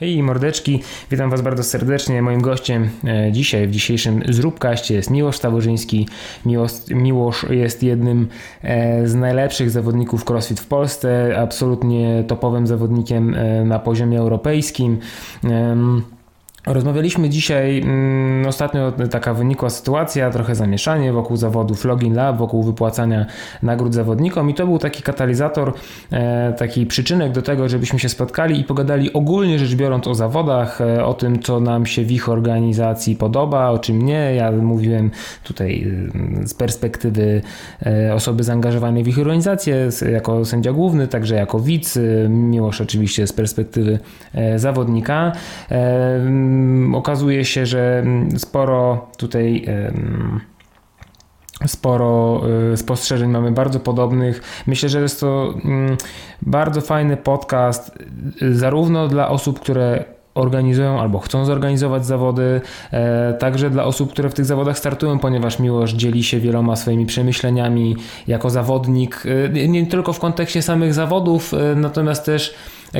Hej mordeczki, witam Was bardzo serdecznie. Moim gościem e, dzisiaj, w dzisiejszym Zróbkaście jest Miłosz Staworzyński. Miłosz, Miłosz jest jednym e, z najlepszych zawodników crossfit w Polsce, absolutnie topowym zawodnikiem e, na poziomie europejskim. Rozmawialiśmy dzisiaj, mm, ostatnio taka wynikła sytuacja, trochę zamieszanie wokół zawodów Login Lab, wokół wypłacania nagród zawodnikom i to był taki katalizator, e, taki przyczynek do tego, żebyśmy się spotkali i pogadali ogólnie rzecz biorąc o zawodach, e, o tym, co nam się w ich organizacji podoba, o czym nie. Ja mówiłem tutaj e, z perspektywy e, osoby zaangażowanej w ich organizację, jako sędzia główny, także jako widz, e, Miłosz oczywiście z perspektywy e, zawodnika okazuje się, że sporo tutaj sporo y, spostrzeżeń mamy bardzo podobnych. Myślę, że jest to bardzo fajny podcast, y, zarówno dla osób, które organizują albo chcą zorganizować zawody, e, także dla osób, które w tych zawodach startują, ponieważ Miłosz dzieli się wieloma swoimi przemyśleniami jako zawodnik, nie tylko w kontekście samych zawodów, natomiast też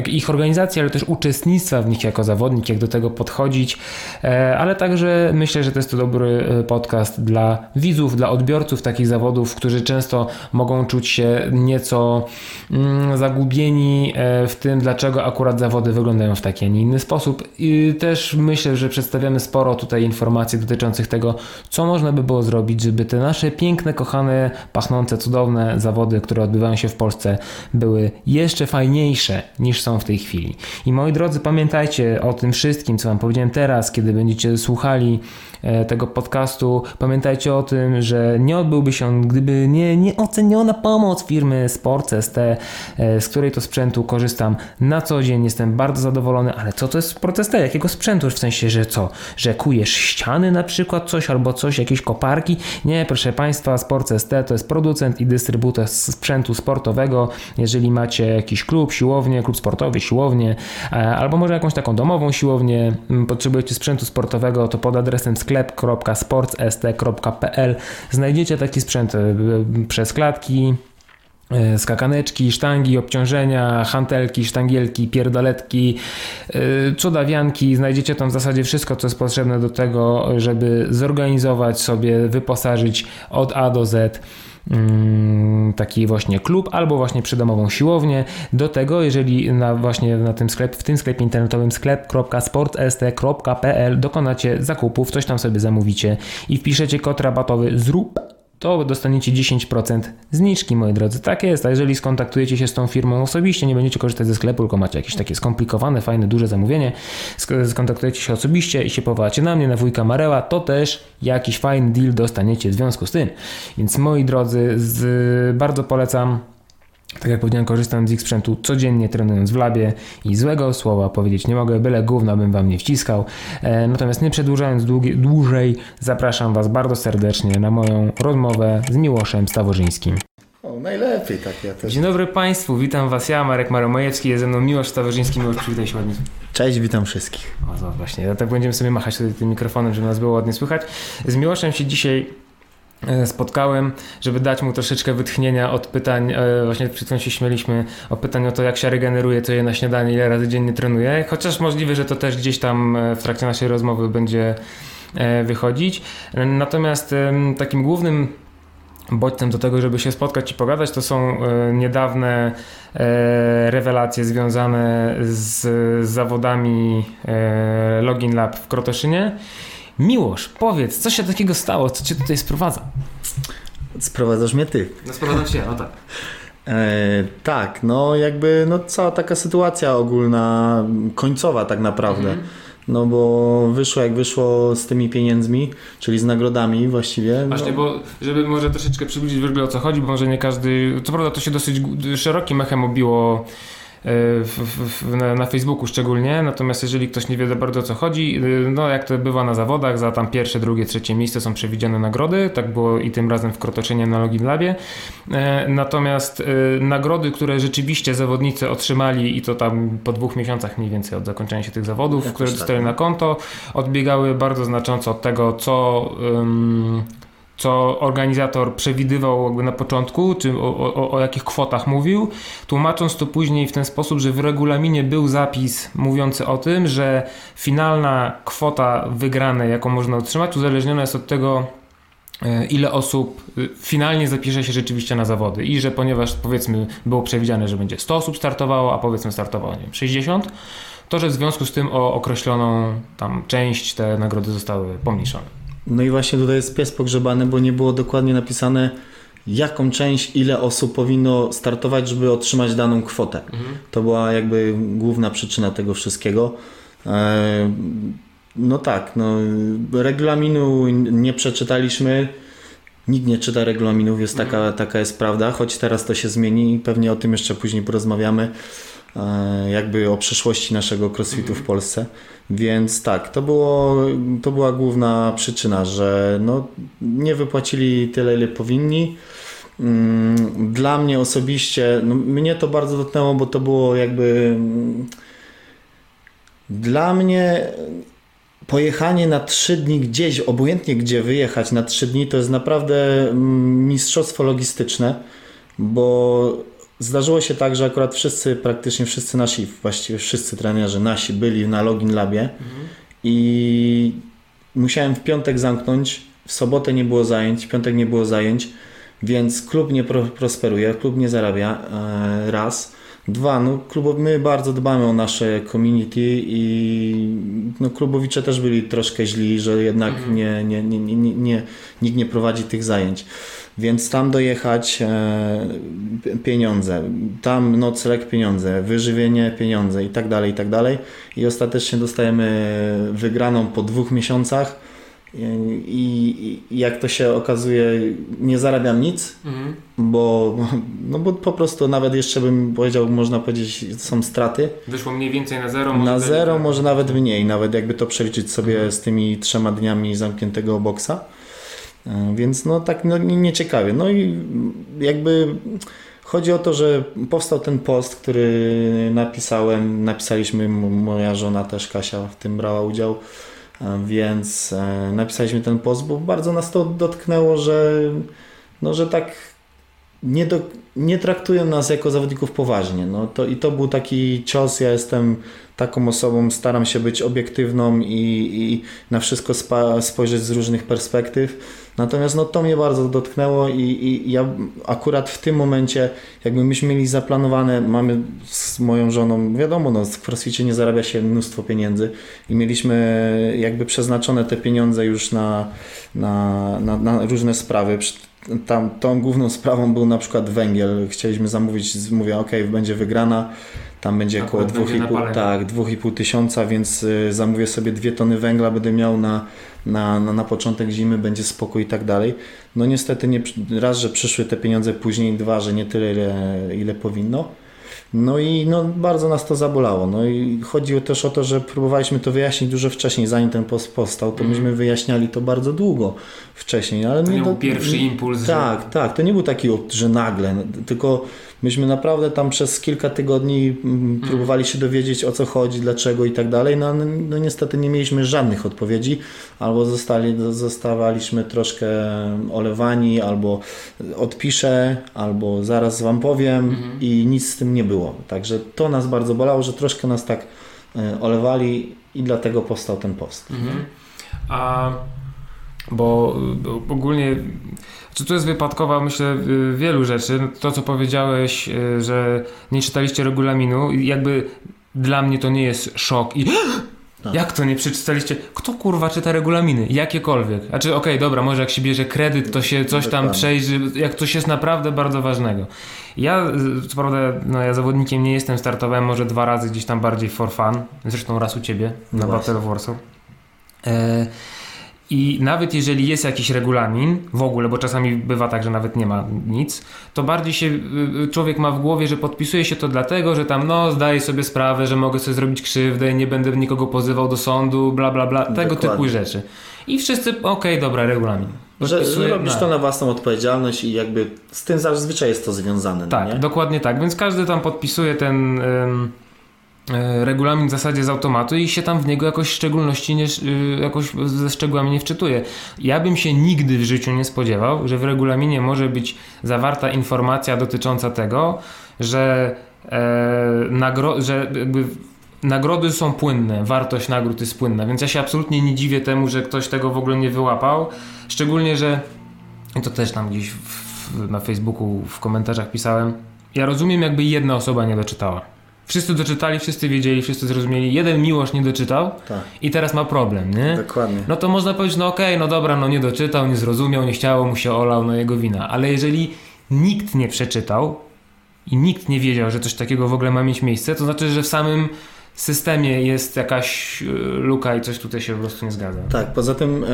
ich organizacji, ale też uczestnictwa w nich jako zawodnik, jak do tego podchodzić, e, ale także myślę, że to jest to dobry e, podcast dla widzów, dla odbiorców takich zawodów, którzy często mogą czuć się nieco mm, zagubieni e, w tym, dlaczego akurat zawody wyglądają w taki, a nie inny sposób. I też myślę, że przedstawiamy sporo tutaj informacji dotyczących tego, co można by było zrobić, żeby te nasze piękne, kochane, pachnące, cudowne zawody, które odbywają się w Polsce, były jeszcze fajniejsze niż są w tej chwili. I moi drodzy, pamiętajcie o tym wszystkim, co Wam powiedziałem teraz, kiedy będziecie słuchali tego podcastu. Pamiętajcie o tym, że nie odbyłby się on, gdyby nie nieoceniona pomoc firmy Sports ST, e, z której to sprzętu korzystam na co dzień. Jestem bardzo zadowolony, ale co to jest Sports ST? Jakiego sprzętu? W sensie, że co? Że kujesz ściany na przykład coś albo coś, jakieś koparki? Nie, proszę Państwa, Sports ST to jest producent i dystrybutor sprzętu sportowego. Jeżeli macie jakiś klub, siłownię, klub sportowy, siłownię, e, albo może jakąś taką domową siłownię, potrzebujecie sprzętu sportowego, to pod adresem sklep sklep.sportst.pl znajdziecie taki sprzęt e, przez klatki, e, skakaneczki, sztangi, obciążenia, hantelki, sztangielki, pierdoletki, e, cudawianki. Znajdziecie tam w zasadzie wszystko, co jest potrzebne do tego, żeby zorganizować sobie, wyposażyć od A do Z taki właśnie klub albo właśnie przydomową siłownię. Do tego, jeżeli na właśnie na tym sklep, w tym sklepie internetowym sklep.sportst.pl dokonacie zakupów, coś tam sobie zamówicie i wpiszecie kod rabatowy zrób to dostaniecie 10% zniżki, moi drodzy. Tak jest, a jeżeli skontaktujecie się z tą firmą osobiście, nie będziecie korzystać ze sklepu, tylko macie jakieś takie skomplikowane, fajne, duże zamówienie, skontaktujecie się osobiście i się powołacie na mnie, na wujka Mareła, to też jakiś fajny deal dostaniecie w związku z tym. Więc moi drodzy, z, bardzo polecam tak jak powiedziałem, korzystam z ich sprzętu codziennie trenując w labie i złego słowa powiedzieć nie mogę, byle gówno bym wam nie wciskał. E, natomiast nie przedłużając długi, dłużej, zapraszam was bardzo serdecznie na moją rozmowę z Miłoszem Staworzyńskim. O, najlepiej tak ja też. Dzień dobry Państwu, witam Was ja, Marek Maromajewski, jest ze mną Miłosz Staworzyński, Miłosz, przywitaj się ładnie. Cześć, witam wszystkich. O, no właśnie, tak będziemy sobie machać tutaj tym mikrofonem, żeby nas było ładnie słychać. Z Miłoszem się dzisiaj spotkałem, żeby dać mu troszeczkę wytchnienia od pytań, e, właśnie przed chwilą się śmieliśmy o pytaniu o to, jak się regeneruje, co je na śniadanie, ile razy dziennie trenuje, chociaż możliwe, że to też gdzieś tam e, w trakcie naszej rozmowy będzie wychodzić. Natomiast takim głównym bodźcem do tego, żeby się spotkać i pogadać, to są niedawne rewelacje związane z zawodami Login Lab w Krotoszynie Miłosz, powiedz, co się takiego stało? Co cię tutaj sprowadza? Sprowadzasz mnie ty. No sprowadzam się, o tak. E, tak, no jakby no cała taka sytuacja ogólna, końcowa tak naprawdę. Mhm. No bo wyszło jak wyszło z tymi pieniędzmi, czyli z nagrodami właściwie. Właśnie, no. bo żeby może troszeczkę przybliżyć w ogóle o co chodzi, bo może nie każdy, co prawda to się dosyć szerokim echem obiło w, w, na, na, Facebooku szczególnie, natomiast jeżeli ktoś nie wie za bardzo o co chodzi, e, no jak to bywa na zawodach, za tam pierwsze, drugie, trzecie miejsce są przewidziane nagrody, tak było i tym razem w Krotoczynie na Login Labie, e, natomiast nagrody, które rzeczywiście zawodnicy otrzymali i to tam po dwóch miesiącach mniej więcej od zakończenia się tych zawodów, które dostali tak. na konto, odbiegały bardzo znacząco od tego, co co organizator przewidywał jakby na początku, czy o, o, o, jakich kwotach mówił, tłumacząc to później w ten sposób, że w regulaminie był zapis mówiący o tym, że finalna kwota wygranej, jaką można otrzymać, uzależniona jest od tego, e, ile osób e, finalnie zapisze się rzeczywiście na zawody i że ponieważ powiedzmy było przewidziane, że będzie 100 osób startowało, a powiedzmy startowało nie wiem, 60, to że w związku z tym o określoną tam część te nagrody zostały pomniejszone. No i właśnie tutaj jest pies pogrzebany, bo nie było dokładnie napisane, jaką część, ile osób powinno startować, żeby otrzymać daną kwotę. Mhm. To była jakby główna przyczyna tego wszystkiego. E, no tak, no, regulaminu nie przeczytaliśmy. Nikt nie czyta regulaminów, jest taka, mhm. taka jest prawda, choć teraz to się zmieni i pewnie o tym jeszcze później porozmawiamy. E, jakby o przyszłości naszego crossfitu w mhm. Polsce. Więc tak, to, było, to była główna przyczyna, że no, nie wypłacili tyle, ile powinni. Mm, dla mnie osobiście, no, mnie to bardzo dotknęło, bo to było jakby. Mm, dla mnie pojechanie na trzy dni gdzieś, obojętnie gdzie wyjechać na trzy dni, to jest naprawdę mm, mistrzostwo logistyczne, bo Zdarzyło się tak, że akurat wszyscy, praktycznie wszyscy nasi, właściwie wszyscy trenerzy nasi byli na Login Labie mhm. i musiałem w piątek zamknąć, w sobotę nie było zajęć, w piątek nie było zajęć, więc klub nie pro, prosperuje, klub nie zarabia, e, raz. Dwa, no klub, my bardzo dbamy o nasze community i no, klubowicze też byli troszkę źli, że jednak mhm. nie, nie, nie, nie, nie, nikt nie prowadzi tych zajęć. Więc tam dojechać e, pieniądze, tam nocleg pieniądze, wyżywienie pieniądze i tak dalej, i tak dalej. I ostatecznie dostajemy wygraną po dwóch miesiącach. I, I, jak to się okazuje, nie zarabiam nic, mhm. bo, no bo po prostu nawet jeszcze bym powiedział, można powiedzieć, są straty. Wyszło mniej więcej na zero? Na zero, może nawet mniej, nawet jakby to przeliczyć sobie mhm. z tymi trzema dniami zamkniętego boksa. E, więc no tak no, nieciekawie. No i jakby chodzi o to, że powstał ten post, który napisałem, napisaliśmy, moja żona też Kasia w tym brała udział, e, więc e, napisaliśmy ten post, bo bardzo nas to dotknęło, że no, że tak nie, do, nie traktują nas jako zawodników poważnie. No to, I to był taki cios. Ja jestem taką osobą, staram się być obiektywną i, i na wszystko spa, spojrzeć z różnych perspektyw. Natomiast no, to mnie bardzo dotknęło i, i, ja akurat w tym momencie, jakby myśmy mieli zaplanowane, mamy z moją żoną, wiadomo, no, w CrossFicie nie zarabia się mnóstwo pieniędzy i mieliśmy jakby przeznaczone te pieniądze już na, na, na, na różne sprawy tam tą główną sprawą był na przykład węgiel. Chcieliśmy zamówić, mówię, ok, będzie wygrana, tam będzie około 2,5 tak, 2,5 tysiąca, więc y, zamówię sobie dwie tony węgla, będę miał na, na, na, na początek zimy, będzie spokój i tak dalej. No niestety nie, raz, że przyszły te pieniądze później, dwa, że nie tyle, ile, ile powinno. No i no, bardzo nas to zabolało. No i chodziło też o to, że próbowaliśmy to wyjaśnić dużo wcześniej, zanim ten post powstał, to myśmy wyjaśniali to bardzo długo wcześniej. Ale to nie był pierwszy impuls. Tak, że... tak. To nie był taki, że nagle, tylko myśmy naprawdę tam przez kilka tygodni mm, próbowali się dowiedzieć o co chodzi, dlaczego i tak dalej. No, no, no niestety nie mieliśmy żadnych odpowiedzi, albo zostali, zostawaliśmy troszkę olewani, albo odpiszę, albo zaraz wam powiem mhm. i nic z tym nie było. Także to nas bardzo bolało, że troszkę nas tak e, olewali i dlatego powstał ten post. Mhm. A bo ogólnie czy to jest wypadkowa, myślę, wielu rzeczy. No, to, co powiedziałeś, y, że nie czytaliście regulaminu, jakby dla mnie to nie jest szok i tak. Jak to nie przeczytaliście? Kto kurwa czyta regulaminy? Jakiekolwiek. Znaczy, okej, okay, dobra, może jak się bierze kredyt, to się coś tam przejrzy, jak coś jest naprawdę bardzo ważnego. Ja, co prawda, no ja zawodnikiem nie jestem, startowałem może dwa razy gdzieś tam bardziej for fun, zresztą raz u ciebie na no Battle of Warsaw. E i nawet jeżeli jest jakiś regulamin, w ogóle, bo czasami bywa tak, że nawet nie ma nic, to bardziej się y, y, człowiek ma w głowie, że podpisuje się to dlatego, że tam no zdaje sobie sprawę, że mogę sobie zrobić krzywdę, nie będę nikogo pozywał do sądu, bla bla bla, tego typu rzeczy. I wszyscy, okej, okay, dobra, regulamin. Że, że robisz to na własną odpowiedzialność i jakby z tym zazwyczaj jest to związane. Tak, nie? dokładnie tak. Więc każdy tam podpisuje ten. Regulamin w zasadzie z automatu i się tam w niego jakoś szczególności nie, e, jakoś ze szczegółami nie wczytuje. Ja bym się nigdy w życiu nie spodziewał, że w regulaminie może być zawarta informacja dotycząca tego, że, e, nagro- że jakby nagrody są płynne, wartość nagród jest płynna, więc ja się absolutnie nie dziwię temu, że ktoś tego w ogóle nie wyłapał. Szczególnie, że to też tam gdzieś w, na Facebooku w komentarzach pisałem. Ja rozumiem, jakby jedna osoba nie doczytała. Wszyscy doczytali, wszyscy wiedzieli, wszyscy zrozumieli. Jeden miłość nie doczytał Tak, i teraz ma problem, nie? dokładnie. No to można powiedzieć, no okej, no dobra, no nie doczytał, nie zrozumiał, nie chciało mu się olał, no jego wina. Ale jeżeli nikt nie przeczytał i nikt nie wiedział, że coś takiego w ogóle ma mieć miejsce, to znaczy, że w samym systemie jest jakaś y, luka i coś tutaj się po prostu nie zgadza. Tak, poza tym,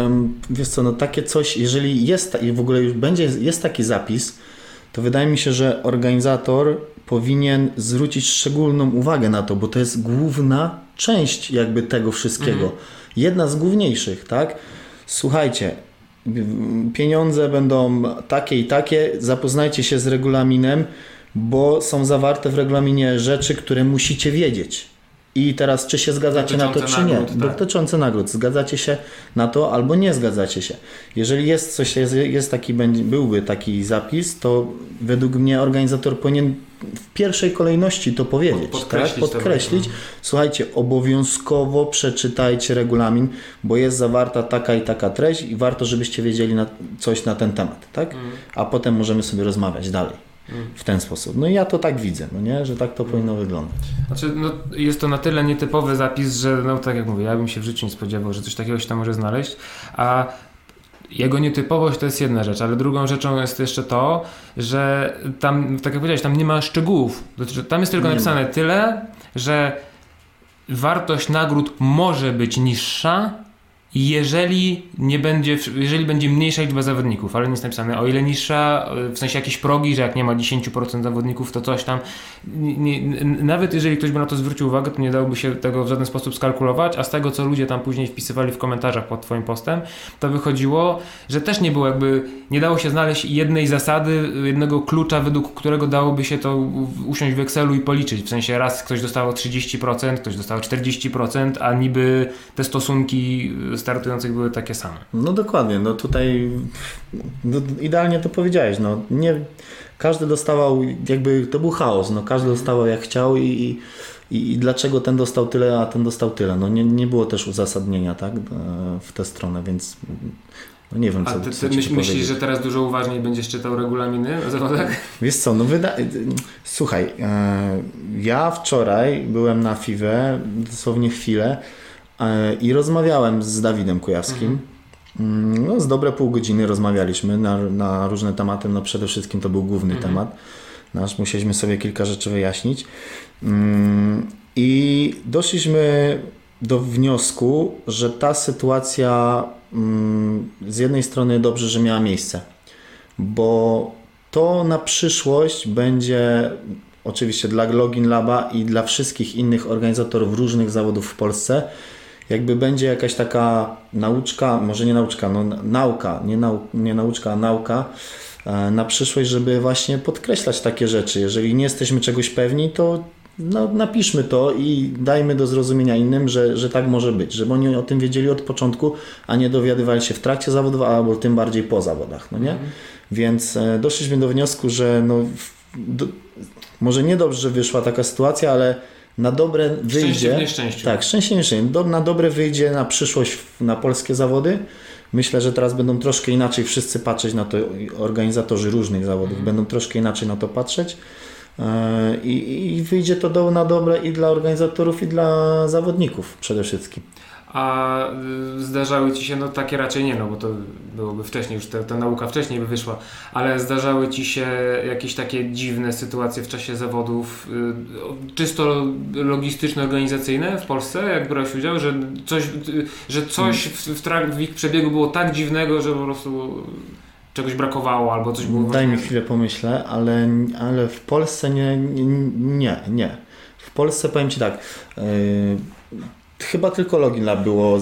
wiesz co, no takie coś, jeżeli jest i w ogóle już będzie, jest taki zapis, to wydaje mi się, że organizator powinien zwrócić szczególną uwagę na to, bo to jest główna część jakby tego wszystkiego. Jedna z główniejszych, tak? Słuchajcie, pieniądze będą takie i takie, zapoznajcie się z regulaminem, bo są zawarte w regulaminie rzeczy, które musicie wiedzieć. I teraz, czy się zgadzacie na to, czy nie? nagród, tak. Dotyczące nagród. Zgadzacie się na to, albo nie zgadzacie się. Jeżeli jest coś, jest, jest taki, byłby taki zapis, to według mnie organizator powinien w pierwszej kolejności to powiedzieć. Pod- podkreślić tak? podkreślić. no. Słuchajcie, obowiązkowo przeczytajcie regulamin, bo jest zawarta taka i taka treść i warto, żebyście wiedzieli na, coś na ten temat, tak? Mm. A potem możemy sobie rozmawiać dalej. W ten sposób. No i ja to tak widzę, no nie? że tak to powinno wyglądać. Znaczy, no, jest to na tyle nietypowy zapis, że no tak jak mówię, ja bym się w życiu nie spodziewał, że coś takiego się tam może znaleźć, a jego nietypowość to jest jedna rzecz, ale drugą rzeczą jest jeszcze to, że tam, tak jak powiedziałeś, tam nie ma szczegółów. Znaczy, tam jest tylko Nie napisane tyle, że wartość nagród może być niższa, jeżeli nie będzie, jeżeli będzie mniejsza liczba zawodników, ale nie jest napisane o ile niższa, w sensie jakieś progi, że jak nie ma 10% zawodników, to coś tam. Nie, nawet jeżeli ktoś by na to zwrócił uwagę, to nie dałoby się tego w żaden sposób skalkulować, a z tego, co ludzie tam później wpisywali w komentarzach pod twoim postem, to wychodziło, że też nie było jakby, nie dało się znaleźć jednej zasady, jednego klucza, według którego dałoby się to usiąść w Excelu i policzyć. W sensie raz ktoś dostawał 30%, ktoś dostał 40%, a niby te stosunki startujących były takie same. No dokładnie, no tutaj no, idealnie to powiedziałeś, no nie, każdy dostawał, jakby to był chaos, no każdy dostawał jak chciał i, i, i dlaczego ten dostał tyle, a ten dostał tyle, no nie, nie było też uzasadnienia, tak, e, w tę stronę, więc no nie wiem, co, A ty, ty myśl, myślisz, że teraz dużo uważniej będziesz czytał regulaminy o zawodach? Wiesz co, no wyda... Słuchaj, e, ja wczoraj byłem na FIWE, dosłownie chwilę e, i rozmawiałem z Dawidem Kujawskim. Mm, No, z dobre pół godziny rozmawialiśmy na, na różne tematy. No, przede wszystkim to był główny temat. Nasz musieliśmy sobie kilka rzeczy wyjaśnić. Mm, I doszliśmy do wniosku, że ta sytuacja mm, z jednej strony dobrze, że miała miejsce, bo to na przyszłość będzie oczywiście dla Login Laba i dla wszystkich innych organizatorów różnych zawodów w Polsce jakby będzie jakaś taka nauczka, może nie nauczka, no na- nauka, nie, nau, nie nauczka, a nauka e, na przyszłość, żeby właśnie podkreślać takie rzeczy. Jeżeli nie jesteśmy czegoś pewni, to no, napiszmy to i dajmy do zrozumienia innym, że, że tak może być, żeby oni o tym wiedzieli od początku, a nie dowiadywali się w trakcie zawodów, albo tym bardziej po zawodach, no nie? Więc e, doszliśmy do wniosku, że no, do, może niedobrze, że wyszła taka sytuacja, ale na dobre Szczęście wyjdzie. w nieszczęściu. Tak, szczęście. Do, na dobre wyjdzie na przyszłość na polskie zawody. Myślę, że teraz będą troszkę inaczej wszyscy patrzeć na to, organizatorzy różnych zawodów będą troszkę inaczej na to patrzeć. E, I, I wyjdzie to do, na dobre i dla organizatorów, i dla zawodników przede wszystkim. A y, zdarzały ci się, no takie raczej nie, no bo to byłoby wcześniej, już ta, ta nauka wcześniej by wyszła, ale zdarzały ci się jakieś takie dziwne sytuacje w czasie zawodów, y, czysto logistyczno-organizacyjne w Polsce, jak brałeś udział, że coś, że coś w, w, trak- w ich przebiegu było tak dziwnego, że po prostu czegoś brakowało albo coś było Daj mi właśnie- chwilę pomyślę, ale, ale w Polsce nie, nie, nie, nie. W Polsce powiem Ci tak, yy, chyba tylko Login Lab było,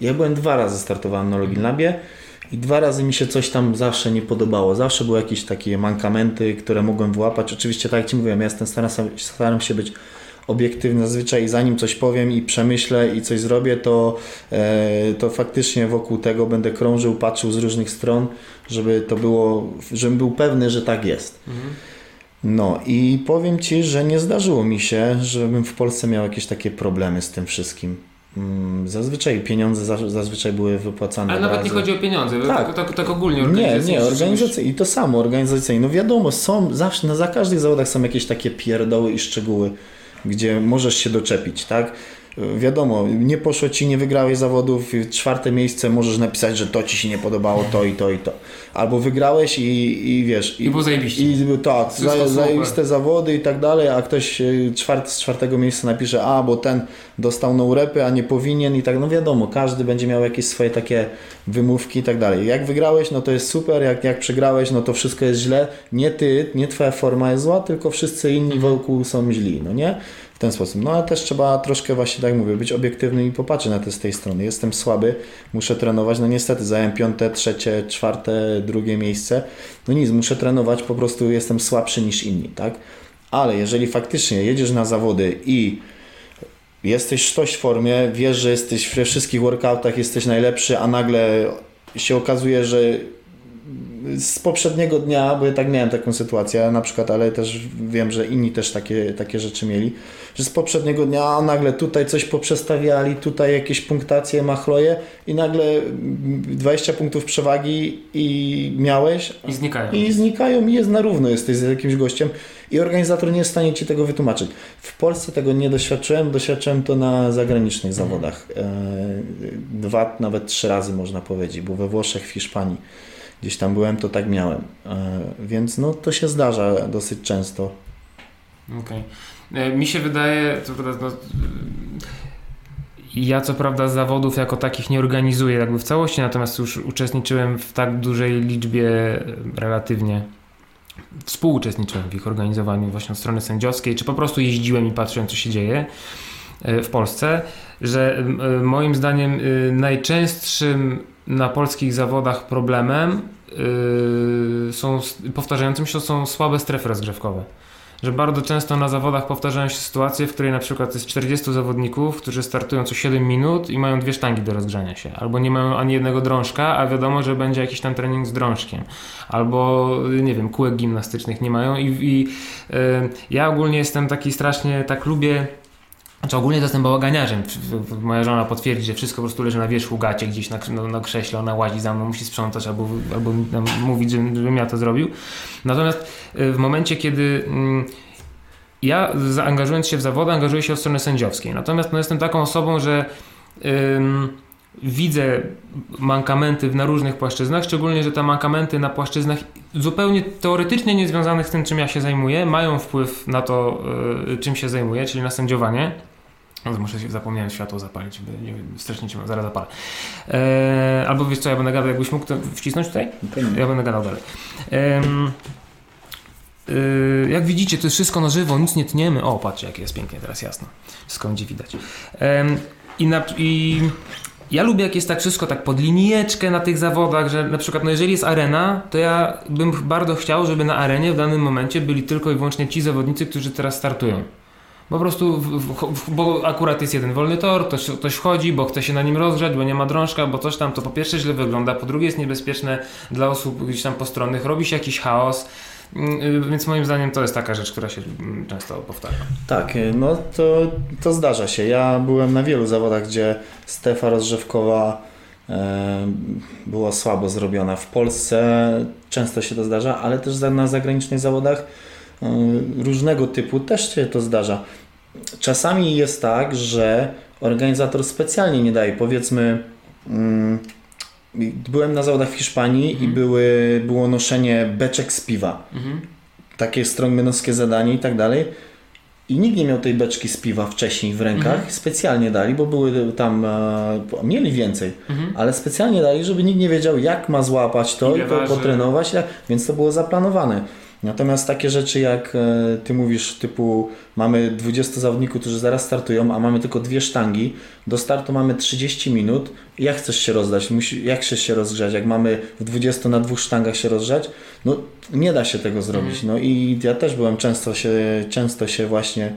ja byłem dwa razy startowałem na Login Labie i dwa razy mi się coś tam zawsze nie podobało. Zawsze były jakieś takie mankamenty, które mogłem wyłapać. Oczywiście tak jak Ci mówiłem, ja jestem, staram, staram się być obiektywny zazwyczaj zanim coś powiem i przemyślę i coś zrobię, to, e, to faktycznie wokół tego będę krążył, patrzył z różnych stron, żeby to było, żebym był pewny, że tak jest. Mhm. No i powiem Ci, że nie zdarzyło mi się, żebym w Polsce miał jakieś takie problemy z tym wszystkim. Mm, zazwyczaj pieniądze zazwyczaj były wypłacane. Ale nawet nie chodzi o pieniądze, tak, tak, tak, ogólnie Nie, nie, organizacje i to samo, organizacyjnie. No wiadomo, są zawsze, na za każdych zawodach są jakieś takie pierdoły i szczegóły, gdzie możesz się doczepić, tak? Wiadomo, nie poszło ci, nie wygrałeś zawodów, czwarte miejsce możesz napisać, że to ci się nie podobało, to i to i to. Albo wygrałeś i, i wiesz. I, I było zajebiście. I, tak, zajebiste zawody i tak dalej, a ktoś czwart, z czwartego miejsca napisze, a bo ten dostał no repy, a nie powinien i tak, no wiadomo, każdy będzie miał jakieś swoje takie wymówki i tak dalej. Jak wygrałeś, no to jest super, jak, jak przegrałeś, no to wszystko jest źle. Nie ty, nie twoja forma jest zła, tylko wszyscy inni wokół są źli, no nie? W ten sposób. No ale też trzeba troszkę właśnie, tak mówię, być obiektywnym i popatrzeć na to z tej strony. Jestem słaby, muszę trenować, no niestety zająłem piąte, trzecie, czwarte, drugie miejsce. No nic, muszę trenować, po prostu jestem słabszy niż inni, tak? Ale jeżeli faktycznie jedziesz na zawody i jesteś sztoś w formie, wiesz, że jesteś we wszystkich workoutach, jesteś najlepszy, a nagle się okazuje, że z poprzedniego dnia, bo ja tak miałem taką sytuację na przykład, ale też wiem, że inni też takie, takie rzeczy mieli, że z poprzedniego dnia nagle tutaj coś poprzestawiali, tutaj jakieś punktacje, machloje i nagle 20 punktów przewagi i miałeś. I znikają. I znikają i jest na równo, jesteś z jakimś gościem i organizator nie jest w stanie Ci tego wytłumaczyć. W Polsce tego nie doświadczyłem, doświadczyłem to na zagranicznych zawodach. E, dwa, nawet trzy razy można powiedzieć, bo we Włoszech, w Hiszpanii gdzieś tam byłem, to tak miałem. E, więc no, to się zdarza dosyć często. Okej. Okay. E, mi się wydaje, to, no, ja co prawda zawodów jako takich nie organizuję jakby w całości, natomiast już uczestniczyłem w tak dużej liczbie relatywnie współuczestniczyłem w ich organizowaniu właśnie od strony sędziowskiej, czy po prostu jeździłem i patrzyłem co się dzieje e, w Polsce, że moim zdaniem najczęstszym na polskich zawodach problemem yy, są, powtarzającym się są słabe strefy rozgrzewkowe. Że bardzo często na zawodach powtarzają się sytuacje, w której na przykład jest 40 zawodników, którzy startują co 7 minut i mają dwie sztangi do rozgrzania się. Albo nie mają ani jednego drążka, a wiadomo, że będzie jakiś tam trening z drążkiem. Albo, nie wiem, kółek gimnastycznych nie mają. I, i yy, ja ogólnie jestem taki strasznie, tak lubię znaczy ogólnie to jestem bałaganiarzem. Moja żona potwierdzi, że wszystko po prostu leży na wierzchu gacie gdzieś na, na, na krześle, ona łazi za mną, musi sprzątać albo, albo mówić, żebym ja to zrobił. Natomiast y, w momencie, kiedy mm, ja zaangażując się w zawody, angażuję się od strony sędziowskiej. Natomiast no, jestem taką osobą, że ym, widzę mankamenty na różnych płaszczyznach, szczególnie, że te mankamenty na płaszczyznach zupełnie teoretycznie niezwiązanych z tym, czym ja się zajmuję, mają wpływ na to, yy, czym się zajmuję, czyli na sędziowanie. No, muszę się, zapomniałem światło zapalić, by nie wiem, strasznie cię zaraz zapalę. Eee, albo wiesz co, ja będę gadał, jakbyś mógł to wcisnąć tutaj? Ja będę gadał dalej. Yy, jak widzicie, to jest wszystko na żywo, nic nie tniemy. O, patrzcie, jak jest pięknie teraz jasno. Wszystko będzie widać. I, na, I ja lubię, jak jest tak wszystko tak pod linijeczkę na tych zawodach, że na przykład, no jeżeli jest arena, to ja bym bardzo chciał, żeby na arenie w danym momencie byli tylko i wyłącznie ci zawodnicy, którzy teraz startują. Po prostu, bo akurat jest jeden wolny tor, ktoś, ktoś wchodzi, bo chce się na nim rozgrzać, bo nie ma drążka, bo coś tam, to po pierwsze źle wygląda, po drugie jest niebezpieczne dla osób gdzieś tam postronnych, robi się jakiś chaos. Mm, y, więc moim zdaniem to jest taka rzecz, która się mm, często powtarza. Tak, y, no to, to zdarza się. Ja byłem na wielu zawodach, gdzie stefa rozrzewkowa była słabo zrobiona. W Polsce często się to zdarza, ale też na zagranicznych zawodach różnego typu też się to zdarza. Czasami jest tak, że organizator specjalnie nie daje, powiedzmy, mm, byłem na zawodach w Hiszpanii mhm. i były, było noszenie beczek z piwa. Mhm. Takie strongmanowskie zadanie i tak dalej. I nikt nie miał tej beczki z piwa wcześniej w rękach. Mhm. Specjalnie dali, bo były tam, e, mieli więcej, mhm. ale specjalnie dali, żeby nikt nie wiedział, jak ma złapać to i to potrenować, więc to było zaplanowane. Natomiast takie rzeczy jak e, ty mówisz, typu mamy 20 zawodników, którzy zaraz startują, a mamy tylko dwie sztangi, do startu mamy 30 minut, jak chcesz się rozdać, jak chcesz się rozgrzać, jak mamy w 20 na dwóch sztangach się rozgrzać, no nie da się tego zrobić. Mhm. No i ja też byłem często się, często się właśnie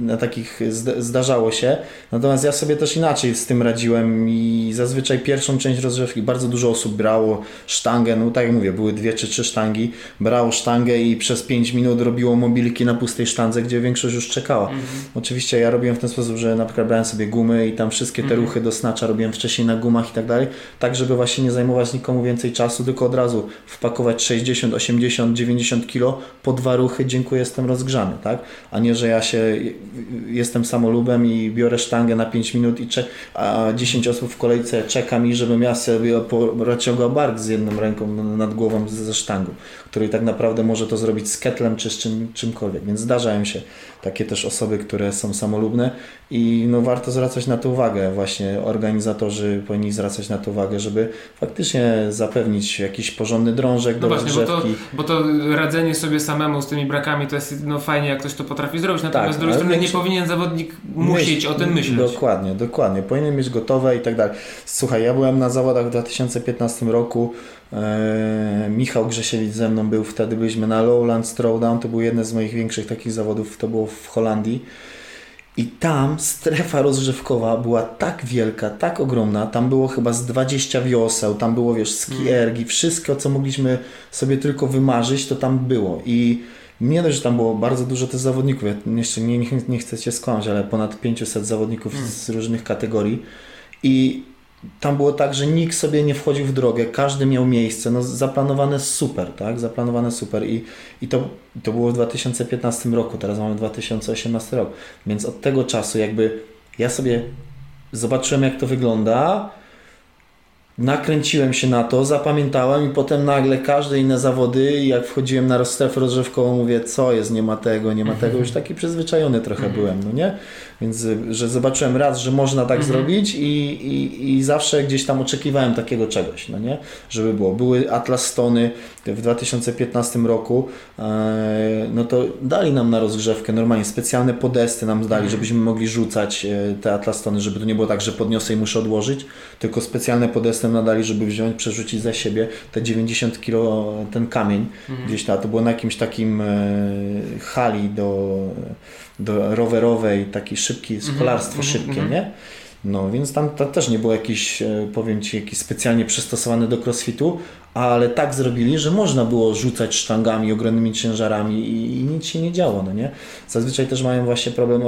na takich zdarzało się. Natomiast ja sobie też inaczej z tym radziłem i zazwyczaj pierwszą część rozgrzewki bardzo dużo osób brało sztangę, no tak jak mówię, były dwie czy trzy sztangi, brało sztangę i przez 5 minut robiło mobilki na pustej sztandze, gdzie większość już czekała. Mhm. Oczywiście ja robiłem w ten sposób, że na przykład brałem sobie gumy i tam wszystkie te mhm. ruchy do snacza robiłem wcześniej na gumach i tak dalej, tak żeby właśnie nie zajmować nikomu więcej czasu, tylko od razu wpakować 60, 80, 90 kilo po dwa ruchy, dziękuję, jestem rozgrzany, tak? A nie, że ja się jestem samolubem i biorę sztangę na 5 minut i czek, a 10 osób w kolejce czeka mi, żebym ja sobie pociągał bark z jedną ręką nad głową ze sztangą, który tak naprawdę może to zrobić z ketlem czy z czym, czymkolwiek. Więc zdarzają się takie też osoby, które są samolubne i no warto zwracać na to uwagę. Właśnie organizatorzy powinni zwracać na to uwagę, żeby faktycznie zapewnić jakiś porządny drążek no do właśnie. Bo to, bo to radzenie sobie samemu z tymi brakami to jest no fajnie, jak ktoś to potrafi zrobić, natomiast tak, z drugiej strony nie powinien zawodnik musieć myśl, o tym myśleć. Dokładnie, dokładnie. Powinien mieć gotowe i tak dalej. Słuchaj, ja byłem na zawodach w 2015 roku Michał Grzesiewicz ze mną był wtedy, byliśmy na Lowlands Throwdown, to był jeden z moich większych takich zawodów, to było w Holandii. I tam strefa rozgrzewkowa była tak wielka, tak ogromna, tam było chyba z 20 wioseł, tam było wiesz skiergi, mm. wszystko co mogliśmy sobie tylko wymarzyć, to tam było. I nie dość, że tam było bardzo dużo tych zawodników, ja jeszcze nie, nie, nie chcę Cię skłamać, ale ponad 500 zawodników mm. z różnych kategorii. I tam było tak, że nikt sobie nie wchodził w drogę, każdy miał miejsce, no zaplanowane super, tak, zaplanowane super. I, i to, to było w 2015 roku, teraz mamy 2018 rok, więc od tego czasu jakby ja sobie zobaczyłem jak to wygląda, nakręciłem się na to, zapamiętałem i potem nagle każde inne zawody, jak wchodziłem na strefę rozrzewkową, mówię, co jest, nie ma tego, nie ma tego, już taki przyzwyczajony trochę mhm. byłem, no nie? Więc, że zobaczyłem raz, że można tak mhm. zrobić i, i, i zawsze gdzieś tam oczekiwałem takiego czegoś, no nie? Żeby było. Były Atlas Stony w 2015 roku, e, no to dali nam na rozgrzewkę normalnie specjalne podesty nam dali, mhm. żebyśmy mogli rzucać e, te Atlas Stony, żeby to nie było tak, że podniosę i muszę odłożyć, tylko specjalne podesty nam dali, żeby wziąć, przerzucić za siebie te 90 kg ten kamień mhm. gdzieś tam. To było na jakimś takim e, hali do do rowerowej, taki szybki, mhm, kolarstwo mm -hmm, szybkie, -hmm. nie? No, więc tam to też nie było jakiś, e, powiem Ci, jakiś specjalnie przystosowane do crossfitu, ale tak zrobili, że można było rzucać sztangami, ogromnymi ciężarami i, i nic się nie działo, no nie? Zazwyczaj też mają właśnie problem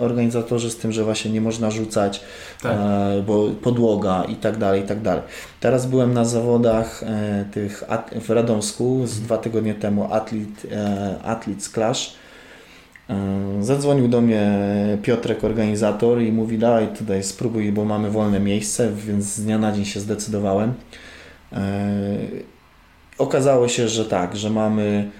organizatorzy z tym, że właśnie nie można rzucać, tak. e, bo podłoga i tak dalej, i tak dalej. Teraz byłem na zawodach e, tych w Radomsku z dwa tygodnie temu Athlete, e, Athletes Clash zadzwonił do mnie Piotrek, organizator i mówi daj tutaj spróbuj, bo mamy wolne miejsce, więc z dnia na dzień się zdecydowałem. E, okazało się, że tak, że mamy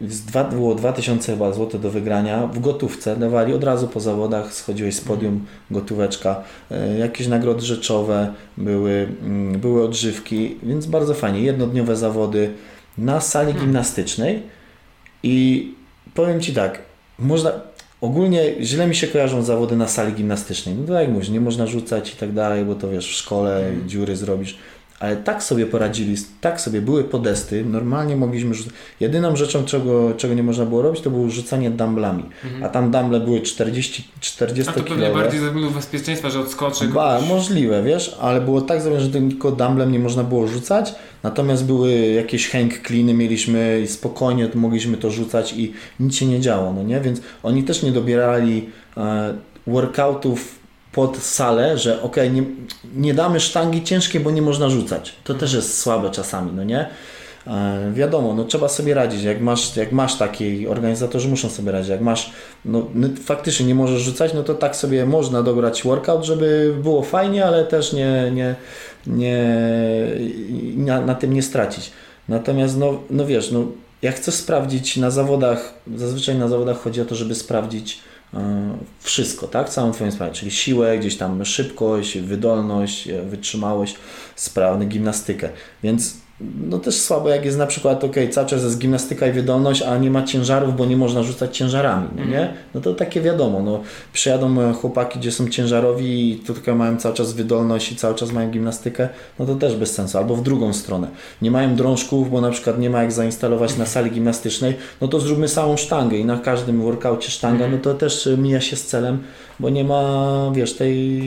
dwa, było 2000 chyba złote do wygrania w gotówce, dawali od razu po zawodach, schodziłeś z podium, gotóweczka, e, jakieś nagrody rzeczowe, były, mm, były odżywki, więc bardzo fajnie, jednodniowe zawody na sali hmm. gimnastycznej. I powiem Ci tak, można, ogólnie źle mi się kojarzą zawody na sali gimnastycznej. No to jak mówisz, nie można rzucać i tak dalej, bo to wiesz, w szkole mm. dziury zrobisz. Ale tak sobie poradzili, tak sobie były podesty, normalnie mogliśmy rzucać. Jedyną rzeczą, czego, czego nie można było robić, to było rzucanie dumblami. Mhm. A tam dumble były 40 40 A to pewnie bardziej ze względu bezpieczeństwa, że odskoczy. Ba, możliwe, wiesz, ale było tak zrobione, że tylko dumblem nie można było rzucać, natomiast były jakieś hang cleany, mieliśmy i spokojnie mogliśmy to rzucać i nic się nie działo, no nie? Więc oni też nie dobierali e, workoutów pod salę, że ok, nie, nie damy sztangi ciężkiej, bo nie można rzucać. To też jest słabe czasami, no nie? E, wiadomo, no trzeba sobie radzić. Jak masz, jak masz taki, organizatorzy muszą sobie radzić. Jak masz, no, no faktycznie nie możesz rzucać, no to tak sobie można dobrać workout, żeby było fajnie, ale też nie, nie, nie na, na tym nie stracić. Natomiast, no, no wiesz, no, jak chcesz sprawdzić na zawodach, zazwyczaj na zawodach chodzi o to, żeby sprawdzić wszystko, tak? Całą Twoją sprawę, czyli siłę, gdzieś tam szybkość, wydolność, e, wytrzymałość, sprawny, gimnastykę. Więc no też słabo jak jest na przykład, ok, cały czas jest gimnastyka i wydolność, a nie ma ciężarów, bo nie można rzucać ciężarami, no nie? Mhm. No to takie wiadomo, no przyjadą chłopaki, gdzie są ciężarowi i tylko mają cały czas wydolność i cały czas mają gimnastykę, no to też bez sensu, albo w drugą stronę. Nie mają drążków, bo na przykład nie ma jak zainstalować na sali gimnastycznej, no to zróbmy samą sztangę i na każdym workaucie sztanga, no to też mija się z celem, bo nie ma, wiesz, tej,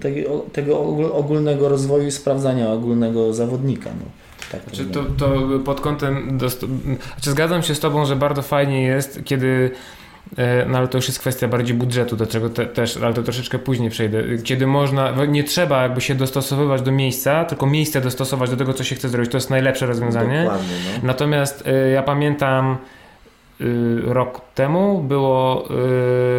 tej, tego ogólnego rozwoju i sprawdzania ogólnego zawodnika, no. Tak Czy to, to pod kątem. Dost... Znaczy, zgadzam się z Tobą, że bardzo fajnie jest, kiedy. No ale to już jest kwestia bardziej budżetu, do czego te, też, ale to troszeczkę później przejdę. Kiedy można, nie trzeba jakby się dostosowywać do miejsca, tylko miejsce dostosować do tego, co się chce zrobić. To jest najlepsze rozwiązanie. No. Natomiast y, ja pamiętam rok temu było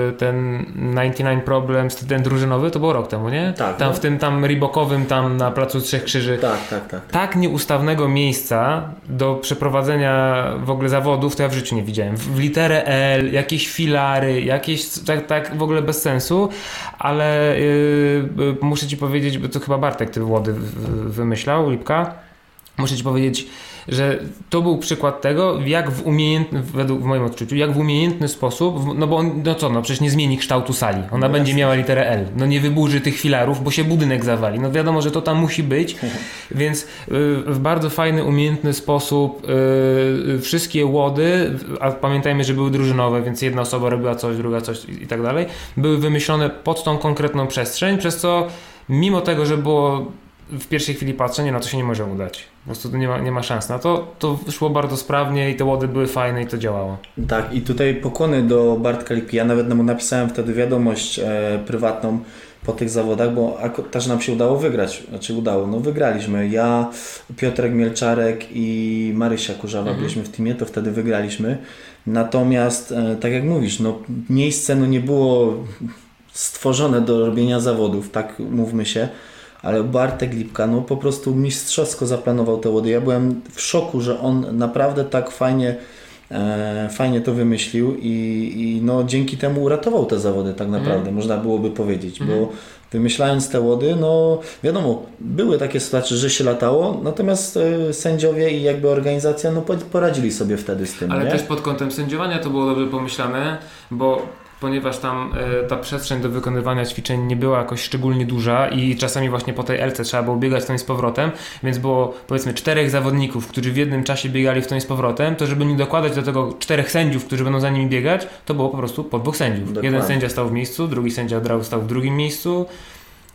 y, ten 99 Problems, ten drużynowy, to było rok temu, nie? Tak. Tam no. w tym tam ribokowym, tam na Placu Trzech Krzyży. Tak, tak, tak. Tak nieustawnego miejsca do przeprowadzenia w ogóle zawodów to ja w życiu nie widziałem. W, w literę L, jakieś filary, jakieś tak, tak w ogóle bez sensu, ale yy, muszę ci powiedzieć, bo to chyba Bartek ty Włody wymyślał, Lipka. Muszę ci powiedzieć, że to był przykład tego, jak w umiejętny, według w moim odczuciu, jak w umiejętny sposób, no bo on, no co, no przecież nie zmieni kształtu sali. Ona no będzie miała literę L. No nie wyburzy tych filarów, bo się budynek zawali. No wiadomo, że to tam musi być, więc y, w bardzo fajny, umiejętny sposób y, wszystkie łody, a pamiętajmy, że były drużynowe, więc jedna osoba robiła coś, druga coś i, tak dalej, były wymyślone pod tą konkretną przestrzeń, przez co mimo tego, że było w pierwszej chwili patrzę, nie, no to się nie może udać. Po prostu nie ma, nie ma szans na to. To szło bardzo sprawnie i te łody były fajne i to działało. Tak, i tutaj pokłony do Bartka Lipki. Ja nawet mu napisałem wtedy wiadomość e, prywatną po tych zawodach, bo też nam się udało wygrać. Znaczy udało, no wygraliśmy. Ja, Piotrek Mielczarek i Marysia Kurzawa mhm. byliśmy w teamie, to wtedy wygraliśmy. Natomiast, e, tak jak mówisz, no miejsce no nie było stworzone do robienia zawodów, tak mówmy się ale Bartek Lipka no po prostu mistrzowsko zaplanował te łody. Ja byłem w szoku, że on naprawdę tak fajnie e, fajnie to wymyślił i, i, no dzięki temu uratował te zawody tak naprawdę, mm. można byłoby powiedzieć, mm. bo mhm. wymyślając te łody, no wiadomo, były takie sytuacje, że się latało, natomiast e, sędziowie i jakby organizacja no poradzili sobie wtedy z tym. Ale nie? też pod kątem sędziowania to było dobrze pomyślane, bo ponieważ tam e, ta przestrzeń do wykonywania ćwiczeń nie była jakoś szczególnie duża i czasami właśnie po tej LC trzeba było biegać tą i z powrotem, więc było powiedzmy czterech zawodników, którzy w jednym czasie biegali w tą i z powrotem, to żeby nie dokładać do tego czterech sędziów, którzy będą za nimi biegać, to było po prostu po dwóch sędziów. Dokładnie. Jeden sędzia stał w miejscu, drugi sędzia stał w drugim miejscu.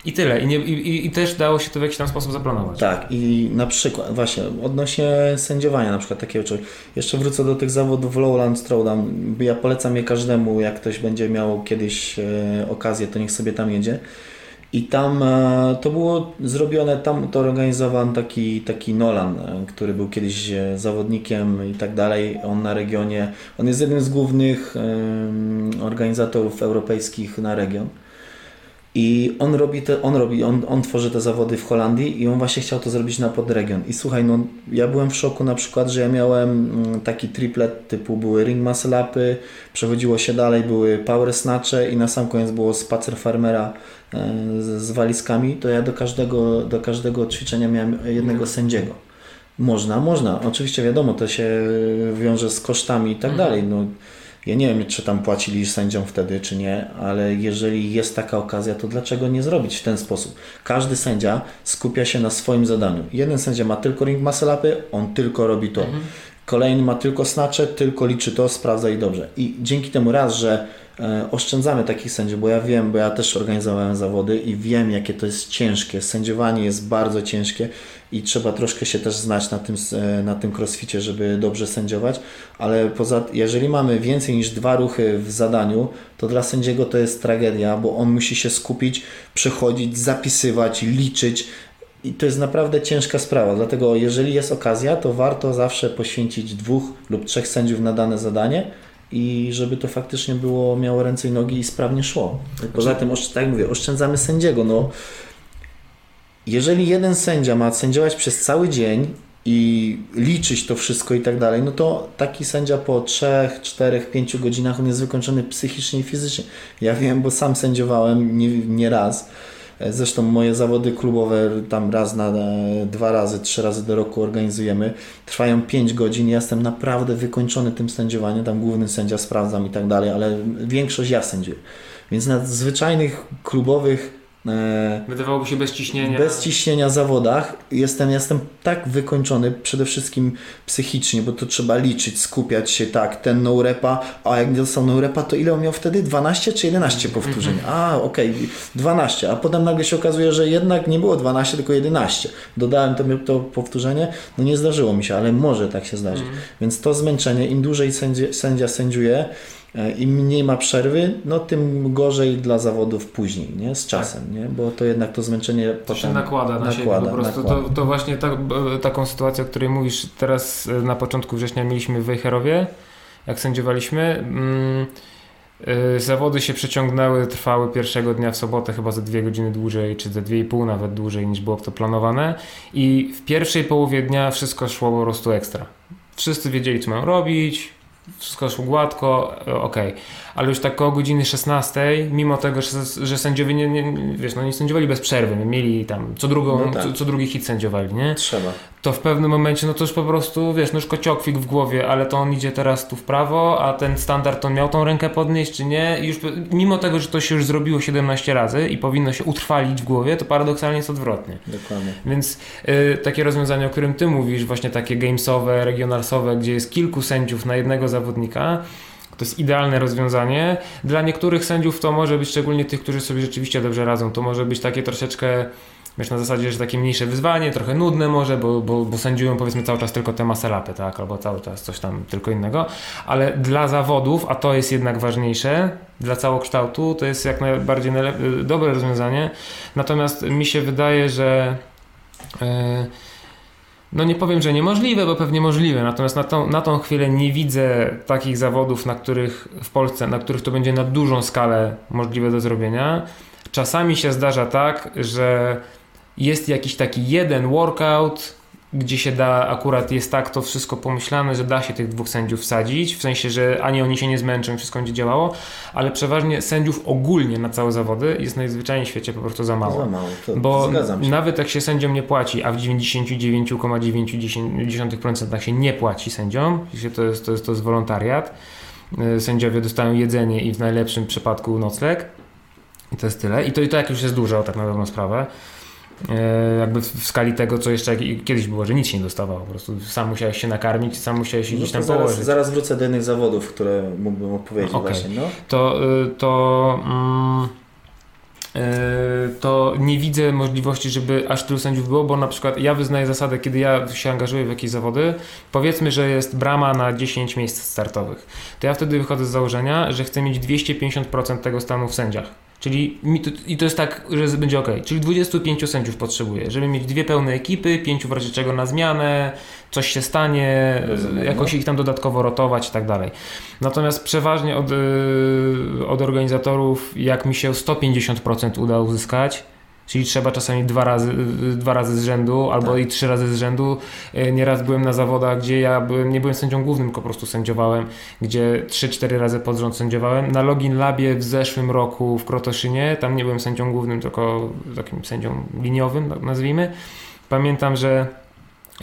I tyle. I, nie, i, I, też dało się to w jakiś tam sposób zaplanować. Tak, i na przykład, właśnie odnośnie sędziowania, na przykład takiego czegoś. Jeszcze wrócę do tych zawodów Lowland Throwdown. Ja polecam je każdemu, jak ktoś będzie miał kiedyś e, okazję, to niech sobie tam jedzie. I tam e, to było zrobione, tam to organizował taki, taki Nolan, e, który był kiedyś e, zawodnikiem i tak dalej. On na regionie, on jest jednym z głównych organizatorów europejskich na region. I on robi, te, on, robi on, on tworzy te zawody w Holandii i on właśnie chciał to zrobić na podregion. I słuchaj, no ja byłem w szoku na przykład, że ja miałem mm, taki triplet typu były ring muscle upy, przechodziło się dalej, były power snatche i na sam koniec było spacer farmera e, z, z walizkami, to ja do każdego, do każdego ćwiczenia miałem jednego sędziego. Można, można. Oczywiście wiadomo, to się wiąże z kosztami i tak mhm. dalej. No, ja nie wiem, czy tam płacili sędziom wtedy, czy nie, ale jeżeli jest taka okazja, to dlaczego nie zrobić w ten sposób? Każdy sędzia skupia się na swoim zadaniu. Jeden sędzia ma tylko ring muscle upy, on tylko robi to. Mhm. Kolejny ma tylko snacze, tylko liczy to, sprawdza i dobrze. I dzięki temu raz, że e, oszczędzamy takich sędziów, bo ja wiem, bo ja też organizowałem zawody i wiem, jakie to jest ciężkie. Sędziowanie jest bardzo ciężkie i trzeba troszkę się też znać na tym, e, na tym crossficie, żeby dobrze sędziować, ale poza, jeżeli mamy więcej niż dwa ruchy w zadaniu, to dla sędziego to jest tragedia, bo on musi się skupić, przechodzić, zapisywać, liczyć, i to jest naprawdę ciężka sprawa, dlatego jeżeli jest okazja, to warto zawsze poświęcić dwóch lub trzech sędziów na dane zadanie i żeby to faktycznie było, miało ręce i nogi i sprawnie szło. Poza tym, tak jak mówię, oszczędzamy sędziego. No, jeżeli jeden sędzia ma sędziować przez cały dzień i liczyć to wszystko i tak dalej, no to taki sędzia po 3, 4, 5 godzinach on jest wykończony psychicznie i fizycznie. Ja wiem, bo sam sędziowałem nie, nie raz E, Zresztą moje zawody klubowe tam raz na e, dwa razy, trzy razy do roku organizujemy. Trwają 5 godzin. Ja jestem naprawdę wykończony tym sędziowaniem. Tam główny sędzia sprawdzam i tak dalej, ale większość ja sędziuję. Więc na zwyczajnych klubowych Wydawałoby się bez ciśnienia. bez ciśnienia zawodach jestem, jestem tak wykończony przede wszystkim psychicznie, bo to trzeba liczyć, skupiać się, tak, ten no repa, a jak nie dostał no repa, to ile on miał wtedy? 12 czy 11 powtórzeń? A, okej, 12, a potem nagle się okazuje, że jednak nie było 12, tylko 11. Dodałem to, to powtórzenie, no nie zdarzyło mi się, ale może tak się zdarzyć. Więc to zmęczenie, im dłużej sędzia, sędzia sędziuje, e, im mniej ma przerwy, no tym gorzej dla zawodów później, nie? Z czasem, nie? Bo to jednak to zmęczenie To się nakłada na siebie po prostu. To, to właśnie tak, e, taką sytuację, o której mówisz teraz e, na początku września mieliśmy w Wejherowie, jak sędziowaliśmy. Mm, e, Zawody się przeciągnęły, trwały pierwszego dnia w sobotę chyba za dwie godziny dłużej, czy za dwie i pół nawet dłużej niż było to planowane. I w pierwszej połowie dnia wszystko szło po prostu ekstra. Wszyscy wiedzieli, co mają robić, wszystko szło gładko, e, okej. Ale już tak koło godziny 16, mimo tego, że, że sędziowie nie, nie, nie- wiesz, no nie sędziowali bez przerwy, mieli tam co, drugą, No tak. co, co drugi hit sędziowali, nie? Trzeba. To w pewnym momencie, no to już po prostu, wiesz, no już kociokwik w głowie, ale to on idzie teraz tu w prawo, a ten standard on miał tą rękę podnieść, czy nie? I już mimo tego, że to się już zrobiło 17 razy i powinno się utrwalić w głowie, to paradoksalnie jest odwrotnie. Dokładnie. Więc y, takie rozwiązanie, o którym ty mówisz, właśnie takie gamesowe, regionalsowe, gdzie jest kilku sędziów na jednego zawodnika, to jest idealne rozwiązanie. Dla niektórych sędziów to może być, szczególnie tych, którzy sobie rzeczywiście dobrze radzą, to może być takie troszeczkę, wiesz, na zasadzie, że takie mniejsze wyzwanie, trochę nudne może, bo, bo, bo sędziują powiedzmy cały czas tylko te maselapy, tak, albo cały czas coś tam tylko innego, ale dla zawodów, a to jest jednak ważniejsze, dla całokształtu, to jest jak najbardziej y, dobre rozwiązanie. Natomiast mi się wydaje, że e, no nie powiem, że niemożliwe, bo pewnie możliwe, natomiast na tą, na tą chwilę nie widzę takich zawodów, na których w Polsce, na których to będzie na dużą skalę możliwe do zrobienia. Czasami się zdarza tak, że jest jakiś taki jeden workout, gdzie się da, akurat jest tak to wszystko pomyślane, że da się tych dwóch sędziów wsadzić, w sensie, że ani oni się nie zmęczą wszystko będzie działało, ale przeważnie sędziów ogólnie na całe zawody jest najzwyczajniej w świecie po prostu za mało. Za mało. To Bo nawet jak się sędziom nie płaci, a w 99,9% się nie płaci sędziom, to jest, to jest, to jest wolontariat, y, sędziowie dostają jedzenie i w najlepszym przypadku nocleg. I to jest tyle. I to i tak już jest dużo, tak na dobrą sprawę. Y, Jakby w skali tego, co jeszcze kiedyś było, że nic się nie dostawało. Po prostu sam musiałeś się nakarmić, sam musiałeś się No gdzieś tam zaraz, położyć. zaraz wrócę do innych zawodów, które mógłbym opowiedzieć Okej. właśnie. No. to, y, to, mm, y, to nie widzę możliwości, żeby aż tylu sędziów było, bo na przykład ja wyznaję zasadę, kiedy ja się angażuję w jakieś zawody, powiedzmy, że jest brama na 10 miejsc startowych, to ja wtedy wychodzę z założenia, że chcę mieć 250% tego stanu w sędziach. Czyli to, i to jest tak, że będzie ok. Czyli 25 sędziów potrzebuję, żeby mieć dwie pełne ekipy, pięciu w razie czego na zmianę, coś się stanie, Rozumiem, jakoś no. ich tam dodatkowo rotować i tak dalej. Natomiast przeważnie od, y, od organizatorów, jak mi się 150% uda uzyskać, czyli trzeba czasami dwa razy, dwa razy z rzędu albo Tak. i trzy razy z rzędu. Y, Nieraz byłem na zawodach, gdzie ja byłem, nie byłem sędzią głównym, tylko po prostu sędziowałem, gdzie 3-4 razy pod rząd sędziowałem. Na Login Labie w zeszłym roku w Krotoszynie, tam nie byłem sędzią głównym, tylko takim sędzią liniowym, tak nazwijmy. Pamiętam, że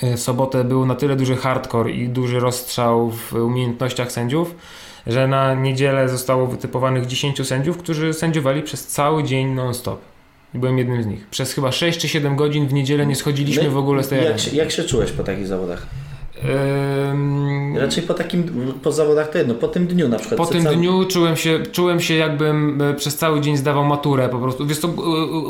w sobotę był na tyle duży hardcore i duży rozstrzał w umiejętnościach sędziów, że na niedzielę zostało wytypowanych 10 sędziów, którzy sędziowali przez cały dzień non-stop. Byłem jednym z nich. Przez chyba 6 czy 7 godzin w niedzielę nie schodziliśmy No i w ogóle z tej jak, areny. jak się czułeś po takich zawodach? Raczej po takim, po zawodach to jedno, po tym dniu na przykład. Po tym cały- dniu czułem się, czułem się jakbym e, przez cały dzień zdawał maturę po prostu. Wiesz to e,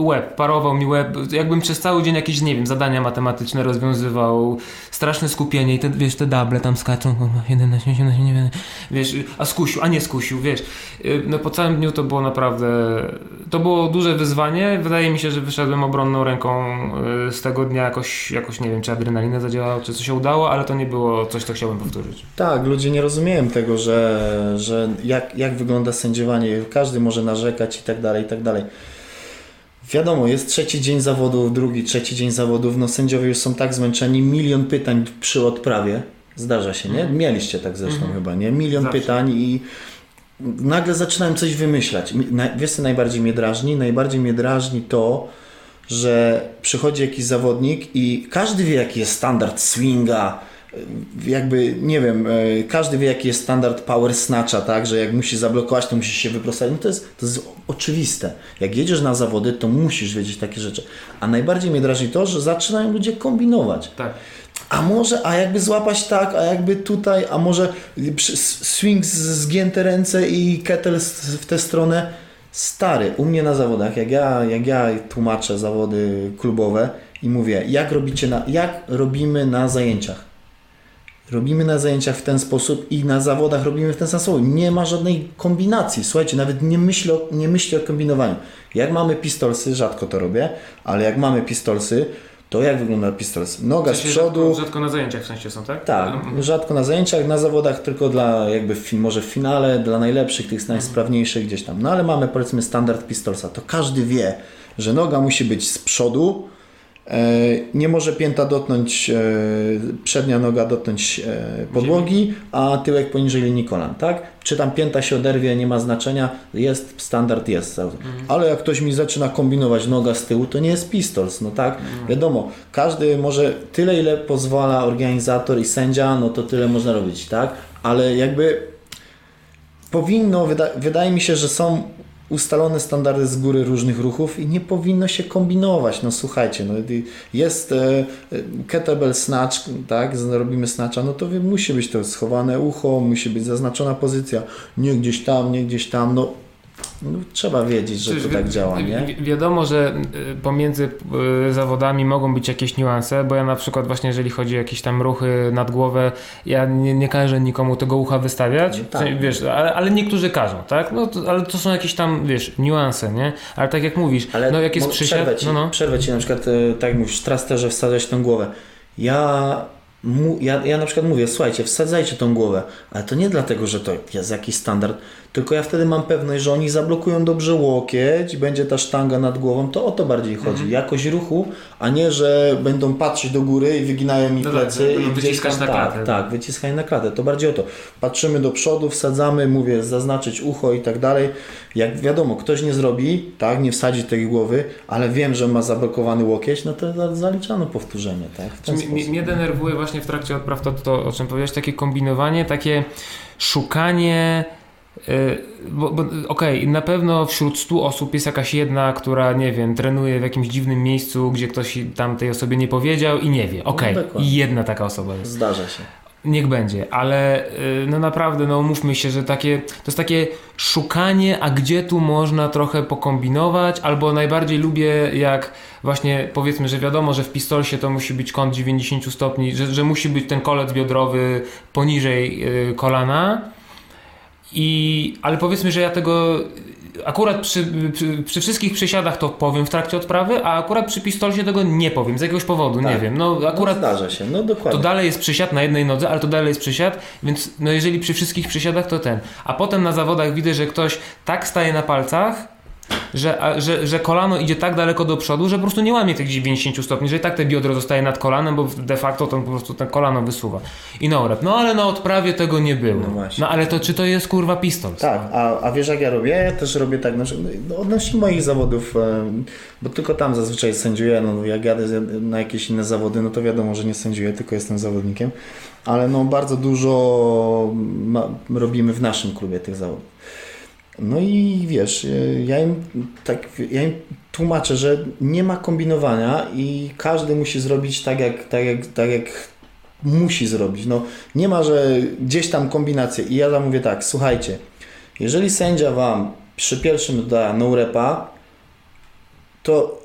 łeb, parował mi łeb, jakbym przez cały dzień jakieś, nie wiem, zadania matematyczne rozwiązywał, straszne skupienie i te, wiesz, te dable tam skaczą, kurwa, 11, 18, nie wiem, wiesz, a skusił, a nie skusił, wiesz. E, No po całym dniu to było naprawdę, to było duże wyzwanie, wydaje mi się, że wyszedłem obronną ręką e, z tego dnia jakoś, jakoś nie wiem, czy adrenalina zadziałała, czy coś się udało, ale to nie było coś, co chciałbym powtórzyć. Tak, ludzie nie rozumieją tego, że, że jak, jak wygląda sędziowanie, każdy może narzekać i tak dalej, i tak dalej. Wiadomo, jest trzeci dzień zawodów, drugi, trzeci dzień zawodów, no sędziowie już są tak zmęczeni, milion pytań przy odprawie, zdarza się, nie? Mieliście tak zresztą Mhm. chyba, nie? Milion Zawsze. pytań i nagle zaczynałem coś wymyślać. Wiesz co najbardziej mnie drażni? Najbardziej mnie drażni to, że przychodzi jakiś zawodnik i każdy wie, jaki jest standard swinga, jakby, nie wiem, e, każdy wie, jaki jest standard power snatcha, tak, że jak musi zablokować, to musi się wyprostować. No to jest, to jest oczywiste. Jak jedziesz na zawody, to musisz wiedzieć takie rzeczy. A najbardziej mnie drażni to, że zaczynają ludzie kombinować. Tak. A może, a jakby złapać tak, a jakby tutaj, a może swing zgięte ręce i kettle w tę stronę. Stary, u mnie na zawodach, jak ja, jak ja tłumaczę zawody klubowe i mówię, jak robicie na, jak robimy na zajęciach Robimy na zajęciach w ten sposób i na zawodach robimy w ten sam sposób. Nie ma żadnej kombinacji. Słuchajcie, nawet nie myślę o, nie myślę o kombinowaniu. Jak mamy pistolsy, rzadko to robię, ale jak mamy pistolsy, to jak wygląda pistols? Noga z przodu. Rzadko, rzadko, na zajęciach w sensie są, tak? Tak, mhm. rzadko na zajęciach, na zawodach tylko dla jakby w, może w finale, dla najlepszych, tych najsprawniejszych gdzieś tam. No ale mamy powiedzmy standard pistolsa. To każdy wie, że noga musi być z przodu, nie może pięta dotknąć, e, przednia noga dotknąć e, podłogi, a tyłek poniżej linii kolan, tak? Czy tam pięta się oderwie, nie ma znaczenia, jest, standard jest. Mhm. Ale jak ktoś mi zaczyna kombinować noga z tyłu, to nie jest pistols, no tak? Mhm. Wiadomo, każdy może tyle, ile pozwala organizator i sędzia, no to tyle można robić, tak? Ale jakby powinno, wyda wydaje mi się, że są ustalone standardy z góry różnych ruchów i nie powinno się kombinować. No słuchajcie, no, jest e, e, kettlebell snatch, tak, robimy snatcha, no to musi być to schowane ucho, musi być zaznaczona pozycja, nie gdzieś tam, nie gdzieś tam, no no, trzeba wiedzieć, że Przecież to tak działa, nie? Wi wiadomo, że y, pomiędzy y, zawodami mogą być jakieś niuanse, bo ja na przykład właśnie jeżeli chodzi o jakieś tam ruchy nad głowę, ja nie, nie każę nikomu tego ucha wystawiać, no tak. wiesz, ale, ale, niektórzy każą, tak? No, to, ale to są jakieś tam, wiesz, niuanse, nie? Ale tak jak mówisz, ale no jak jest przysiad... Przerwę ci, no, no. przerwę ci na przykład, y, tak jak mówisz, trasterze wsadzać tę głowę. Ja ja, ja na przykład mówię, słuchajcie, wsadzajcie tą głowę, ale to nie dlatego, że to jest jakiś standard, tylko ja wtedy mam pewność, że oni zablokują dobrze łokieć, będzie ta sztanga nad głową, to o to bardziej chodzi. Mhm. Jakość ruchu, a nie, że będą patrzeć do góry i wyginają mi no plecy. Tak, i wyciskać na klatę. Tak, tak, wyciskaj na klatę. To bardziej o to. Patrzymy do przodu, wsadzamy, mówię, zaznaczyć ucho i tak dalej. Jak wiadomo, ktoś nie zrobi, tak, nie wsadzi tej głowy, ale wiem, że ma zablokowany łokieć, no to zaliczano powtórzenie, tak? Mnie denerwuje właśnie w trakcie odpraw to, to, o czym powiedziałeś, takie kombinowanie, takie szukanie bo, bo okej, okay, na pewno wśród 100 osób jest jakaś jedna, która, nie wiem, trenuje w jakimś dziwnym miejscu, gdzie ktoś tam tej osobie nie powiedział i nie wie. Okej, okay, no i jedna taka osoba jest. Zdarza się. Niech będzie, ale e, no naprawdę, no umówmy się, że takie, to jest takie szukanie, a gdzie tu można trochę pokombinować, albo najbardziej lubię jak właśnie powiedzmy, że wiadomo, że w pistolsie to musi być kąt 90 stopni, że, że musi być ten kolec biodrowy poniżej e, kolana, i, ale powiedzmy, że ja tego akurat przy, przy, przy, wszystkich przysiadach to powiem w trakcie odprawy, a akurat przy pistolsie tego nie powiem z jakiegoś powodu, tak. nie wiem. No akurat no, zdarza się, no dokładnie. To dalej jest przysiad na jednej nodze, ale to dalej jest przysiad, więc no jeżeli przy wszystkich przysiadach to ten. A potem na zawodach widzę, że ktoś tak staje na palcach, że, że, że kolano idzie tak daleko do przodu, że po prostu nie łamie tych 90 stopni, że i tak te biodro zostaje nad kolanem, bo de facto to po prostu ten kolano wysuwa. I no rep. No ale na odprawie tego nie było. No, no ale to czy to jest kurwa pistol? Tak, a, a wiesz jak ja robię? Ja też robię tak, znaczy, no, odnośnie moich zawodów, bo tylko tam zazwyczaj sędziuję, no jak jadę na jakieś inne zawody, no to wiadomo, że nie sędziuję, tylko jestem zawodnikiem, ale no bardzo dużo ma, robimy w naszym klubie tych zawodów. No i wiesz, e, ja im, tak, ja im tłumaczę, że nie ma kombinowania i każdy musi zrobić tak jak, tak jak, tak jak musi zrobić. No, nie ma, że gdzieś tam kombinacje. I ja tam mówię tak, słuchajcie, jeżeli sędzia Wam przy pierwszym da no repa, to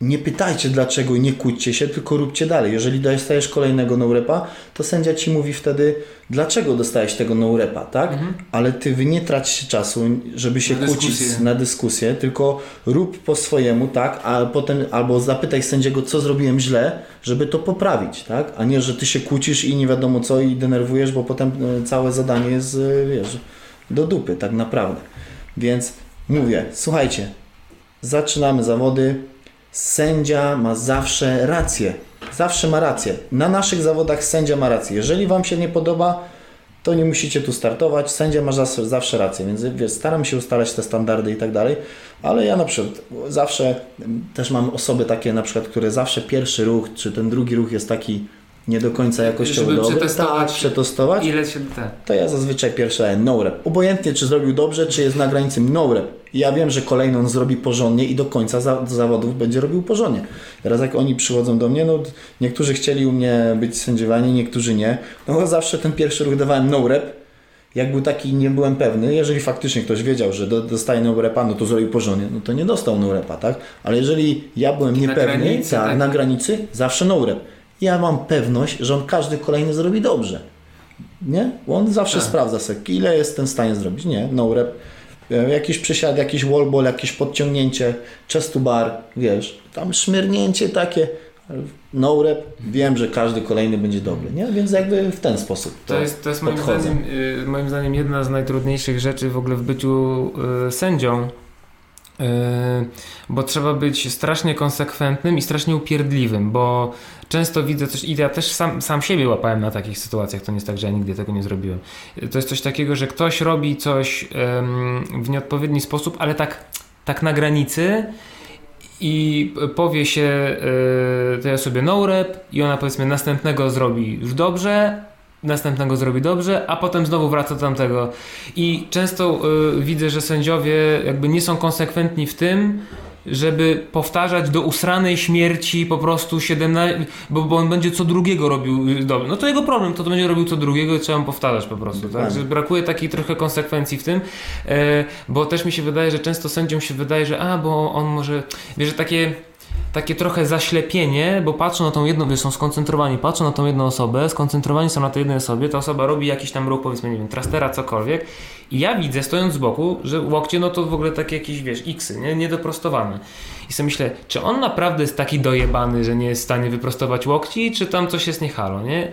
nie pytajcie dlaczego i nie kłóćcie się, tylko róbcie dalej. Jeżeli dostajesz kolejnego no-repa, to sędzia ci mówi wtedy, dlaczego dostałeś tego no-repa, tak? Mhm. Ale ty nie trać czasu, żeby się na kłócić dyskusję. na dyskusję, tylko rób po swojemu, tak? A potem albo zapytaj sędziego, co zrobiłem źle, żeby to poprawić, tak? A nie, że ty się kłócisz i nie wiadomo co i denerwujesz, bo potem e, całe zadanie jest, e, wiesz, do dupy, tak naprawdę. Więc mówię, słuchajcie, zaczynamy zawody, sędzia ma zawsze rację. Zawsze ma rację. Na naszych zawodach sędzia ma rację. Jeżeli Wam się nie podoba, to nie musicie tu startować, sędzia ma zawsze, zawsze rację, więc wiesz, staram się ustalać te standardy i tak dalej, ale ja na przykład zawsze też mam osoby takie na przykład, które zawsze pierwszy ruch, czy ten drugi ruch jest taki nie do końca jakościowo Żeby dobry, przetestować- tak, przetestować, Ile się te. to ja zazwyczaj pierwszy daję no rep. Obojętnie czy zrobił dobrze, czy jest na granicy no rep. Ja wiem, że kolejny on zrobi porządnie i do końca za, do zawodów będzie robił porządnie. Teraz jak oni przychodzą do mnie, no niektórzy chcieli u mnie być sędziowani, niektórzy nie. No zawsze ten pierwszy ruch dawałem no rep. Jak był taki, nie byłem pewny, jeżeli faktycznie ktoś wiedział, że do, dostaje no repa, no to zrobił porządnie, no to nie dostał no repa, tak? Ale jeżeli ja byłem niepewny, granicy, tak, tak. na granicy, zawsze no rep. Ja mam pewność, że on każdy kolejny zrobi dobrze. Nie? Bo on zawsze Tak. sprawdza sobie, ile jestem w stanie zrobić. Nie, no rep. E, Jakiś przysiad, jakiś wallball, jakieś podciągnięcie, chest to bar, wiesz, tam szmyrnięcie takie, no rep, wiem, że każdy kolejny będzie dobry, nie? Więc jakby w ten sposób To jest, to jest moim, zdaniem, y, moim zdaniem jedna z najtrudniejszych rzeczy w ogóle w byciu y, sędzią. Y, bo trzeba być strasznie konsekwentnym i strasznie upierdliwym, bo często widzę coś, i ja też sam, sam siebie łapałem na takich sytuacjach, to nie jest tak, że ja nigdy tego nie zrobiłem. Y, To jest coś takiego, że ktoś robi coś w nieodpowiedni sposób, ale tak, tak na granicy i powie się y, tej osobie no rep i ona powiedzmy następnego zrobi już dobrze, następnego zrobi dobrze, a potem znowu wraca do tamtego. I często y, widzę, że sędziowie jakby nie są konsekwentni w tym, żeby powtarzać do usranej śmierci po prostu 17, bo, bo on będzie co drugiego robił y, dobrze. No to jego problem, to, to będzie robił co drugiego i trzeba mu powtarzać po prostu. Tak? Że brakuje takiej trochę konsekwencji w tym, e, bo też mi się wydaje, że często sędziom się wydaje, że a, bo on może, wiesz, że takie takie trochę zaślepienie, bo patrzą na tą jedną, wiesz, są skoncentrowani, patrzą na tą jedną osobę, skoncentrowani są na tej jednej osobie, ta osoba robi jakiś tam ruch, powiedzmy, nie wiem, trastera, cokolwiek i ja widzę, stojąc z boku, że łokcie, no to w ogóle takie jakieś, wiesz, xy, nie? Niedoprostowane. I sobie myślę, czy on naprawdę jest taki dojebany, że nie jest w stanie wyprostować łokci, czy tam coś jest nie halo, nie?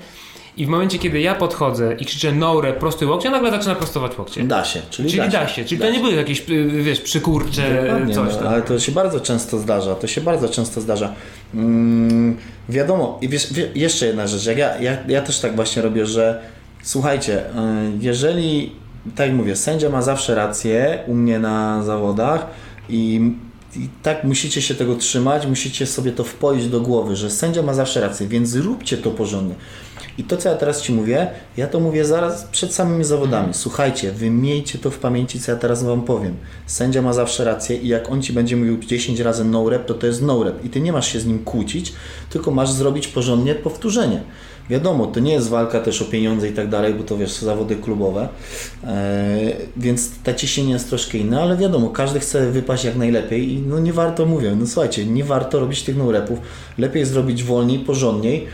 I w momencie, kiedy ja podchodzę i krzyczę no re, prosty łokcie, nagle zaczyna prostować łokcie. Da się, czyli, Czyli da się, czyli to nie były jakieś, y, wiesz, przykurcze, Dokładnie, coś no, ale to się bardzo często zdarza, to się bardzo często zdarza. Mm, wiadomo, i wiesz, wie, jeszcze jedna rzecz, jak ja, ja, ja też tak właśnie robię, że słuchajcie, y, jeżeli, tak jak mówię, sędzia ma zawsze rację u mnie na zawodach i, i tak musicie się tego trzymać, musicie sobie to wpoić do głowy, że sędzia ma zawsze rację, więc zróbcie to porządnie. I to, co ja teraz Ci mówię, ja to mówię zaraz przed samymi zawodami. Słuchajcie, wy miejcie to w pamięci, co ja teraz Wam powiem. Sędzia ma zawsze rację i jak on Ci będzie mówił 10 razy no rep, to to jest no rep. I Ty nie masz się z nim kłócić, tylko masz zrobić porządnie powtórzenie. Wiadomo, to nie jest walka też o pieniądze i tak dalej, bo to wiesz, zawody klubowe, e, więc ta ciśnienie jest troszkę inna, ale wiadomo, każdy chce wypaść jak najlepiej i no nie warto, mówię, no słuchajcie, nie warto robić tych no-repów, lepiej zrobić wolniej, porządniej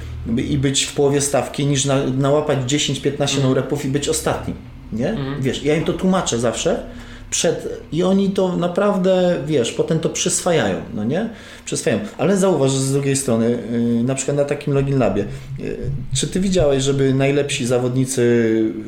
i być w połowie stawki niż na, nałapać 10-15 no-repów i być ostatnim, nie? Wiesz, ja im to tłumaczę zawsze, przed i oni to naprawdę, wiesz, potem to przyswajają, no nie? Przyswajają. Ale zauważ że z drugiej strony, yy, na przykład na takim Login Labie, yy, czy ty widziałeś, żeby najlepsi zawodnicy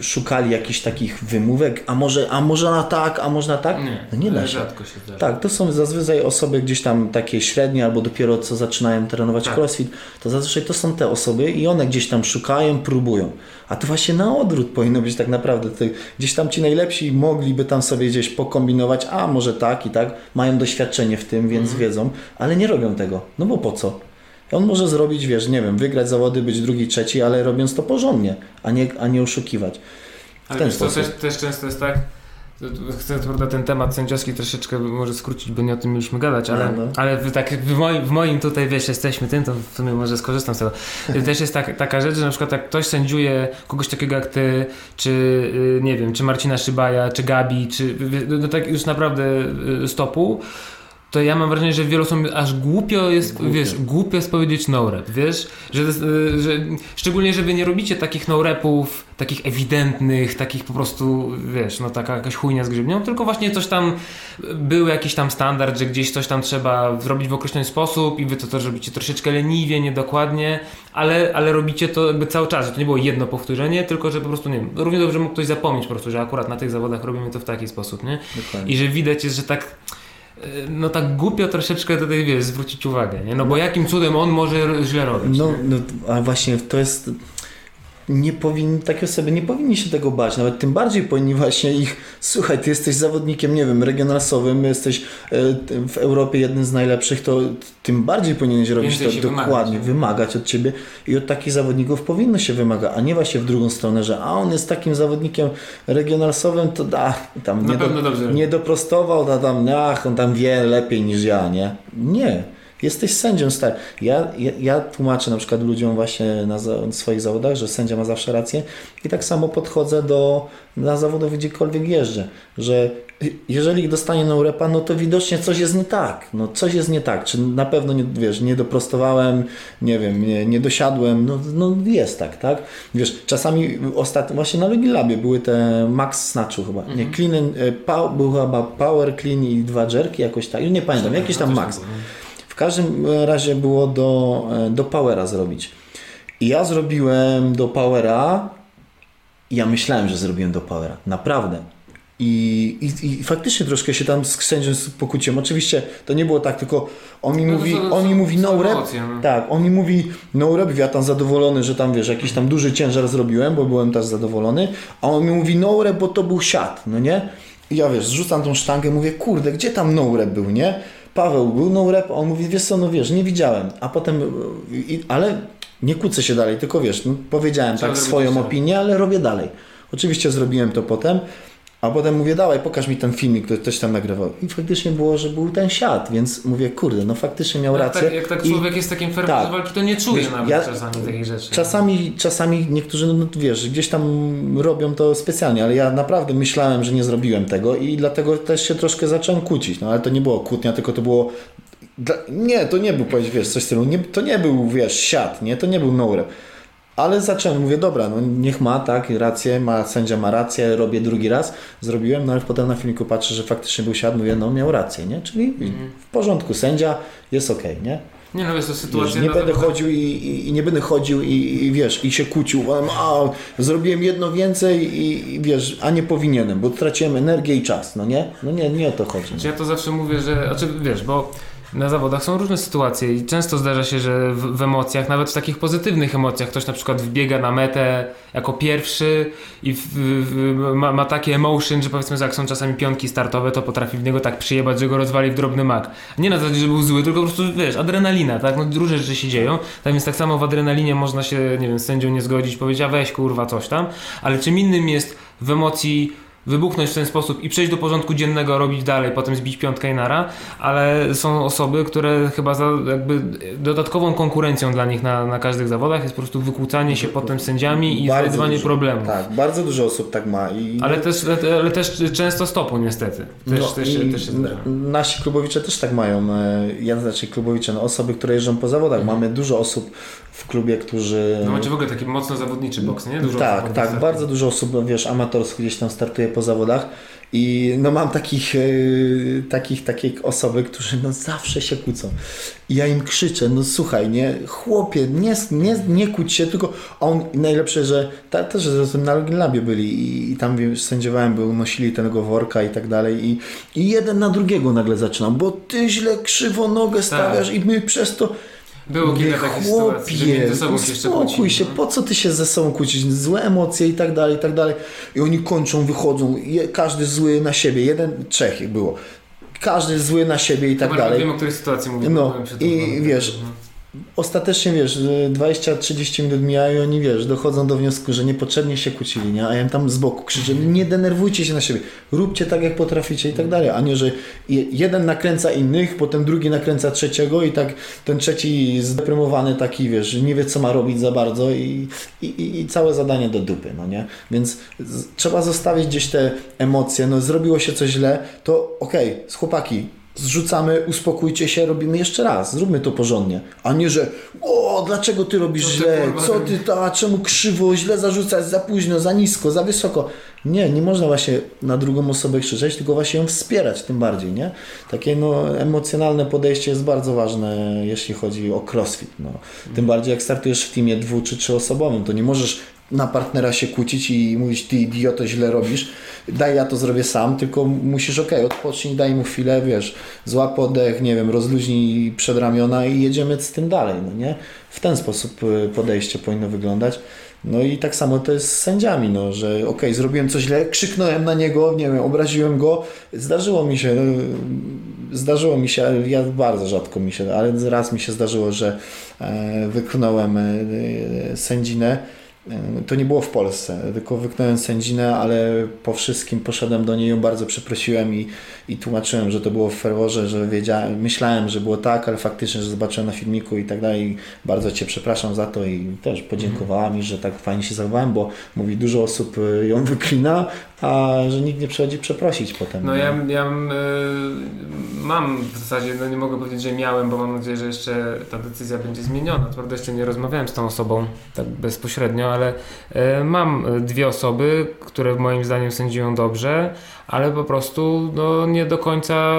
szukali jakichś takich wymówek, a może, a może na tak, a może na tak? Nie, no nie da się. rzadko się zdarza. Tak, to są zazwyczaj osoby gdzieś tam takie średnie albo dopiero co zaczynają trenować Tak. crossfit, to zazwyczaj to są te osoby i one gdzieś tam szukają, próbują. A to właśnie na odwrót powinno być tak naprawdę. Ty, gdzieś tam ci najlepsi mogliby tam sobie gdzieś pokombinować, a może tak i tak, mają doświadczenie w tym, więc Mhm. wiedzą, ale nie robią tego. No bo po co? On może zrobić, wiesz, nie wiem, wygrać zawody, być drugi, trzeci, ale robiąc to porządnie, a nie, a nie oszukiwać. Ale ten wiesz, to też, też często jest tak, chcę prawda, ten temat sędziowski troszeczkę może skrócić, bo nie o tym mieliśmy gadać, ale, No, no. ale w, tak, w, moim, w moim tutaj, wiesz, jesteśmy tym, to w sumie może skorzystam z tego. Też jest tak, taka rzecz, że na przykład jak ktoś sędziuje kogoś takiego jak ty, czy y, nie wiem, czy Marcina Szybaja, czy Gabi, czy no tak już naprawdę y, stopu, to ja mam wrażenie, że wielu osobom aż głupio jest, Głupio. wiesz, głupio jest powiedzieć no rep, wiesz, że, że szczególnie, że wy nie robicie takich no repów, takich ewidentnych, takich po prostu, wiesz, no taka jakaś chujnia z grzybnią, tylko właśnie coś tam, był jakiś tam standard, że gdzieś coś tam trzeba zrobić w określony sposób i wy to, to robicie troszeczkę leniwie, niedokładnie, ale, ale robicie to jakby cały czas, że to nie było jedno powtórzenie, tylko że po prostu, nie wiem, równie dobrze mógł ktoś zapomnieć po prostu, że akurat na tych zawodach robimy to w taki sposób, nie? Dokładnie. I że widać jest, że tak no tak głupio troszeczkę tutaj, wiesz, zwrócić uwagę, nie? No bo jakim cudem on może źle robić? No, no, a właśnie to jest. Nie powinni, takie osoby nie powinni się tego bać, nawet tym bardziej powinni właśnie ich, słuchaj, ty jesteś zawodnikiem, nie wiem, regionalsowym, jesteś e, w Europie jednym z najlepszych, to tym bardziej powinieneś robić Więcej to dokładnie, wymagać. wymagać od ciebie i od takich zawodników powinno się wymagać, a nie właśnie w drugą stronę, że a on jest takim zawodnikiem regionalsowym, to da, tam nie, robi. nie doprostował, to tam, ach, on tam wie lepiej niż ja, nie? Nie. Jesteś sędzią, stary. Ja, ja, ja tłumaczę na przykład ludziom właśnie na za, swoich zawodach, że sędzia ma zawsze rację i tak samo podchodzę do na zawodów gdziekolwiek jeżdżę, że jeżeli dostanie no repa, no to widocznie coś jest nie tak. No coś jest nie tak. Czy na pewno nie, wiesz, nie doprostowałem, nie wiem, nie, nie dosiadłem, no, no jest tak, tak? Wiesz, czasami ostatnio, właśnie na Logilabie były te max snatchu chyba, nie, clean, and, e, pow, był chyba power clean i dwa jerki jakoś tak, nie pamiętam, jakiś tam max. W każdym razie było do, do Powera zrobić. I ja zrobiłem do Powera. Ja myślałem, że zrobiłem do Powera. Naprawdę. I, i, I faktycznie troszkę się tam z sędzią pokłóciłem. Oczywiście to nie było tak, tylko on mi No to mówi, są- on mi mówi no rep. no. Tak, on mi mówi no rep, ja tam zadowolony, że tam wiesz, jakiś tam duży ciężar zrobiłem, bo byłem też zadowolony. A on mi mówi no rep, bo to był siat, no nie? I ja wiesz, zrzucam tą sztangę, mówię, kurde, gdzie tam no rep był, nie? Paweł no rep, on mówi, wiesz co, no wiesz, nie widziałem. A potem, i, ale nie kłócę się dalej, tylko wiesz, no, powiedziałem Trzeba tak swoją opinię, ale robię dalej. Oczywiście zrobiłem to potem, a potem mówię, dawaj, pokaż mi ten filmik, który ktoś tam nagrywał. I faktycznie było, że był ten siat, więc mówię, kurde, no faktycznie miał Jak rację. tak, jak tak I człowiek jest takim fair tak. walki, to nie czuje Wiesz, nawet ja- czasami takich rzeczy. Czasami, czasami niektórzy, no, no wiesz, gdzieś tam robią to specjalnie, ale ja naprawdę myślałem, że nie zrobiłem tego i dlatego też się troszkę zacząłem kłócić. No ale to nie było kłótnia, tylko to było. Nie, to nie był, powiedz, wiesz, coś w stylu. Nie, to nie był, wiesz, siat, nie, to nie był no rep. Ale zacząłem, mówię, dobra, no niech ma, tak, rację, ma, sędzia ma rację, robię drugi raz, zrobiłem, no ale potem na filmiku patrzę, że faktycznie był siat, mówię, no miał rację, nie, czyli w porządku, sędzia jest okej, nie. Nie no, wiesz, to sytuacja... nie będę chodził i, i, i nie będę chodził i, i wiesz, i się kłócił, a zrobiłem jedno więcej i, i wiesz, a nie powinienem, bo traciłem energię i czas, no nie? No nie, nie o to chodzi. Znaczy ja to zawsze mówię, że, znaczy wiesz, bo na zawodach są różne sytuacje i często zdarza się, że w, w emocjach, nawet w takich pozytywnych emocjach, ktoś na przykład wbiega na metę jako pierwszy i w, w, ma, ma takie emotion, że powiedzmy, że jak są czasami pionki startowe, to potrafi w niego tak przyjebać, że go rozwali w drobny mak. Nie na zasadzie, że był zły, tylko po prostu, wiesz, adrenalina, tak? No różne rzeczy się dzieją, tak więc tak samo w adrenalinie można się, nie wiem, z sędzią nie zgodzić, powiedzieć, a weź kurwa coś tam, ale czym innym jest w emocji wybuchnąć w ten sposób i przejść do porządku dziennego, robić dalej, potem zbić piątkę i nara, ale są osoby, które chyba za jakby dodatkową konkurencją dla nich na, na każdych zawodach jest po prostu wykłócanie się potem sędziami i dużo. problemów. Tak, bardzo dużo osób tak ma. I, Ale też, ale też często stopu niestety. Też, no, też, też się zdarza. Nasi klubowicze też tak mają. e, Ja znaczy klubowicze, no osoby, które jeżdżą po zawodach. Mamy dużo osób w klubie, którzy... No macie w ogóle taki mocno zawodniczy boks, nie? Dużo tak, tak, bardzo dużo osób, wiesz, amatorskich gdzieś tam startuje po zawodach. I no mam takich, e, takich, takie osoby, którzy no zawsze się kłócą. I ja im krzyczę, no słuchaj, nie, chłopie, nie, nie, nie kłóć się, tylko on najlepsze, że ta, też zresztą na Login Labie byli i, i tam wiesz, sędziowałem, był, nosili tego worka i tak dalej. I, i jeden na drugiego nagle zaczynam, bo ty źle krzywo nogę stawiasz i my przez to Było kilka takich sytuacji, że między sobą się jeszcze uspokój kłócili. się, no. po co ty się ze sobą kłócić? Złe emocje i tak dalej, i tak dalej. I oni kończą, wychodzą, każdy zły na siebie, jeden, trzech ich było. Każdy zły na siebie i tak Chyba dalej. Wiem, o której sytuacji mówię. No, i wiesz, Mhm. Ostatecznie wiesz, że 20-30 minut mija i oni wiesz, dochodzą do wniosku, że niepotrzebnie się kłócili, nie? A ja im tam z boku krzyczę, nie denerwujcie się na siebie, róbcie tak jak potraficie i tak dalej, a nie, że je- jeden nakręca innych, potem drugi nakręca trzeciego i tak ten trzeci zdeprymowany taki, wiesz, nie wie co ma robić za bardzo i, i, i- całe zadanie do dupy, no nie? Więc z, trzeba zostawić gdzieś te emocje, no zrobiło się coś źle, to okej, z chłopaki, zrzucamy, uspokójcie się, robimy jeszcze raz, zróbmy to porządnie, a nie, że o, dlaczego ty robisz ty, źle, kurwa, co ty, ta, czemu krzywo, źle zarzucać, za późno, za nisko, za wysoko. Nie, nie można właśnie na drugą osobę krzyczeć, tylko właśnie ją wspierać tym bardziej, nie? Takie no, emocjonalne podejście jest bardzo ważne, jeśli chodzi o crossfit, no. Tym bardziej jak startujesz w teamie dwu czy trzyosobowym, to nie możesz na partnera się kłócić i mówić, ty idioto, źle robisz, daj ja to zrobię sam, tylko musisz, okej, odpocznij, daj mu chwilę, wiesz, złap oddech, nie wiem, rozluźnij przedramiona i jedziemy z tym dalej, no nie? W ten sposób y, podejście powinno wyglądać. No i tak samo to jest z sędziami, no, że okej, okay, zrobiłem coś źle, krzyknąłem na niego, nie wiem, obraziłem go. Zdarzyło mi się, zdarzyło mi się, ja bardzo rzadko mi się, ale raz mi się zdarzyło, że e, wyklnąłem e, sędzinę to nie było w Polsce, tylko wyknąłem sędzinę, ale po wszystkim poszedłem do niej, ją bardzo przeprosiłem i, i tłumaczyłem, że to było w ferworze, że wiedziałem, myślałem, że było tak, ale faktycznie, że zobaczyłem na filmiku i tak dalej. Bardzo Cię przepraszam za to i też podziękowała mi, że tak fajnie się zachowałem, bo mówi, dużo osób y, ją wyklina, a że nikt nie przychodzi przeprosić potem. No ja, ja y, mam w zasadzie, no nie mogę powiedzieć, że miałem, bo mam nadzieję, że jeszcze ta decyzja będzie zmieniona. Prawda, jeszcze nie rozmawiałem z tą osobą tak bezpośrednio, ale y, mam dwie osoby, które moim zdaniem sędziują dobrze, ale po prostu no, nie do końca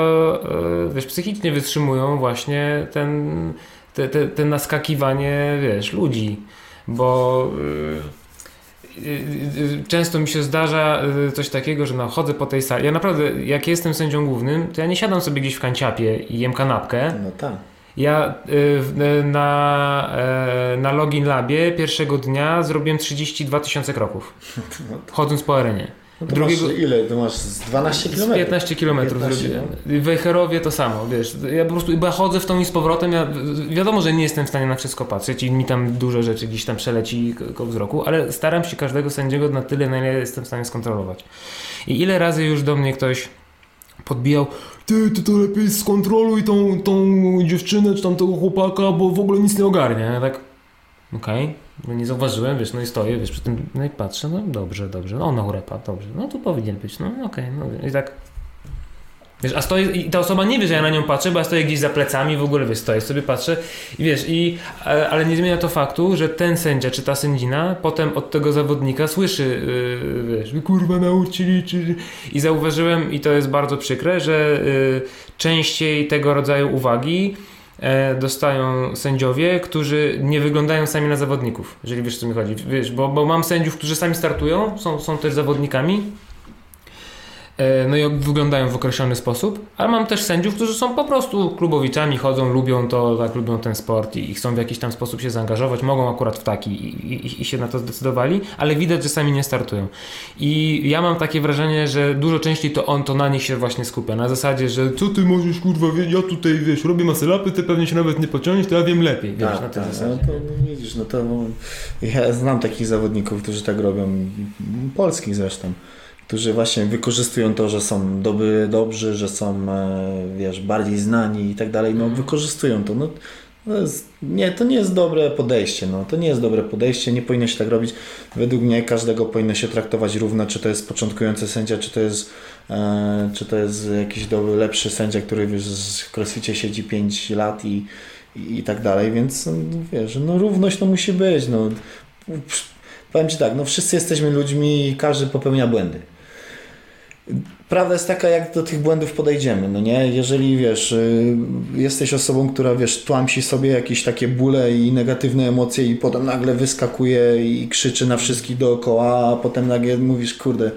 y, wiesz, psychicznie wytrzymują właśnie ten, te, te, te naskakiwanie wiesz, ludzi, bo często mi się zdarza y, coś takiego, że no, chodzę po tej sali. Ja naprawdę, jak jestem sędzią głównym, to ja nie siadam sobie gdzieś w kanciapie i jem kanapkę. No tak. Ja y, na, na Login Labie pierwszego dnia zrobiłem 32 tysiące kroków. No chodząc po arenie. No to Drugiego... masz ile? To masz z 12 km? 15 km zrobiłem. W Wejherowie to samo, wiesz. Ja po prostu ja chodzę w tą i z powrotem. Ja, wiadomo, że nie jestem w stanie na wszystko patrzeć i mi tam dużo rzeczy gdzieś tam przeleci koło wzroku, ale staram się każdego sędziego na tyle, na ile jestem w stanie skontrolować. I ile razy już do mnie ktoś podbijał ty, ty to lepiej skontroluj tą, tą dziewczynę czy tam tego chłopaka, bo w ogóle nic nie ogarnia. Ja tak, okej. Okay no nie zauważyłem, wiesz, no i stoję, wiesz, przy tym, no i patrzę, no dobrze, dobrze, no no urepa, dobrze, no tu powinien być, no okej, okay, no i tak. Wiesz, a stoję, i ta osoba nie wie, że ja na nią patrzę, bo ja stoję gdzieś za plecami, w ogóle wiesz, stoję sobie, patrzę i wiesz, i, e, ale nie zmienia to faktu, że ten sędzia czy ta sędzina potem od tego zawodnika słyszy, yy, wiesz, kurwa nauczyli, czy... i zauważyłem, i to jest bardzo przykre, że yy, częściej tego rodzaju uwagi dostają sędziowie, którzy nie wyglądają sami na zawodników, jeżeli wiesz, co mi chodzi. Wiesz, bo, bo mam sędziów, którzy sami startują, są, są też zawodnikami, E, no i wyglądają w określony sposób, ale mam też sędziów, którzy są po prostu klubowiczami, chodzą, lubią to, tak, lubią ten sport i, chcą w jakiś tam sposób się zaangażować, mogą akurat w taki i, i, i, się na to zdecydowali, ale widać, że sami nie startują. I ja mam takie wrażenie, że dużo częściej to on to na nich się właśnie skupia, na zasadzie, że co ty możesz kurwa, ja tutaj wiesz, robię masylapy, ty pewnie się nawet nie pociągniesz, to ja wiem lepiej, wiesz, tak, na tej tak, zasadzie. No to widzisz, no to ja znam takich zawodników, którzy tak robią, polskich zresztą którzy właśnie wykorzystują to, że są dobry, dobrzy, że są e, wiesz, bardziej znani i tak dalej, no mhm. wykorzystują to. No, to jest, nie, to nie jest dobre podejście, no. to nie jest dobre podejście, nie powinno się tak robić. Według mnie każdego powinno się traktować równo, czy to jest początkujący sędzia, czy to jest, e, czy to jest jakiś dobry, lepszy sędzia, który wiesz, w crossficie siedzi 5 lat i, i, i, tak dalej, więc no, wiesz, no równość to musi być, no. Powiem Ci tak, no wszyscy jesteśmy ludźmi i każdy popełnia błędy. Prawda jest taka, jak do tych błędów podejdziemy, no nie? Jeżeli, wiesz, y, jesteś osobą, która, wiesz, tłamsi sobie jakieś takie bóle i negatywne emocje i potem nagle wyskakuje i krzyczy na wszystkich dookoła, a potem nagle mówisz, kurde,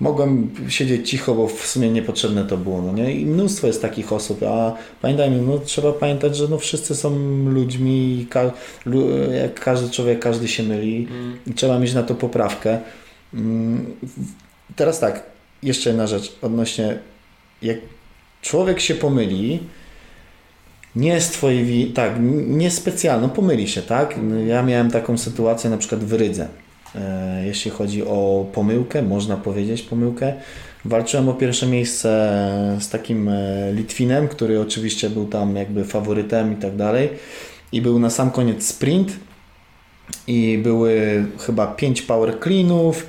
mogłem siedzieć cicho, bo w sumie niepotrzebne to było, no nie? I mnóstwo jest takich osób, a pamiętajmy, no trzeba pamiętać, że no wszyscy są ludźmi, ka jak każdy człowiek, każdy się myli mm. i trzeba mieć na to poprawkę. Mm, teraz tak, jeszcze jedna rzecz odnośnie, jak człowiek się pomyli, nie z twojej winy, tak, nie specjalnie, no pomyli się, tak? Ja miałem taką sytuację na przykład w Rydze. E, jeśli chodzi o pomyłkę, można powiedzieć pomyłkę. Walczyłem o pierwsze miejsce z takim e, Litwinem, który oczywiście był tam jakby faworytem i tak dalej. I był na sam koniec sprint i były chyba 5 power cleanów,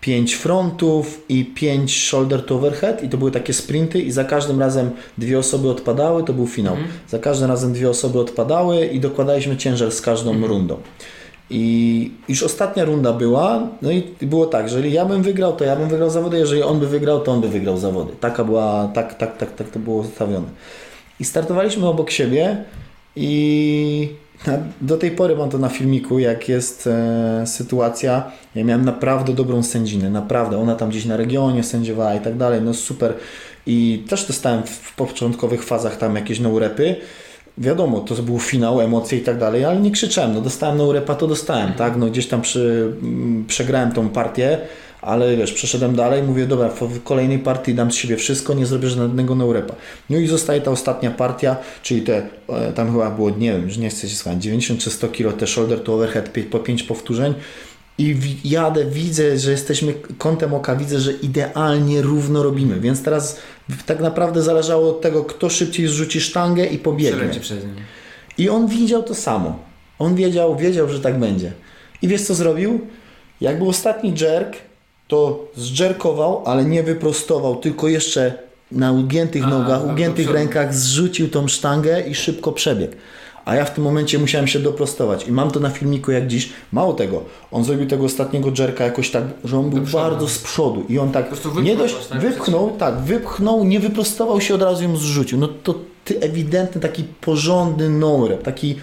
5 frontów i 5 shoulder to overhead i to były takie sprinty i za każdym razem dwie osoby odpadały, to był finał. Mm. Za każdym razem dwie osoby odpadały i dokładaliśmy ciężar z każdą mm. rundą. I już ostatnia runda była, no i było tak, jeżeli ja bym wygrał, to ja bym wygrał zawody, jeżeli on by wygrał, to on by wygrał zawody. Taka była, tak, tak, tak, tak to było ustawione. I startowaliśmy obok siebie i do tej pory mam to na filmiku, jak jest e, sytuacja. Ja miałem naprawdę dobrą sędzinę, naprawdę. Ona tam gdzieś na regionie sędziowała i tak dalej, no super. I też dostałem w początkowych fazach tam jakieś no-repy. wiadomo, to był finał, emocje i tak dalej, ale nie krzyczałem, no dostałem no repa, to dostałem, tak, no gdzieś tam przy, mm, przegrałem tą partię, ale wiesz, przeszedłem dalej, mówię, dobra, w kolejnej partii dam z siebie wszystko, nie zrobię żadnego no-repa. No i zostaje ta ostatnia partia, czyli te, e, tam chyba było, nie wiem, już nie chcę się słuchać, 90 czy 100 kilo, te shoulder to overhead, po 5 powtórzeń i jadę, widzę, że jesteśmy kątem oka, widzę, że idealnie równo robimy, więc teraz tak naprawdę zależało od tego, kto szybciej zrzuci sztangę i pobiegnie. Przez nie. I on widział to samo. On wiedział, wiedział, że tak będzie. I wiesz co zrobił? Jak był ostatni jerk, to zjerkował, ale nie wyprostował, tylko jeszcze na ugiętych nogach, ugiętych rękach zrzucił tą sztangę i szybko przebiegł. A ja w tym momencie musiałem się doprostować. I mam to na filmiku jak dziś. Mało tego, on zrobił tego ostatniego jerka jakoś tak, że on był bardzo z przodu. I on tak nie dość tak? wypchnął, tak, wypchnął, nie wyprostował się, od razu ją zrzucił. No to ty ewidentny taki porządny no-rep, taki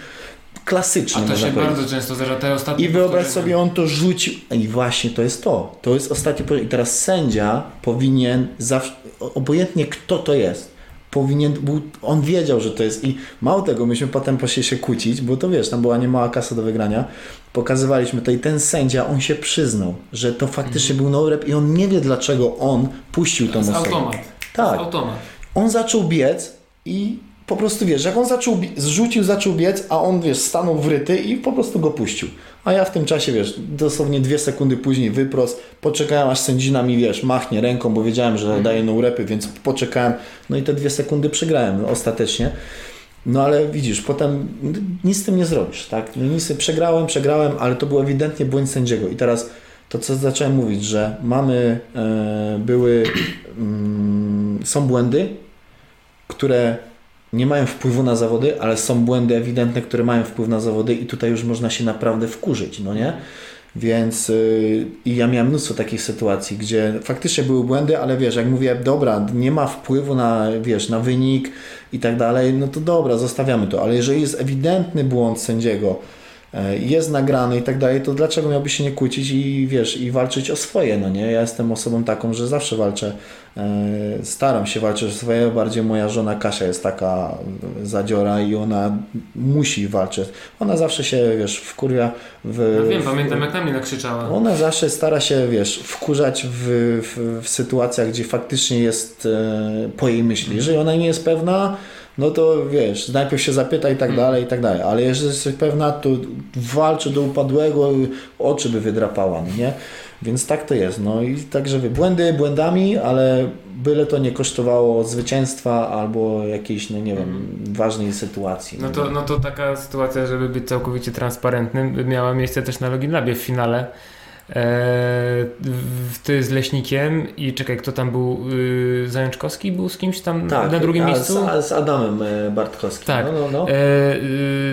klasyczny. A to się powiedzieć. bardzo często zdarza. Te ostatnie I wyobraź sobie, on to rzucił. I właśnie to jest to. To jest ostatni poziom. I teraz sędzia powinien, zawsze, obojętnie kto to jest, powinien, był, on wiedział, że to jest. I mało tego, myśmy potem poszli się kłócić, bo to wiesz, tam była niemała kasa do wygrania. Pokazywaliśmy to i ten sędzia, on się przyznał, że to faktycznie był no rep i on nie wie, dlaczego on puścił tą To jest osobę. automat. To Tak. jest automat. On zaczął biec i po prostu wiesz, jak on zaczął, zrzucił, zaczął biec, a on wiesz, stanął wryty i po prostu go puścił. A ja w tym czasie, wiesz, dosłownie dwie sekundy później wyprost, poczekałem aż sędzina mi, wiesz, machnie ręką, bo wiedziałem, że daje no repy, więc poczekałem, no i te dwie sekundy przegrałem ostatecznie. No ale widzisz, potem nic z tym nie zrobisz, tak? No Nic, przegrałem, przegrałem, ale to był ewidentnie błąd sędziego. I teraz to, co zacząłem mówić, że mamy, e, były, mm, są błędy, które nie mają wpływu na zawody, ale są błędy ewidentne, które mają wpływ na zawody i tutaj już można się naprawdę wkurzyć, no nie? Więc yy, i ja miałem mnóstwo takich sytuacji, gdzie faktycznie były błędy, ale wiesz, jak mówię, dobra, nie ma wpływu na, wiesz, na wynik i tak dalej, no to dobra, zostawiamy to, ale jeżeli jest ewidentny błąd sędziego, jest nagrany i tak dalej, to dlaczego miałby się nie kłócić i wiesz, i walczyć o swoje, no nie? Ja jestem osobą taką, że zawsze walczę, e, staram się walczyć o swoje, bardziej moja żona Kasia jest taka zadziora i ona musi walczyć. Ona zawsze się, wiesz, wkurwia w... No wiem, w, pamiętam jak na mnie nakrzyczała. ona zawsze stara się, wiesz, wkurzać w, w, w sytuacjach, gdzie faktycznie jest e, po jej myśli. Jeżeli ona nie jest pewna, no to wiesz, najpierw się zapyta i tak dalej, i tak dalej. Ale jeżeli jesteś pewna, to walczy do upadłego, oczy by wydrapała, no nie? Więc tak to jest. No i także wie, błędy błędami, ale byle to nie kosztowało zwycięstwa albo jakiejś, no nie wiem, ważnej sytuacji. No to, no to taka sytuacja, żeby być całkowicie transparentnym, miała miejsce też na Login Labie w finale. W- ty z Leśnikiem i czekaj, kto tam był? Yy, Zajączkowski był z kimś tam tak, na drugim a, miejscu? Z, z Adamem e, Bartkowskim. Tak. No, no, no. Eee,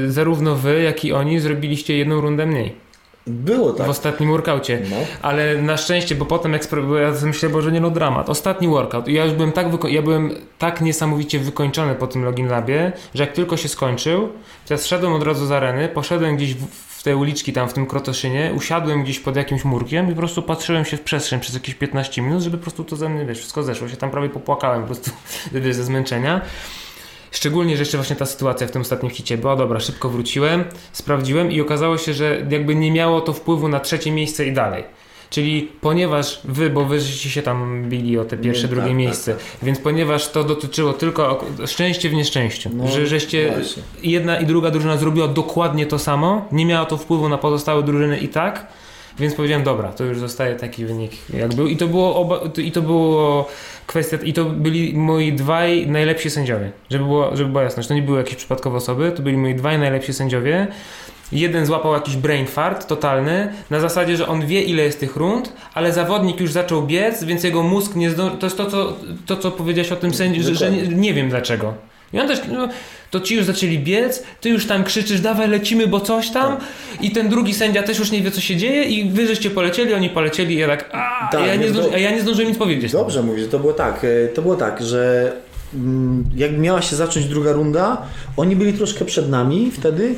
yy, zarówno wy, jak i oni zrobiliście jedną rundę mniej Było tak. w ostatnim workaucie. No. Ale na szczęście, bo potem jak bo ja myślę, Boże, nie no dramat. Ostatni workout. I ja już byłem tak, ja byłem tak niesamowicie wykończony po tym Login Labie, że jak tylko się skończył, to ja zszedłem od razu z areny, poszedłem gdzieś w, w te uliczki tam w tym Krotoszynie, usiadłem gdzieś pod jakimś murkiem i po prostu patrzyłem się w przestrzeń przez jakieś 15 minut, żeby po prostu to ze mnie, wiesz, wszystko zeszło. Się tam prawie popłakałem po prostu ze zmęczenia. Szczególnie, że jeszcze właśnie ta sytuacja w tym ostatnim hicie była. Dobra, szybko wróciłem, sprawdziłem i okazało się, że jakby nie miało to wpływu na trzecie miejsce i dalej. Czyli ponieważ wy, bo wy żeście się tam bili o te pierwsze, Nie, drugie tak, miejsce, tak, więc ponieważ to dotyczyło tylko szczęście w nieszczęściu, No, że żeście właśnie. jedna i druga drużyna zrobiła dokładnie to samo, nie miało to wpływu na pozostałe drużyny i tak, więc powiedziałem, dobra, to już zostaje taki wynik jak był i to było oba, i to było kwestia, i to byli moi dwaj najlepsi sędziowie, żeby było, żeby była jasność, to nie były jakieś przypadkowe osoby, to byli moi dwaj najlepsi sędziowie, Jeden złapał jakiś brain fart totalny, na zasadzie, że on wie ile jest tych rund, ale zawodnik już zaczął biec, więc jego mózg nie zdążył. To jest to, co, to, co powiedziałeś o tym sędzi, że, że nie, nie wiem dlaczego. I on też, no, to ci już zaczęli biec, ty już tam krzyczysz, dawaj lecimy, bo coś tam. I ten drugi sędzia też już nie wie, co się dzieje, i wy żeście polecieli, oni polecieli, i ja tak, a, Tak, ja, nie no zdąży, ja nie zdążyłem nic powiedzieć. Dobrze mówisz, to było tak, e, to było tak, że mm, jak miała się zacząć druga runda, oni byli troszkę przed nami wtedy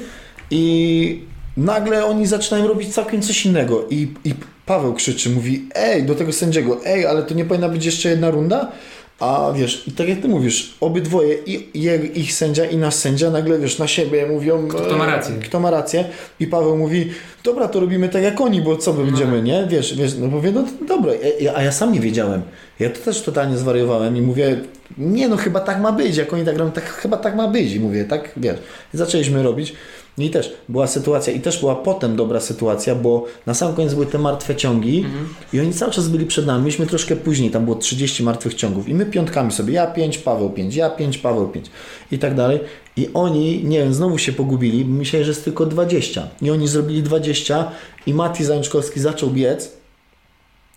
i nagle oni zaczynają robić całkiem coś innego i, i Paweł krzyczy, mówi ej, do tego sędziego, ej, ale to nie powinna być jeszcze jedna runda? A wiesz, i tak jak ty mówisz, obydwoje, i, ich sędzia i nasz sędzia nagle, wiesz, na siebie mówią... Kto ma rację. Kto ma rację. I Paweł mówi, dobra, to robimy tak jak oni, bo co my będziemy, nie? Wiesz, wiesz, no mówię, no dobra, a ja sam nie wiedziałem. Ja to też totalnie zwariowałem i mówię, nie no, chyba tak ma być, jak oni tak robią, tak, chyba tak ma być. I mówię, tak, wiesz. I zaczęliśmy robić. I też była sytuacja, i też była potem dobra sytuacja, bo na sam koniec były te martwe ciągi mhm. i oni cały czas byli przed nami. Myśmy troszkę później, tam było 30 martwych ciągów i my piątkami sobie, ja 5, Paweł 5, ja 5, Paweł 5 i tak dalej. I oni, nie wiem, znowu się pogubili, myśleli, że jest tylko 20. I oni zrobili 20 i Mati Zajączkowski zaczął biec,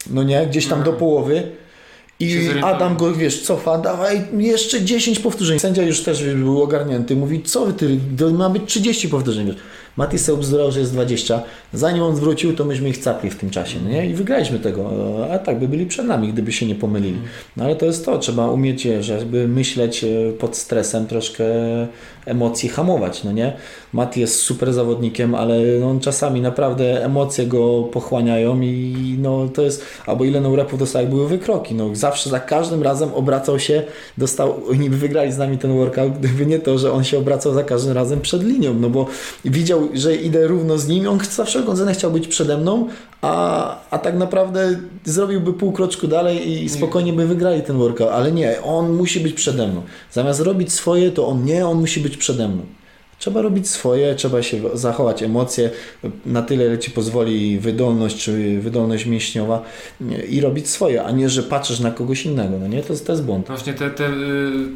no nie, gdzieś tam do połowy i Adam go, wiesz, cofa, dawaj jeszcze 10 powtórzeń. Sędzia już też był ogarnięty, mówi, co ty, to ma być 30 powtórzeń. Mati sobie obzdurał, że jest 20. Zanim on zwrócił, to myśmy ich capli w tym czasie, no nie? I wygraliśmy tego. A tak by byli przed nami, gdyby się nie pomylili. No ale to jest to, trzeba umieć, żeby myśleć e, pod stresem, troszkę emocji hamować, no nie? Mati jest super zawodnikiem, ale on czasami naprawdę emocje go pochłaniają i no to jest, albo ile no repów dostał, były wykroki, no zawsze za każdym razem obracał się, dostał, oni by wygrali z nami ten workout, gdyby nie to, że on się obracał za każdym razem przed linią, no bo widział, że idę równo z nim, on za wszelką cenę chciał być przede mną, a, a tak naprawdę zrobiłby pół kroczku dalej i spokojnie by wygrali ten workout, ale nie, on musi być przede mną. Zamiast robić swoje, to on nie, on musi być przede mną. Trzeba robić swoje, trzeba się zachować emocje na tyle, ile ci pozwoli wydolność czy wydolność mięśniowa i robić swoje, a nie, że patrzysz na kogoś innego. No nie, to, to jest błąd. Właśnie te, te,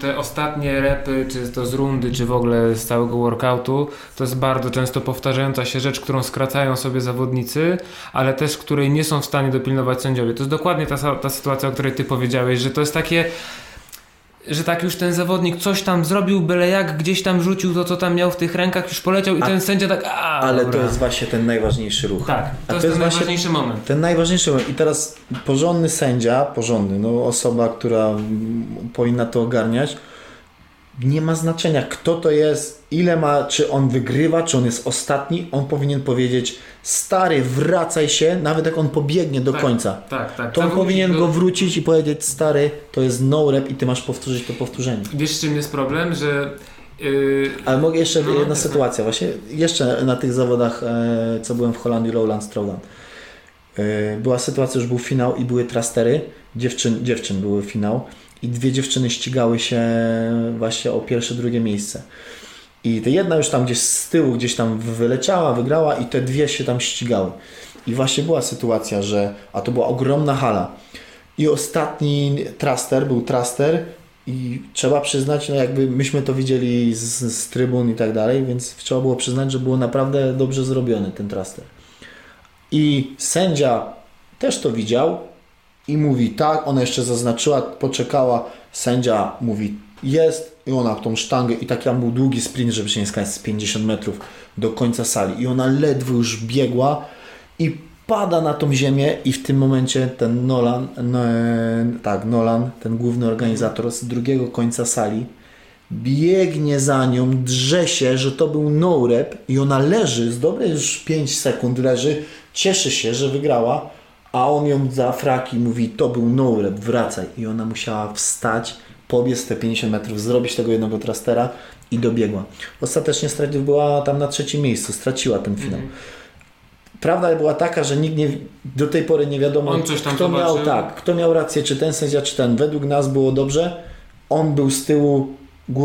te ostatnie repy, czy to z rundy, czy w ogóle z całego workoutu, to jest bardzo często powtarzająca się rzecz, którą skracają sobie zawodnicy, ale też której nie są w stanie dopilnować sędziowie. To jest dokładnie ta, ta sytuacja, o której ty powiedziałeś, że to jest takie że tak już ten zawodnik coś tam zrobił, byle jak gdzieś tam rzucił to, co tam miał w tych rękach, już poleciał i a, ten sędzia tak. A, ale dobra. to jest właśnie ten najważniejszy ruch. Tak, to, jest, to jest ten najważniejszy moment. Ten najważniejszy moment. I teraz porządny sędzia, porządny, no osoba, która powinna to ogarniać, nie ma znaczenia, kto to jest, ile ma, czy on wygrywa, czy on jest ostatni, on powinien powiedzieć stary, wracaj się, nawet jak on pobiegnie do tak, końca. Tak, tak. To on powinien go wrócić i powiedzieć stary, to jest no rep i ty masz powtórzyć to powtórzenie. Wiesz czym jest problem, że Yy... Ale mogę jeszcze no, jedna sytuacja, właśnie jeszcze na tych zawodach, e, co byłem w Holandii, Lowland, Strowland. E, była sytuacja, że był finał i były trastery, dziewczyn, dziewczyn były finał i dwie dziewczyny ścigały się właśnie o pierwsze, drugie miejsce. I ta jedna już tam gdzieś z tyłu, gdzieś tam wyleciała, wygrała i te dwie się tam ścigały. I właśnie była sytuacja, że, a to była ogromna hala. I ostatni traster był traster i trzeba przyznać, no jakby myśmy to widzieli z, z trybun i tak dalej, więc trzeba było przyznać, że było naprawdę dobrze zrobiony ten traster. I sędzia też to widział i mówi tak, ona jeszcze zaznaczyła, poczekała, sędzia mówi jest i ona tą sztangę i taki tam był długi sprint, żeby się nie skać z 50 metrów do końca sali. I ona ledwo już biegła i pada na tą ziemię i w tym momencie ten Nolan, no, tak, Nolan, ten główny organizator z drugiego końca sali biegnie za nią, drze się, że to był no rep i ona leży, z dobre już 5 sekund leży, cieszy się, że wygrała, a on ją za fraki mówi, to był no rep, wracaj. I ona musiała wstać, pobiec te 50 metrów, zrobić tego jednego trastera i dobiegła. Ostatecznie była tam na trzecim miejscu, straciła ten finał. Mm. Prawda była taka, że nikt nie, do tej pory nie wiadomo, kto miał, tak, kto miał rację, czy ten sędzia, czy ten. Według nas było dobrze. On był z tyłu,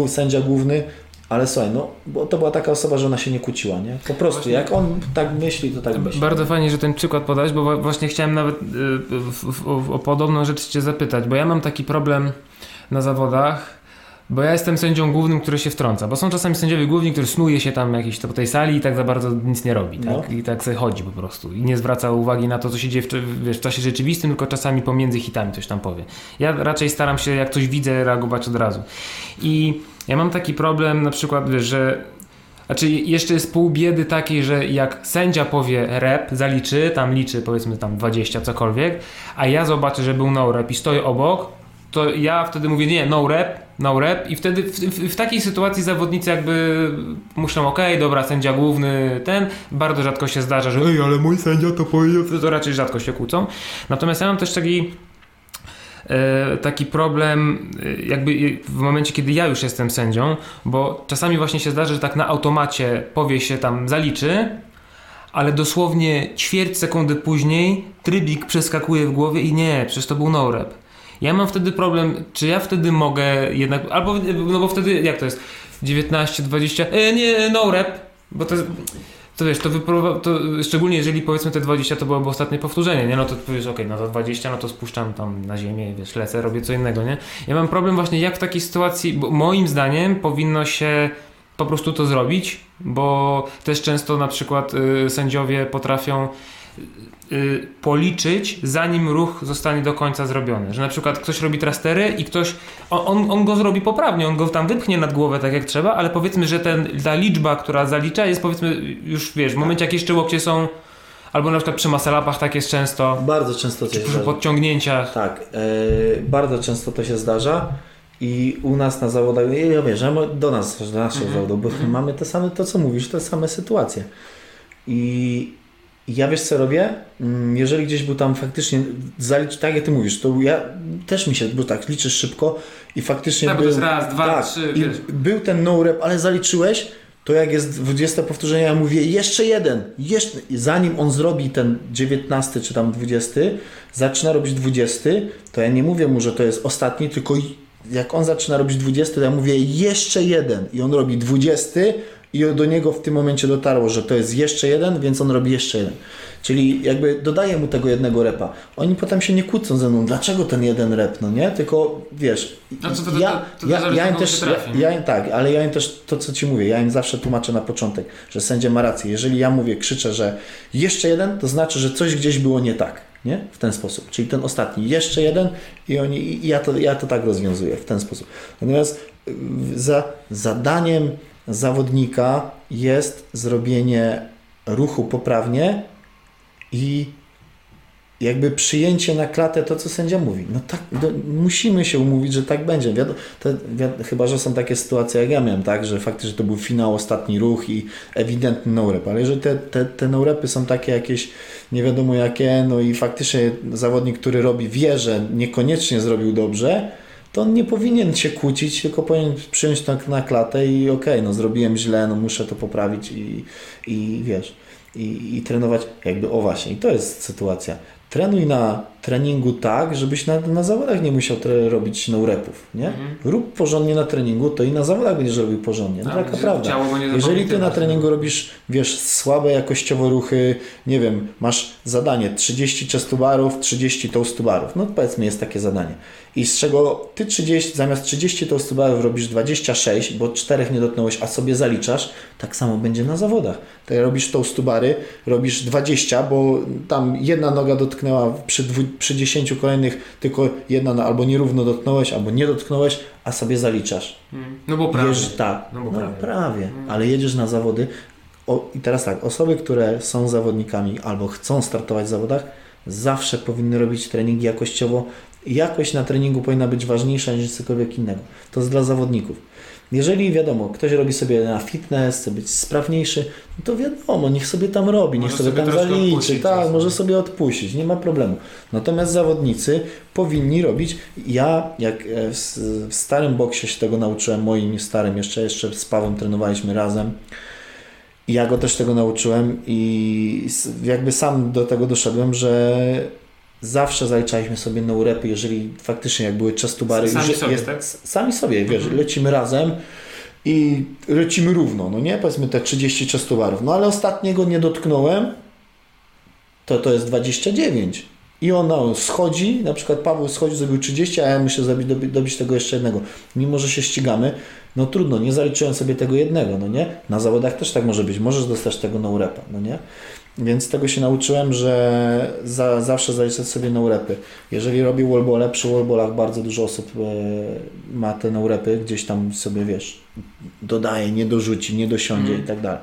sędzia główny, ale słuchaj, no, bo to była taka osoba, że ona się nie kłóciła, nie? Po prostu, właśnie, jak on tak myśli, to tak myśli. Bardzo fajnie, że ten przykład podałeś, bo właśnie chciałem nawet y, o podobną rzecz Cię zapytać, bo ja mam taki problem na zawodach, bo ja jestem sędzią głównym, który się wtrąca, bo są czasami sędziowie główni, który snuje się tam jakiś po tej sali i tak za bardzo nic nie robi, tak? No. I tak sobie chodzi po prostu i nie zwraca uwagi na to, co się dzieje w, wiesz, w czasie rzeczywistym, tylko czasami pomiędzy hitami coś tam powie. Ja raczej staram się, jak coś widzę, reagować od razu. I ja mam taki problem na przykład, wiesz, że znaczy jeszcze jest pół biedy takiej, że jak sędzia powie rep, zaliczy, tam liczy powiedzmy tam 20 cokolwiek, a ja zobaczę, że był no rep i stoję obok, to ja wtedy mówię nie, no rep, no rep i wtedy w, w, w takiej sytuacji zawodnicy jakby muszą, ok, dobra, sędzia główny ten, bardzo rzadko się zdarza, że ej, ale mój sędzia to powiedział, to raczej rzadko się kłócą. Natomiast ja mam też taki taki problem e, jakby w momencie, kiedy ja już jestem sędzią, bo czasami właśnie się zdarza, że tak na automacie powie się tam zaliczy, ale dosłownie ćwierć sekundy później trybik przeskakuje w głowie i nie, przecież to był no rep. Ja mam wtedy problem, czy ja wtedy mogę jednak, albo, no bo wtedy, jak to jest, 19, 20, e, nie, no rep, bo to to wiesz, to, wypróbowa- to szczególnie jeżeli powiedzmy te 20 to byłoby ostatnie powtórzenie, nie? No to powiesz, okej, okay, no to 20, no to spuszczam tam na ziemię, wiesz, lecę, robię co innego, nie? Ja mam problem właśnie jak w takiej sytuacji, bo moim zdaniem powinno się po prostu to zrobić, bo też często na przykład y, sędziowie potrafią y, policzyć, zanim ruch zostanie do końca zrobiony. Że na przykład ktoś robi trastery i ktoś, on, on go zrobi poprawnie, on go tam wypchnie nad głowę tak jak trzeba, ale powiedzmy, że ten, ta liczba, która zalicza jest powiedzmy już wiesz, w momencie jak jeszcze łokcie są Albo na przykład przy maselapach tak jest często. Bardzo często to się Przy podciągnięciach. Tak, yy, bardzo często to się zdarza. I u nas na zawodach, ja wiesz, do nas, do naszych mm -hmm. zawodów, bo mm -hmm. mamy te same, to co mówisz, te same sytuacje. I ja wiesz co robię? Mm, jeżeli gdzieś był tam faktycznie zalicz, tak jak ty mówisz, to ja też mi się, bo tak liczysz szybko i faktycznie tak, był, to jest raz, dwa, tak, trzy, i był ten no rep, ale zaliczyłeś, to jak jest 20 powtórzenia, ja mówię jeszcze jeden, jeszcze, zanim on zrobi ten 19 czy tam 20, zaczyna robić 20, to ja nie mówię mu, że to jest ostatni, tylko jak on zaczyna robić 20, to ja mówię jeszcze jeden i on robi 20 i do niego w tym momencie dotarło, że to jest jeszcze jeden, więc on robi jeszcze jeden. Czyli jakby dodaję mu tego jednego repa. Oni potem się nie kłócą ze mną, dlaczego ten jeden rep, no nie? Tylko wiesz, no to, to, ja, to, ja, ja im też, trafi, ja, ja, tak, ale ja im też to, co Ci mówię, ja im zawsze tłumaczę na początek, że sędzia ma rację. Jeżeli ja mówię, krzyczę, że jeszcze jeden, to znaczy, że coś gdzieś było nie tak, nie? W ten sposób. Czyli ten ostatni, jeszcze jeden i oni, i ja to, ja to tak rozwiązuję w ten sposób. Natomiast za zadaniem zawodnika jest zrobienie ruchu poprawnie i jakby przyjęcie na klatę to, co sędzia mówi. No tak, do, musimy się umówić, że tak będzie. To, chyba, że są takie sytuacje, jak ja miałem, tak, że faktycznie to był finał, ostatni ruch i ewidentny no-rep, ale jeżeli te, te, te no-repy są takie jakieś nie wiadomo jakie, no i faktycznie zawodnik, który robi, wie, że niekoniecznie zrobił dobrze, to on nie powinien się kłócić, tylko powinien przyjąć to na klatę i okej, okay, no zrobiłem źle, no muszę to poprawić i, i wiesz, i, i trenować jakby, o właśnie, i to jest sytuacja. Trenuj na treningu tak, żebyś na, na zawodach nie musiał robić no-repów, nie? Mhm. Rób porządnie na treningu, to i na zawodach będziesz robił porządnie. No, taka prawda. Jeżeli ty na treningu robisz, wiesz, słabe jakościowo ruchy, nie wiem, masz zadanie 30 chestubarów, 30 toastubarów, no powiedzmy jest takie zadanie. I z czego ty 30, zamiast 30 toastubarów robisz 26, bo czterech nie dotknąłeś, a sobie zaliczasz, tak samo będzie na zawodach. Ty robisz toastubary, robisz 20, bo tam jedna noga dotknęła przy przy 10 kolejnych tylko jedna no, albo nierówno dotknąłeś, albo nie dotknąłeś, a sobie zaliczasz. Hmm. No bo prawie. Jedziesz, tak, no, bo no, prawie, prawie. Hmm. ale jedziesz na zawody. O, I teraz tak, osoby, które są zawodnikami albo chcą startować w zawodach, zawsze powinny robić treningi jakościowo. Jakość na treningu powinna być ważniejsza niż cokolwiek innego. To jest dla zawodników. Jeżeli wiadomo, ktoś robi sobie na fitness, chce być sprawniejszy, no to wiadomo, niech sobie tam robi, niech sobie, tam zaliczy, tak, może sobie odpuścić, nie ma problemu. Natomiast zawodnicy powinni robić, ja jak e, w starym boksie się tego nauczyłem, moim starym, jeszcze, jeszcze z Pawłem trenowaliśmy razem, ja go też tego nauczyłem i jakby sam do tego doszedłem, że zawsze zaliczaliśmy sobie no repy, jeżeli faktycznie jak były czestubary. Sami sobie, jest, tak? Sami sobie, wiesz, mhm. lecimy razem i lecimy równo, no nie? Powiedzmy te 30 czestubarów. No ale ostatniego nie dotknąłem, to to jest 29. I ona schodzi, na przykład Paweł schodzi, zrobił 30, a ja muszę zrobić, dobić, dobić tego jeszcze jednego. Mimo, że się ścigamy, no trudno, nie zaliczyłem sobie tego jednego, no nie? Na zawodach też tak może być, możesz dostać tego no repa, no nie? Więc tego się nauczyłem, że za, zawsze zaliczać sobie no-repy. Jeżeli robię wallbole, przy wallbolach bardzo dużo osób e, ma te no-repy, gdzieś tam sobie, wiesz, dodaje, nie dorzuci, nie dosiądzie mm. i tak dalej.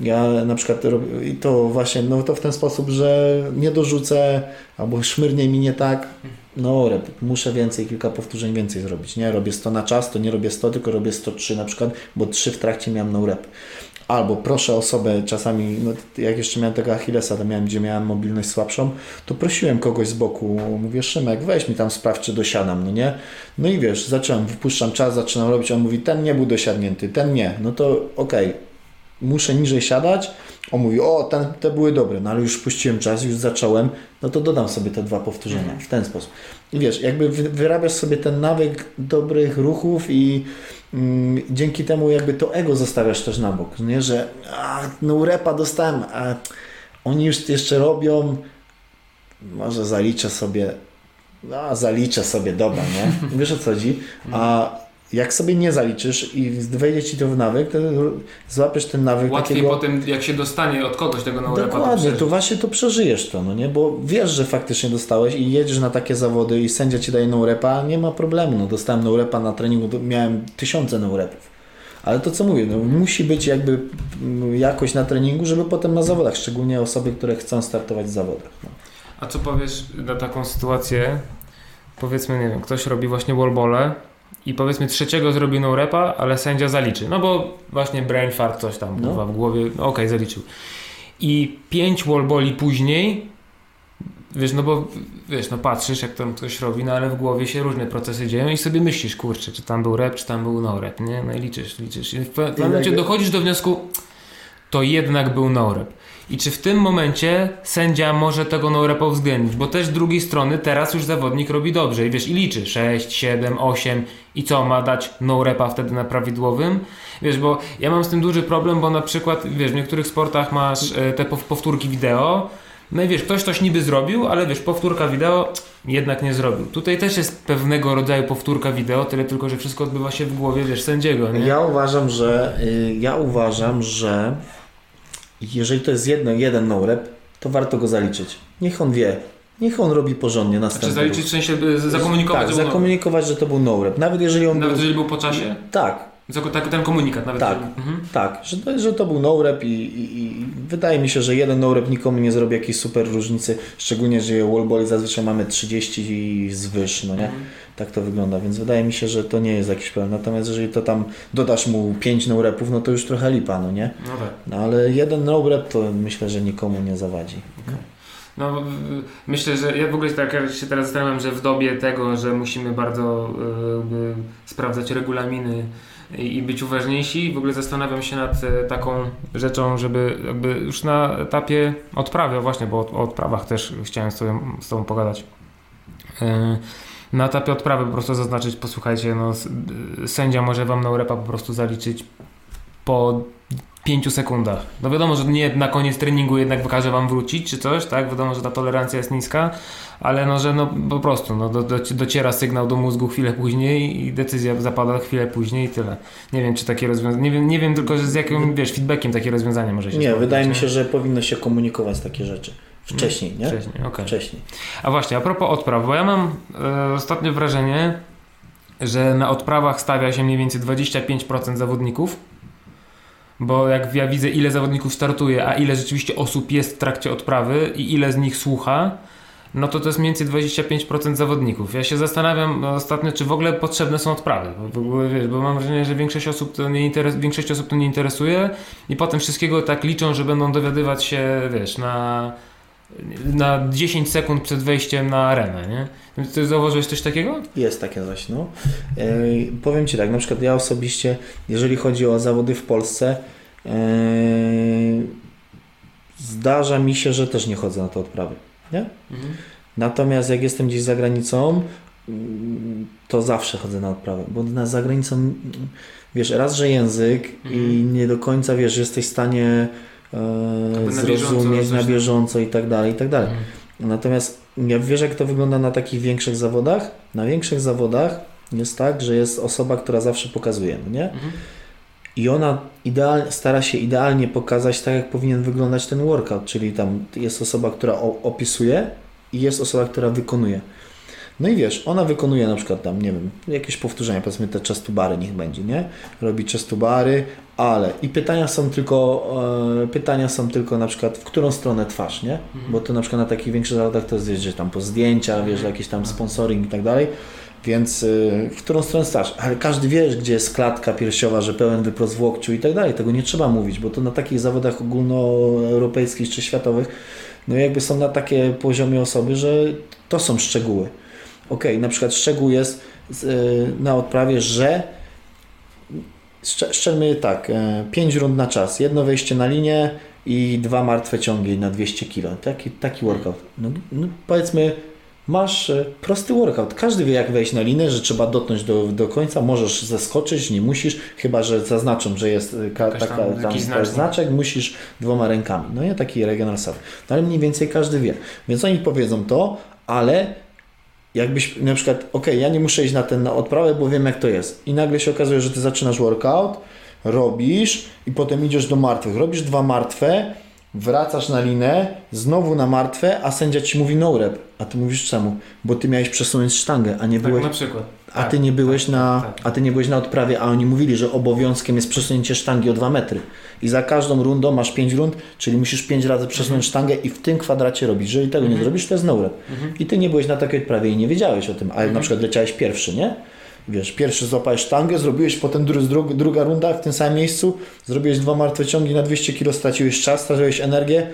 Ja na przykład robię, i to właśnie, no to w ten sposób, że nie dorzucę, albo szmyrnie mi nie tak, no rep, muszę więcej, kilka powtórzeń więcej zrobić, nie? Robię 100 na czas, to nie robię 100, tylko robię 103 na przykład, bo 3 w trakcie miałem no rep. Albo proszę osobę czasami, no, jak jeszcze miałem tego Achillesa, to miałem, gdzie miałem mobilność słabszą, to prosiłem kogoś z boku, mówię Szymek, weź mi tam sprawdź, czy dosiadam, no nie? No i wiesz, zacząłem, wypuszczam czas, zaczynam robić, on mówi, ten nie był dosiadnięty, ten nie, no to okej, okay, muszę niżej siadać, on mówi, o, ten, te były dobre, no ale już puściłem czas, już zacząłem, no to dodam sobie te dwa powtórzenia w ten sposób. I wiesz, jakby wyrabiasz sobie ten nawyk dobrych ruchów i dzięki temu jakby to ego zostawiasz też na bok, nie, że a, no repa dostałem, a oni już jeszcze robią, może zaliczę sobie, no zaliczę sobie, dobra, nie? Wiesz o co chodzi? A jak sobie nie zaliczysz i wejdzie ci to w nawyk, to złapiesz ten nawyk Łatwiej takiego... potem, jak się dostanie od kogoś tego naurepa, Dokładnie, to, to właśnie to przeżyjesz to, no nie? Bo wiesz, że faktycznie dostałeś i jedziesz na takie zawody i sędzia ci daje naurepa, nie ma problemu, no dostałem naurepa na treningu, miałem tysiące naurepów. Ale to co mówię, no, musi być jakby mm, jakość na treningu, żeby potem na zawodach, szczególnie osoby, które chcą startować w zawodach. No. A co powiesz na taką sytuację? Powiedzmy, nie wiem, ktoś robi właśnie wallbole, i powiedzmy trzeciego zrobił no repa, ale sędzia zaliczy. No bo właśnie brain fart coś tam no. w głowie, no okej, okay, zaliczył. I pięć wallboli później, wiesz, no bo wiesz, no patrzysz jak tam ktoś robi, no ale w głowie się różne procesy dzieją i sobie myślisz, kurczę, czy tam był rep, czy tam był no rep, nie? No i liczysz, liczysz. I w pewnym momencie dochodzisz do wniosku, to jednak był no rep. I czy w tym momencie sędzia może tego no-repa uwzględnić? Bo też z drugiej strony teraz już zawodnik robi dobrze i wiesz, i liczy 6, 7, 8 i co, ma dać no-repa wtedy na prawidłowym? Wiesz, bo ja mam z tym duży problem, bo na przykład, wiesz, w niektórych sportach masz e, te powtórki wideo, no i wiesz, ktoś coś niby zrobił, ale wiesz, powtórka wideo jednak nie zrobił. Tutaj też jest pewnego rodzaju powtórka wideo, tyle tylko, że wszystko odbywa się w głowie, wiesz, sędziego, nie? Ja uważam, że y, ja uważam, że jeżeli to jest jedno, jeden no-rep, to warto go zaliczyć. Niech on wie. Niech on robi porządnie następny Czy zaliczyć w sensie zakomunikować? Tak, zakomunikować, że to był no-rep. Nawet jeżeli on Nawet był... jeżeli był po czasie? Tak. Tak, ten komunikat nawet. Tak, mhm. tak że, to, że to był no-rep i, i, i, wydaje mi się, że jeden no-rep nikomu nie zrobi jakiejś super różnicy, szczególnie, że wallboli zazwyczaj mamy 30 zwyż, no nie? Mhm. Tak to wygląda, więc wydaje mi się, że to nie jest jakiś problem. Natomiast jeżeli to tam dodasz mu 5 no-repów, no to już trochę lipa, no nie? No tak. No ale jeden no-rep to myślę, że nikomu nie zawadzi. Okay. No, myślę, że ja w ogóle tak się teraz zastanawiam, że w dobie tego, że musimy bardzo y, sprawdzać regulaminy i być uważniejsi. W ogóle zastanawiam się nad e, taką rzeczą, żeby jakby już na etapie odprawy, właśnie, bo o, odprawach też chciałem z Tobą, z tobą pogadać. E, na etapie odprawy po prostu zaznaczyć, posłuchajcie, no, sędzia może Wam na urepa po prostu zaliczyć po 5 sekundach. No wiadomo, że nie na koniec treningu jednak wykaże Wam wrócić czy coś, tak? Wiadomo, że ta tolerancja jest niska, ale no, że no po prostu no, do, do, dociera sygnał do mózgu chwilę później i decyzja zapada chwilę później i tyle. Nie wiem, czy takie rozwiązanie, nie wiem, nie wiem tylko z jakim, wiesz, feedbackiem takie rozwiązanie może się Nie, wydaje mi się, że powinno się komunikować takie rzeczy. Wcześniej, nie? Wcześniej. Okay. Wcześniej. A właśnie, a propos odpraw, bo ja mam e, ostatnio wrażenie, że na odprawach stawia się mniej więcej 25% zawodników, bo jak ja widzę, ile zawodników startuje, a ile rzeczywiście osób jest w trakcie odprawy i ile z nich słucha, no to to jest mniej więcej 25% zawodników. Ja się zastanawiam ostatnio, czy w ogóle potrzebne są odprawy, bo, wiesz, bo mam wrażenie, że większość osób, to nie interes, większość osób to nie interesuje i potem wszystkiego tak liczą, że będą dowiadywać się, wiesz, na, na 10 sekund przed wejściem na arenę, nie? Ty zauważyłeś coś takiego? Jest takie coś, no. E, powiem Ci tak, na przykład ja osobiście, jeżeli chodzi o zawody w Polsce, e, zdarza mi się, że też nie chodzę na te odprawy nie? Mhm. Natomiast jak jestem gdzieś za granicą, to zawsze chodzę na odprawę, bo na zagranicą, wiesz, raz, że język mhm. i nie do końca, wiesz, jesteś w stanie e, zrozumieć na bieżąco i tak dalej, i tak dalej. Mhm. Natomiast ja wiesz, jak to wygląda na takich większych zawodach? Na większych zawodach jest tak, że jest osoba, która zawsze pokazuje, no nie? Mhm. I ona ideal, stara się idealnie pokazać tak, jak powinien wyglądać ten workout, czyli tam jest osoba, która opisuje i jest osoba, która wykonuje. No i wiesz, ona wykonuje na przykład tam, nie wiem, jakieś powtórzenia, powiedzmy te chestubary niech będzie, nie? Robi chestubary, ale i pytania są tylko, e, pytania są tylko na przykład w którą stronę twarz, nie? Mhm. Bo to na przykład na takich większych zawodach to jest, wiesz, że tam po zdjęcia, wiesz, jakiś tam sponsoring i tak dalej Więc y, w którą stronę stasz? Ale każdy wie, gdzie jest klatka piersiowa, że pełen wyprost w łokciu i tak dalej. Tego nie trzeba mówić, bo to na takich zawodach ogólnoeuropejskich czy światowych no jakby są na takie poziomie osoby, że to są szczegóły. Ok, na przykład szczegół jest y, na odprawie, że szczermy tak, 5 e, rund na czas, jedno wejście na linię i dwa martwe ciągi na 200 kg. Taki, taki workout. No, no powiedzmy masz e, prosty workout. Każdy wie, jak wejść na linę, że trzeba dotknąć do, do końca. Możesz zeskoczyć, nie musisz, chyba że zaznaczą, że jest e, ka, taka, tam, tam znaczek, musisz dwoma rękami. No nie taki regional self. No ale mniej więcej każdy wie. Więc oni powiedzą to, ale jakbyś na przykład, ok, ja nie muszę iść na ten na odprawę, bo wiem jak to jest. I nagle się okazuje, że ty zaczynasz workout, robisz i potem idziesz do martwych. Robisz dwa martwe, wracasz na linę, znowu na martwe, a sędzia ci mówi no rep. A ty mówisz czemu? Bo ty miałeś przesunąć sztangę, a nie tak, byłeś. na przykład. A ty tak, nie byłeś tak, na, tak, tak. a ty nie byłeś na odprawie, a oni mówili, że obowiązkiem jest przesunięcie sztangi o 2 metry. I za każdą rundą masz 5 rund, czyli musisz 5 razy przesunąć mhm. sztangę i w tym kwadracie robić. Jeżeli tego mhm. nie zrobisz, to jest no rep. Mhm. I ty nie byłeś na takiej odprawie i nie wiedziałeś o tym, ale na mhm. przykład leciałeś pierwszy, nie? wiesz, pierwszy złapałeś sztangę, zrobiłeś potem dru, druga runda w tym samym miejscu, zrobiłeś dwa martwe ciągi na 200 kg, straciłeś czas, straciłeś energię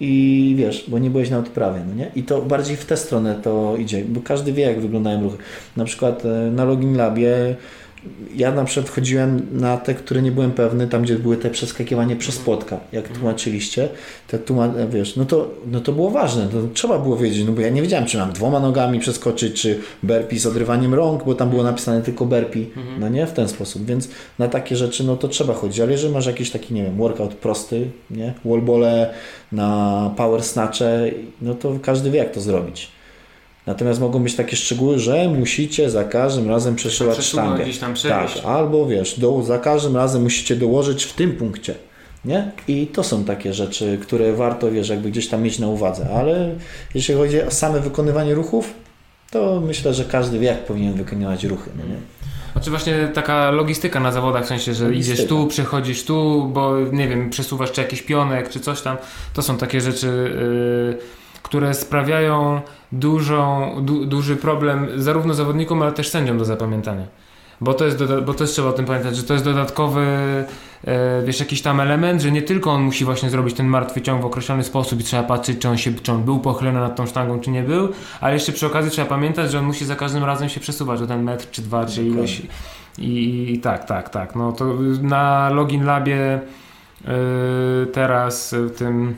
i wiesz, bo nie byłeś na odprawie, no nie? I to bardziej w tę stronę to idzie, bo każdy wie, jak wyglądają ruchy. Na przykład e, na Login Labie ja na przykład wchodziłem na te, które nie byłem pewny, tam gdzie były te przeskakiwanie przez płotka, jak mhm. tłumaczyliście, te tłuma wiesz, no to, no to było ważne, to trzeba było wiedzieć, no bo ja nie wiedziałem, czy mam dwoma nogami przeskoczyć, czy burpee z odrywaniem rąk, bo tam było napisane tylko burpee, mhm. no nie, w ten sposób, więc na takie rzeczy, no to trzeba chodzić, ale jeżeli masz jakiś taki, nie wiem, workout prosty, nie, wallbole na power snatche, no to każdy wie, jak to zrobić. Natomiast mogą być takie szczegóły, że musicie za każdym razem przeszywać sztangę. tak, albo wiesz, do, za każdym razem musicie dołożyć w tym punkcie. Nie? I to są takie rzeczy, które warto, wiesz, jakby gdzieś tam mieć na uwadze. Ale jeśli chodzi o same wykonywanie ruchów, to myślę, że każdy wie, jak powinien wykonywać ruchy. No nie? Znaczy właśnie taka logistyka na zawodach, w sensie, że logistyka. idziesz tu, przechodzisz tu, bo nie wiem, przesuwasz czy jakiś pionek, czy coś tam. To są takie rzeczy... Yy które sprawiają dużą, du, duży problem zarówno zawodnikom, ale też sędziom do zapamiętania. Bo to, jest bo to jest trzeba o tym pamiętać, że to jest dodatkowy, e, wiesz, jakiś tam element, że nie tylko on musi właśnie zrobić ten martwy ciąg w określony sposób i trzeba patrzeć, czy on, się, czy on był pochylony nad tą sztangą, czy nie był, ale jeszcze przy okazji trzeba pamiętać, że on musi za każdym razem się przesuwać o ten metr, czy dwa, czy ileś. I, I, tak, tak, tak. No to na Login Labie yy, teraz w tym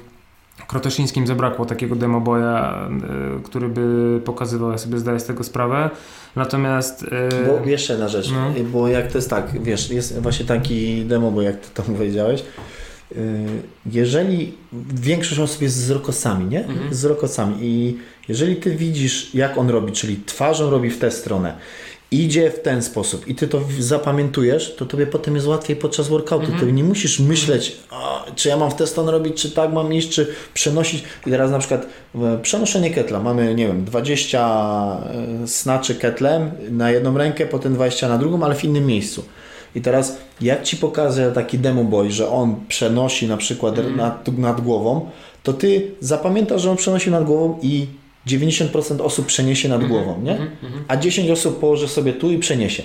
Krotoszyńskim zabrakło takiego demoboja, y, który by pokazywał, ja sobie zdaję z tego sprawę. Natomiast. Y, bo jeszcze jedna rzecz, no. bo jak to jest tak, wiesz, jest właśnie taki demoboj, jak ty to powiedziałeś. Jeżeli większość osób jest z rokosami, nie? Mhm. Z rokosami i jeżeli ty widzisz, jak on robi, czyli twarzą robi w tę stronę, idzie w ten sposób i ty to zapamiętujesz, to tobie potem jest łatwiej podczas workoutu. Ty nie musisz myśleć, czy ja mam w tę stronę robić, czy tak mam iść, czy przenosić. I teraz na przykład przenoszenie ketla. Mamy, nie wiem, 20 e, snaczy ketlem na jedną rękę, potem 20 na drugą, ale w innym miejscu. I teraz jak Ci pokażę taki demo boy, że on przenosi na przykład mm. nad, nad głową, to Ty zapamiętasz, że on przenosi nad głową i 90% osób przeniesie nad mhm, głową, nie? Mhm, mhm. A 10 osób położy sobie tu i przeniesie.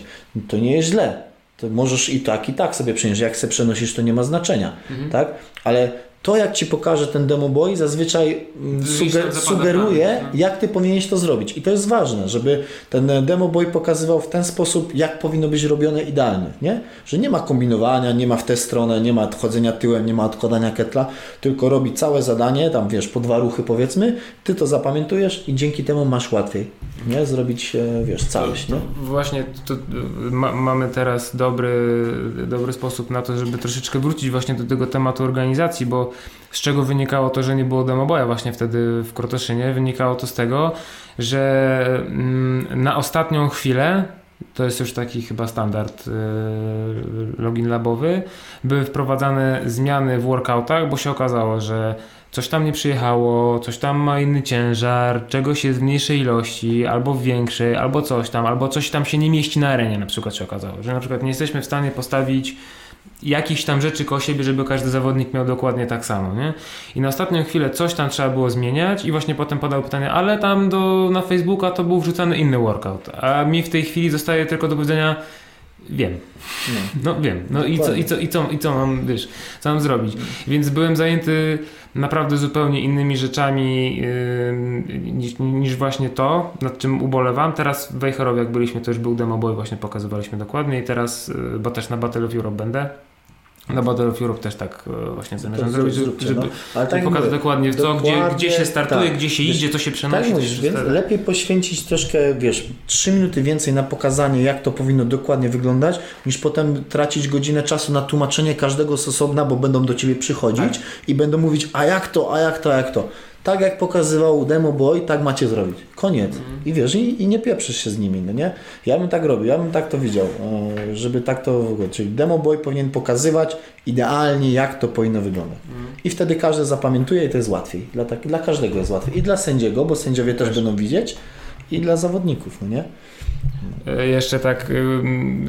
To nie jest źle. To możesz i tak, i tak sobie przenieść. Jak se przenosisz, to nie ma znaczenia, tak? Ale to jak Ci pokaże ten demo boy zazwyczaj mm, suger sugeruje, no. jak Ty powinieneś to zrobić. I to jest ważne, żeby ten demo boy pokazywał w ten sposób, jak powinno być robione idealnie, nie? Że nie ma kombinowania, nie ma w tę stronę, nie ma odchodzenia tyłem, nie ma odkładania ketla, tylko robi całe zadanie, tam wiesz, po dwa ruchy powiedzmy, Ty to zapamiętujesz i dzięki temu masz łatwiej, nie? Zrobić, e, wiesz, całość, nie? Właśnie to, ma, mamy teraz dobry, dobry sposób na to, żeby troszeczkę wrócić właśnie do tego tematu organizacji, bo z czego wynikało to, że nie było demoboja właśnie wtedy w Krotoszynie? Wynikało to z tego, że mm, na ostatnią chwilę to jest już taki chyba standard yy, login labowy, były wprowadzane zmiany w workoutach, bo się okazało, że coś tam nie przyjechało, coś tam ma inny ciężar, czegoś jest w mniejszej ilości, albo w większej, albo coś tam, albo coś tam się nie mieści na arenie, na przykład się okazało, że na przykład nie jesteśmy w stanie postawić jakichś tam rzeczy koło siebie, żeby każdy zawodnik miał dokładnie tak samo, nie? I na ostatnią chwilę coś tam trzeba było zmieniać i właśnie potem padało pytanie, ale tam do, na Facebooka to był wrzucany inny workout, a mi w tej chwili zostaje tylko do powiedzenia Wiem. No, no wiem. No i co, i, co, i, co, i co mam, wiesz, co mam zrobić? Więc byłem zajęty naprawdę zupełnie innymi rzeczami yy, niż, niż, właśnie to, nad czym ubolewam. Teraz w Wejherowie, jak byliśmy, to już był demo boy, właśnie pokazywaliśmy dokładnie i teraz, yy, bo też na Battle of Europe będę, na Battle of Europe też tak e, właśnie zamierzam zrobić, żeby, no. Ale tak pokazać dokładnie, co, dokładnie, gdzie, gdzie się startuje, tak. gdzie się idzie, co się przenosi. Tak mówisz, więc lepiej poświęcić troszkę, wiesz, 3 minuty więcej na pokazanie, jak to powinno dokładnie wyglądać, niż potem tracić godzinę czasu na tłumaczenie każdego z osobna, bo będą do Ciebie przychodzić tak. i będą mówić, a jak to, a jak to, a jak to. Tak jak pokazywał Demo Boy, tak macie zrobić. Koniec. I wiesz, i, i, nie pieprzysz się z nimi, no nie? Ja bym tak robił, ja bym tak to widział, e, żeby tak to wyglądało. Czyli Demo Boy powinien pokazywać idealnie, jak to powinno wyglądać. I wtedy każdy zapamiętuje i to jest łatwiej. Dla, tak, dla każdego jest łatwiej. I dla sędziego, bo sędziowie też będą widzieć, i dla zawodników, no nie? E, jeszcze tak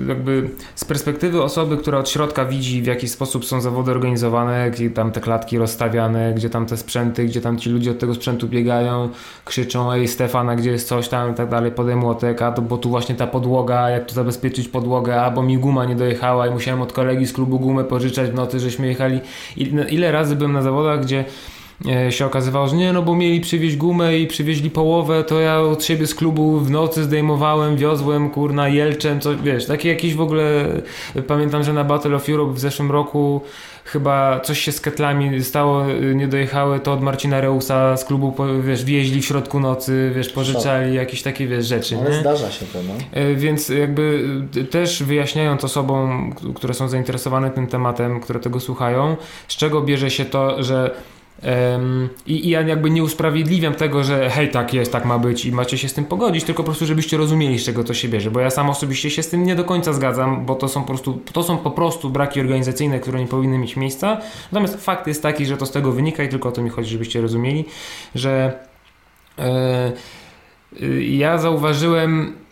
jakby z perspektywy osoby, która od środka widzi w jaki sposób są zawody organizowane, gdzie tam te klatki rozstawiane, gdzie tam te sprzęty, gdzie tam ci ludzie od tego sprzętu biegają, krzyczą ej Stefana, gdzie jest coś tam i tak dalej, podaj młotek, a to bo tu właśnie ta podłoga, jak tu zabezpieczyć podłogę, a bo mi guma nie dojechała i musiałem od kolegi z klubu gumę pożyczać w nocy, żeśmy jechali. Ile razy byłem na zawodach, gdzie się okazywało, że nie, no bo mieli przywieźć gumę i przywieźli połowę, to ja od siebie z klubu w nocy zdejmowałem, wiozłem, kurna, jelczem, co, wiesz, takie jakieś w ogóle, pamiętam, że na Battle of Europe w zeszłym roku chyba coś się z ketlami stało, y, nie dojechały, to od Marcina Reusa z klubu, wiesz, wieźli w środku nocy, wiesz, pożyczali jakieś takie, wiesz, rzeczy. Ale nie? zdarza się to, no. E, więc jakby też wyjaśniając osobom, które są zainteresowane tym tematem, które tego słuchają, z czego bierze się to, że i, I ja jakby nie usprawiedliwiam tego, że hej, tak jest, tak ma być i macie się z tym pogodzić, tylko po prostu, żebyście rozumieli, z czego to się bierze, bo ja sam osobiście się z tym nie do końca zgadzam, bo to są po prostu, to są po prostu braki organizacyjne, które nie powinny mieć miejsca. Natomiast fakt jest taki, że to z tego wynika i tylko o to mi chodzi, żebyście rozumieli, że yy, ja zauważyłem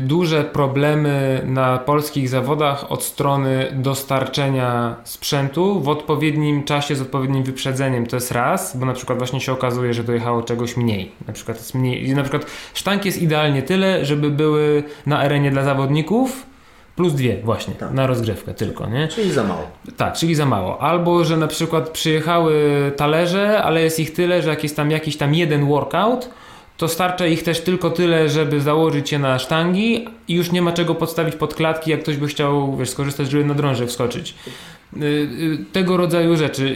duże problemy na polskich zawodach od strony dostarczenia sprzętu w odpowiednim czasie z odpowiednim wyprzedzeniem. To jest raz, bo na przykład właśnie się okazuje, że dojechało czegoś mniej. Na przykład jest mniej. Na przykład sztank jest idealnie tyle, żeby były na arenie dla zawodników. Plus dwie właśnie, tak. na rozgrzewkę tylko, nie? Czyli za mało. Tak, czyli za mało. Albo, że na przykład przyjechały talerze, ale jest ich tyle, że jak jest tam jakiś tam jeden workout, to starcza ich też tylko tyle, żeby założyć je na sztangi i już nie ma czego podstawić pod klatki, jak ktoś by chciał wiesz, skorzystać, żeby na drążek wskoczyć. Y, y, tego rodzaju rzeczy,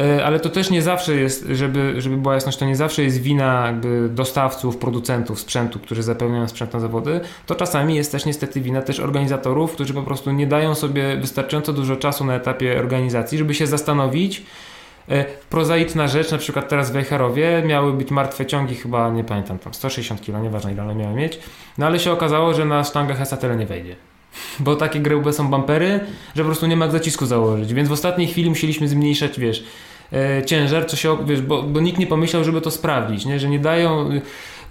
y, ale to też nie zawsze jest, żeby, żeby była jasność, to nie zawsze jest wina dostawców, producentów sprzętu, którzy zapewniają sprzęt na zawody. To czasami jest też niestety wina też organizatorów, którzy po prostu nie dają sobie wystarczająco dużo czasu na etapie organizacji, żeby się zastanowić, prozaiczna rzecz, na przykład teraz w Wejherowie miały być martwe ciągi, chyba nie pamiętam, tam 160 kg, nieważne ile one miały mieć, no ale się okazało, że na sztangach ESA tyle nie wejdzie. Bo takie grube są bumpery, że po prostu nie ma zacisku założyć, więc w ostatniej chwili musieliśmy zmniejszać, wiesz, e, ciężar, co się, wiesz, bo, bo nikt nie pomyślał, żeby to sprawdzić, nie? że nie dają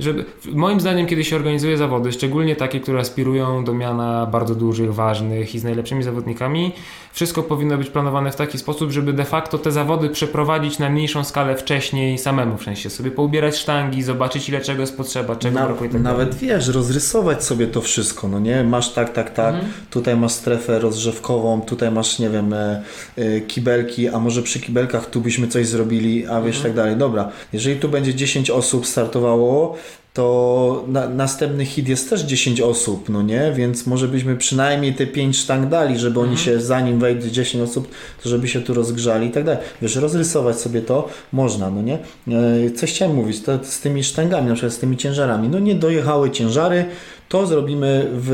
żeby, moim zdaniem, kiedy się organizuje zawody, szczególnie takie, które aspirują do miana bardzo dużych, ważnych i z najlepszymi zawodnikami, wszystko powinno być planowane w taki sposób, żeby de facto te zawody przeprowadzić na mniejszą skalę wcześniej samemu, w sensie sobie poubierać sztangi, zobaczyć ile czego jest potrzeba, czego na, brakuje. Tak nawet wiesz, rozrysować sobie to wszystko, no nie? Masz tak, tak, tak, mhm. tutaj masz strefę rozrzewkową, tutaj masz, nie wiem, e, e, kibelki, a może przy kibelkach tu byśmy coś zrobili, a wiesz, mhm. tak dalej. Dobra, jeżeli tu będzie 10 osób startowało, to na, następny hit jest też 10 osób, no nie? Więc może byśmy przynajmniej te 5 sztang dali, żeby oni mhm. się, zanim wejdzie 10 osób, to żeby się tu rozgrzali i tak dalej. Wiesz, rozrysować sobie to można, no nie? E, coś chciałem mówić, to z tymi sztangami, na przykład z tymi ciężarami. No nie dojechały ciężary, to zrobimy w,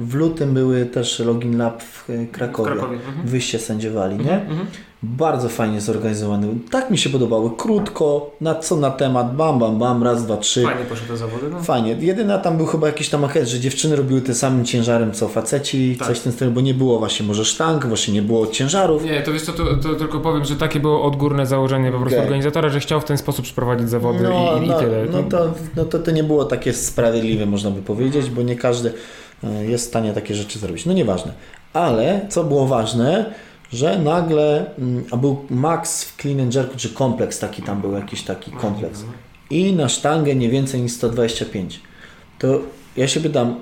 w lutym były też Login Lab w Krakowie. W Krakowie. Mhm. Wyście sędziowali, nie? Mhm. Bardzo fajnie zorganizowany. Tak mi się podobały. Krótko, na co na temat, bam, bam, bam, raz, dwa, trzy. Fajnie poszły te zawody, no. Fajnie. Jedyna tam był chyba jakiś tam aket, że dziewczyny robiły tym samym ciężarem co faceci, tak. coś w tym stylu, bo nie było właśnie może sztank, właśnie nie było ciężarów. Nie, to wiesz to, to, tylko powiem, że takie było odgórne założenie po prostu okay. organizatora, że chciał w ten sposób przeprowadzić zawody no, i, i, no, tyle. No to, no to, to nie było takie sprawiedliwe, można by powiedzieć, bo nie każdy e, jest w stanie takie rzeczy zrobić. No nieważne. Ale co było ważne, że nagle, mm, a był max w clean and jerku, czy kompleks taki tam był, jakiś taki kompleks. I na sztangę nie więcej niż 125. To ja się pytam,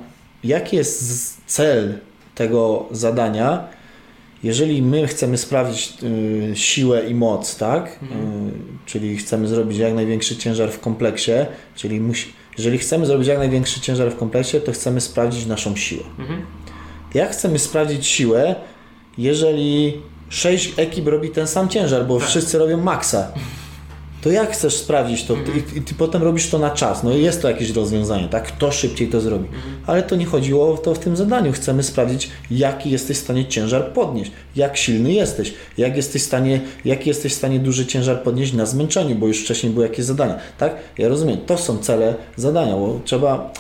jaki jest cel tego zadania, jeżeli my chcemy sprawdzić y, siłę i moc, tak? Mhm. Y, czyli chcemy zrobić jak największy ciężar w kompleksie, czyli musi, jeżeli chcemy zrobić jak największy ciężar w kompleksie, to chcemy sprawdzić naszą siłę. Mhm. Jak chcemy sprawdzić siłę, jeżeli sześć ekip robi ten sam ciężar, bo tak. wszyscy robią maksa? to jak chcesz sprawdzić to mhm. I, i, ty potem robisz to na czas. No jest to jakieś rozwiązanie, tak? Kto szybciej to zrobi. Mhm. Ale to nie chodziło o to w tym zadaniu. Chcemy sprawdzić, jaki jesteś w stanie ciężar podnieść, jak silny jesteś, jak jesteś w stanie, jaki jesteś w stanie duży ciężar podnieść na zmęczeniu, bo już wcześniej były jakieś zadania, tak? Ja rozumiem, to są cele zadania, bo trzeba...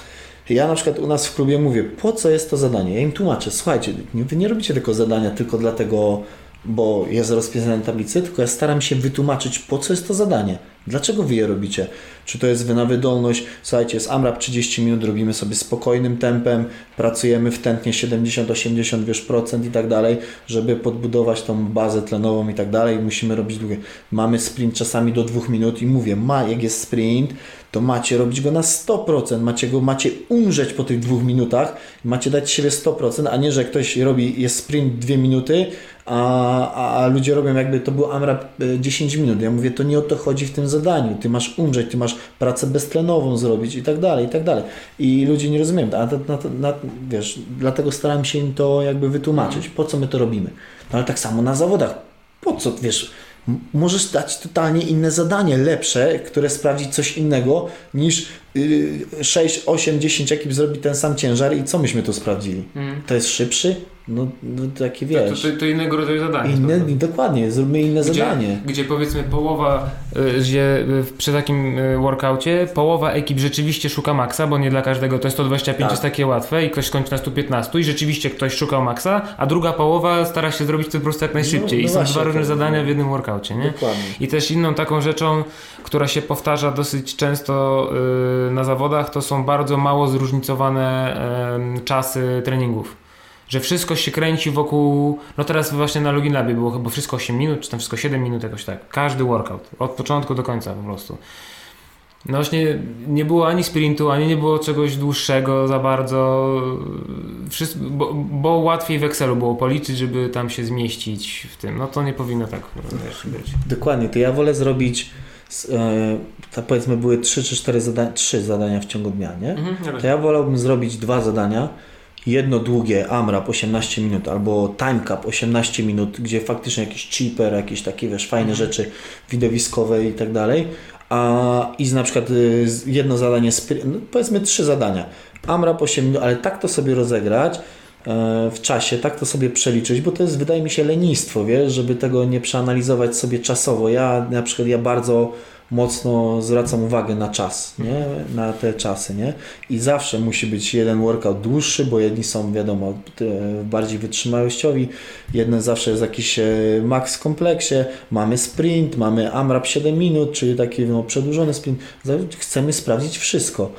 Ja na przykład u nas w klubie mówię, po co jest to zadanie? Ja im tłumaczę, słuchajcie, wy nie robicie tylko zadania tylko dlatego, bo jest rozpisane na tablicy, tylko ja staram się wytłumaczyć, po co jest to zadanie. Dlaczego wy je robicie? Czy to jest na wydolność? Słuchajcie, z AMRAP 30 minut robimy sobie spokojnym tempem, pracujemy w tętnie 70-80 wiesz, procent i tak dalej, żeby podbudować tą bazę tlenową i tak dalej. Musimy robić długie. Mamy sprint czasami do dwóch minut i mówię, ma, jak jest sprint, to macie robić go na 100%, macie go, macie umrzeć po tych dwóch minutach, macie dać siebie 100%, a nie, że ktoś robi, jest sprint dwie minuty, a, a, ludzie robią jakby to był AMRAP 10 e, minut. Ja mówię, to nie o to chodzi w tym zadaniu. Ty masz umrzeć, ty masz pracę beztlenową zrobić i tak dalej, i tak dalej. I ludzie nie rozumieją. A na, na, na, wiesz, dlatego staram się im to jakby wytłumaczyć, po co my to robimy. No ale tak samo na zawodach. Po co, wiesz, możesz dać totalnie inne zadanie, lepsze, które sprawdzi coś innego niż 6, 8, 10 ekip zrobi ten sam ciężar i co myśmy tu sprawdzili? Mm. To jest szybszy? No, no takie wiesz. To, to, to innego rodzaju zadanie. Inne, dokładnie, zróbmy inne gdzie, zadanie. Gdzie powiedzmy połowa, y, gdzie przy takim y, workaucie połowa ekip rzeczywiście szuka maksa, bo nie dla każdego to 125 tak. jest takie łatwe i ktoś kończy na 115 i rzeczywiście ktoś szukał maksa, a druga połowa stara się zrobić to po prostu jak najszybciej. No, no I są dwa różne tak. zadania w jednym workaucie. Nie? Dokładnie. I też inną taką rzeczą, która się powtarza dosyć często na zawodach, to są bardzo mało zróżnicowane czasy treningów. Że wszystko się kręci wokół. No teraz właśnie na Login Labie było chyba wszystko 8 minut, czy tam wszystko 7 minut, jakoś tak. Każdy workout. Od początku do końca po prostu. No właśnie nie było ani sprintu, ani nie było czegoś dłuższego za bardzo, Wszystko, bo, bo, łatwiej w Excelu było policzyć, żeby tam się zmieścić w tym. No to nie powinno tak być. Dokładnie, to ja wolę zrobić to powiedzmy były 3 czy 4 zadania, 3 zadania w ciągu dnia, nie? Mhm, to ja wolałbym zrobić dwa zadania. Jedno długie AMRAP 18 minut albo timecap 18 minut, gdzie faktycznie jakiś cheaper, jakieś takie wiesz, fajne mhm. rzeczy widowiskowe i tak dalej. A i na przykład y, jedno zadanie, no powiedzmy trzy zadania. AMRAP 8 minut, ale tak to sobie rozegrać, e, w czasie, tak to sobie przeliczyć, bo to jest wydaje mi się lenistwo, wiesz, żeby tego nie przeanalizować sobie czasowo. Ja na przykład ja bardzo mocno zwracam uwagę na czas, nie? na te czasy. Nie? I zawsze musi być jeden workout dłuższy, bo jedni są, wiadomo, bardziej wytrzymałościowi, jeden zawsze jest jakiś e, max kompleksie, mamy sprint, mamy AMRAP 7 minut, czyli taki no, przedłużony sprint. Chcemy sprawdzić wszystko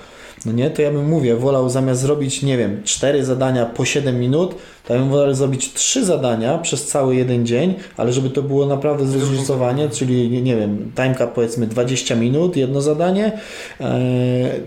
no nie, to ja bym mówię, wolał zamiast zrobić, nie wiem, cztery zadania po 7 minut, to ja bym wolał zrobić trzy zadania przez cały jeden dzień, ale żeby to było naprawdę zróżnicowanie, czyli nie wiem, timecap powiedzmy 20 minut, jedno zadanie, e,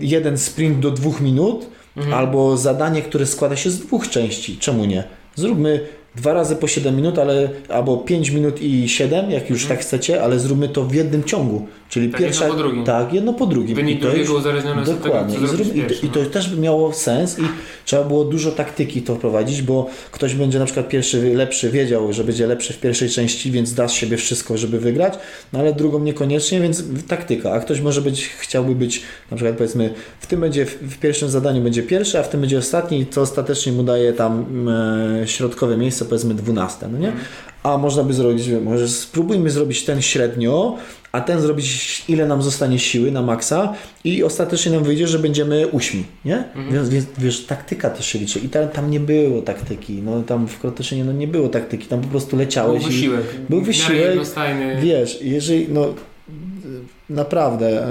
jeden sprint do dwóch minut, mhm. albo zadanie, które składa się z dwóch części. Czemu nie? Zróbmy dwa razy po 7 minut, ale albo 5 minut i 7, jak już mhm. tak chcecie, ale zróbmy to w jednym ciągu. Czyli tak pierwsza. Jedno po drugim. Tak, jedno po drugim. Wynik I to drugiego uzależniony Dokładnie. Tego, I, zrób, i, to, I to też by miało sens i trzeba było dużo taktyki to wprowadzić, bo ktoś będzie na przykład pierwszy lepszy, wiedział, że będzie lepszy w pierwszej części, więc da z siebie wszystko, żeby wygrać, no ale drugą niekoniecznie, więc taktyka. A ktoś może być, chciałby być, na przykład powiedzmy, w tym będzie, w pierwszym zadaniu będzie pierwszy, a w tym będzie ostatni, co ostatecznie mu daje tam e, środkowe miejsce, powiedzmy 12, no nie? A można by zrobić, może spróbujmy zrobić ten średnio, a ten zrobić ile nam zostanie siły na maksa i ostatecznie nam wyjdzie, że będziemy uśmi, nie? Mhm. Więc, więc wiesz, taktyka też się liczy i tam, tam nie było taktyki, no tam w Krotyszynie no nie było taktyki, tam po prostu leciałeś był wysiłek, i, był wysiłek, wiesz, jeżeli no naprawdę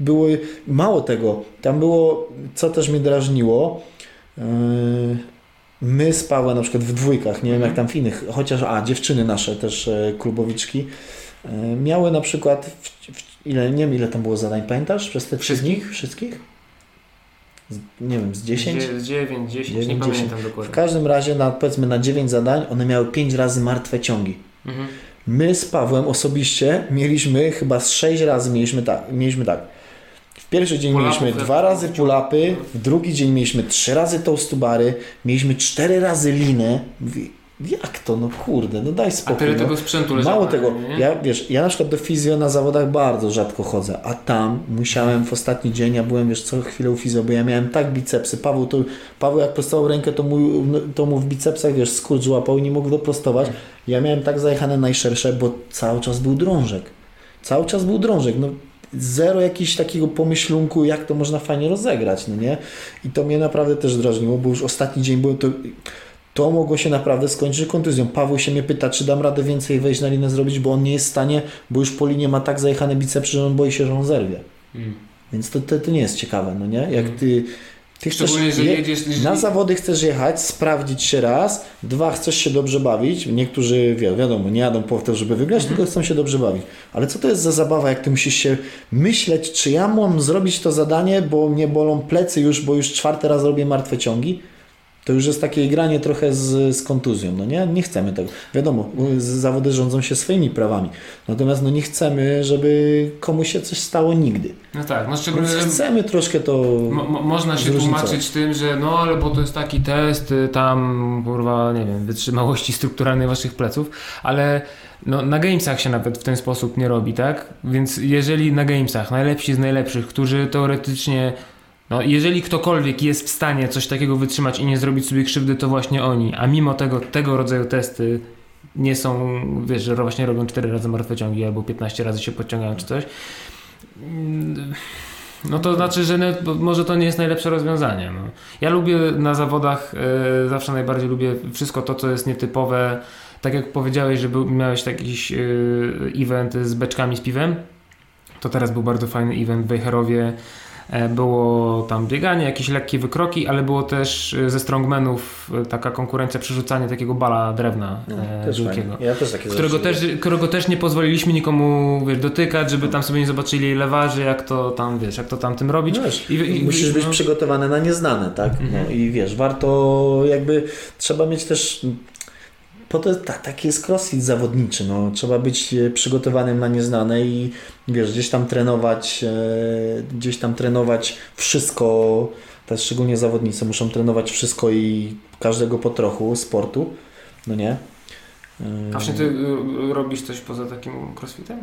było mało tego, tam było, co też mnie drażniło, Yy, my z Pawłem na przykład w dwójkach, nie wiem jak tam w innych, chociaż a dziewczyny nasze też e, klubowiczki e, miały na przykład w, w, ile, nie wiem ile tam było zadań, pamiętasz? Przez te? Wszystkich? Wszystkich? Z, nie wiem, z 10? Dzie- 9, 10, nie Dziewięć, pamiętam W dokładnie. każdym razie na, powiedzmy na 9 zadań one miały 5 razy martwe ciągi. Mhm. My z Pawłem osobiście mieliśmy chyba z 6 razy mieliśmy tak, mieliśmy tak. Pierwszy dzień mieliśmy dwa razy pull-upy, w drugi dzień mieliśmy trzy razy toast to bary, mieliśmy cztery razy linę. Mówię, Jak to? No kurde, no daj A spokój. tyle no. tego sprzętu leżało. Mało tego, nie? ja, wiesz, ja na przykład do fizjo na zawodach bardzo rzadko chodzę, a tam musiałem w ostatni dzień, ja byłem wiesz co chwilę u fizjo, bo ja miałem tak bicepsy, Paweł, to, Paweł jak prostował rękę, to mu, to mu w bicepsach wiesz, skurcz łapał i nie mógł doprostować. Ja miałem tak zajechane najszersze, bo cały czas był drążek. Cały czas był drążek, no zero jakiegoś takiego pomyślunku, jak to można fajnie rozegrać, no nie? I to mnie naprawdę też drażniło, bo już ostatni dzień był to... To mogło się naprawdę skończyć kontuzją. Paweł się mnie pyta, czy dam radę więcej wejść na linę zrobić, bo on nie jest w stanie, bo już po linie ma tak zajechane bicepsy, że on boi się, że on zerwie. Mm. Więc to, to, to nie jest ciekawe, no nie? Jak Mhm. ty, ty Szczególnie, że je- jedziesz... na zawody chcesz jechać, sprawdzić się raz, dwa, chcesz się dobrze bawić. Niektórzy, wi- wiadomo, nie jadą po to, żeby wygrać, Mhm. tylko chcą się dobrze bawić. Ale co to jest za zabawa, jak ty musisz się myśleć, czy ja mam zrobić to zadanie, bo mnie bolą plecy już, bo już czwarty raz robię martwe ciągi? To już jest takie granie trochę z, z kontuzją, no nie? Nie chcemy tego. Wiadomo, zawody rządzą się swoimi prawami. Natomiast no nie chcemy, żeby komuś się coś stało nigdy. No tak, no Więc szczególnie, że chcemy troszkę to Mo, mo, można się tłumaczyć tym, że no ale bo to jest taki test y, tam kurwa, nie wiem, wytrzymałości strukturalnej waszych pleców, ale no, na Gamesach się nawet w ten sposób nie robi, tak? Więc jeżeli na Gamesach najlepsi z najlepszych, którzy teoretycznie no, jeżeli ktokolwiek jest w stanie coś takiego wytrzymać i nie zrobić sobie krzywdy, to właśnie oni. A mimo tego, tego rodzaju testy nie są, wiesz, że właśnie robią 4 razy martwe ciągi albo 15 razy się podciągają czy coś. No to znaczy, że bo może to nie jest najlepsze rozwiązanie. No. Ja lubię na zawodach, e, zawsze najbardziej lubię wszystko to, co jest nietypowe. Tak jak powiedziałeś, że był, miałeś taki e, event z beczkami z piwem, to teraz był bardzo fajny event w Wejherowie. E, Było tam bieganie, jakieś lekkie wykroki, ale było też e, ze strongmanów e, taka konkurencja, przerzucanie takiego bala drewna No, wielkiego. Ja też Którego też, którego też nie pozwoliliśmy nikomu wiesz, dotykać, żeby tam sobie nie zobaczyli ile waży, jak to tam, wiesz, jak to tam tym robić. No wiesz, I- i- musisz być no. przygotowany na nieznane, tak? Mhm. No i wiesz, warto jakby, trzeba mieć też, po to ta, taki jest crossfit zawodniczy, no. Trzeba być e, przygotowanym na nieznane i wiesz, gdzieś tam trenować, e, gdzieś tam trenować wszystko, też szczególnie zawodnicy muszą trenować wszystko i każdego po trochu sportu, no nie? E, A właśnie ty robisz coś poza takim crossfitem?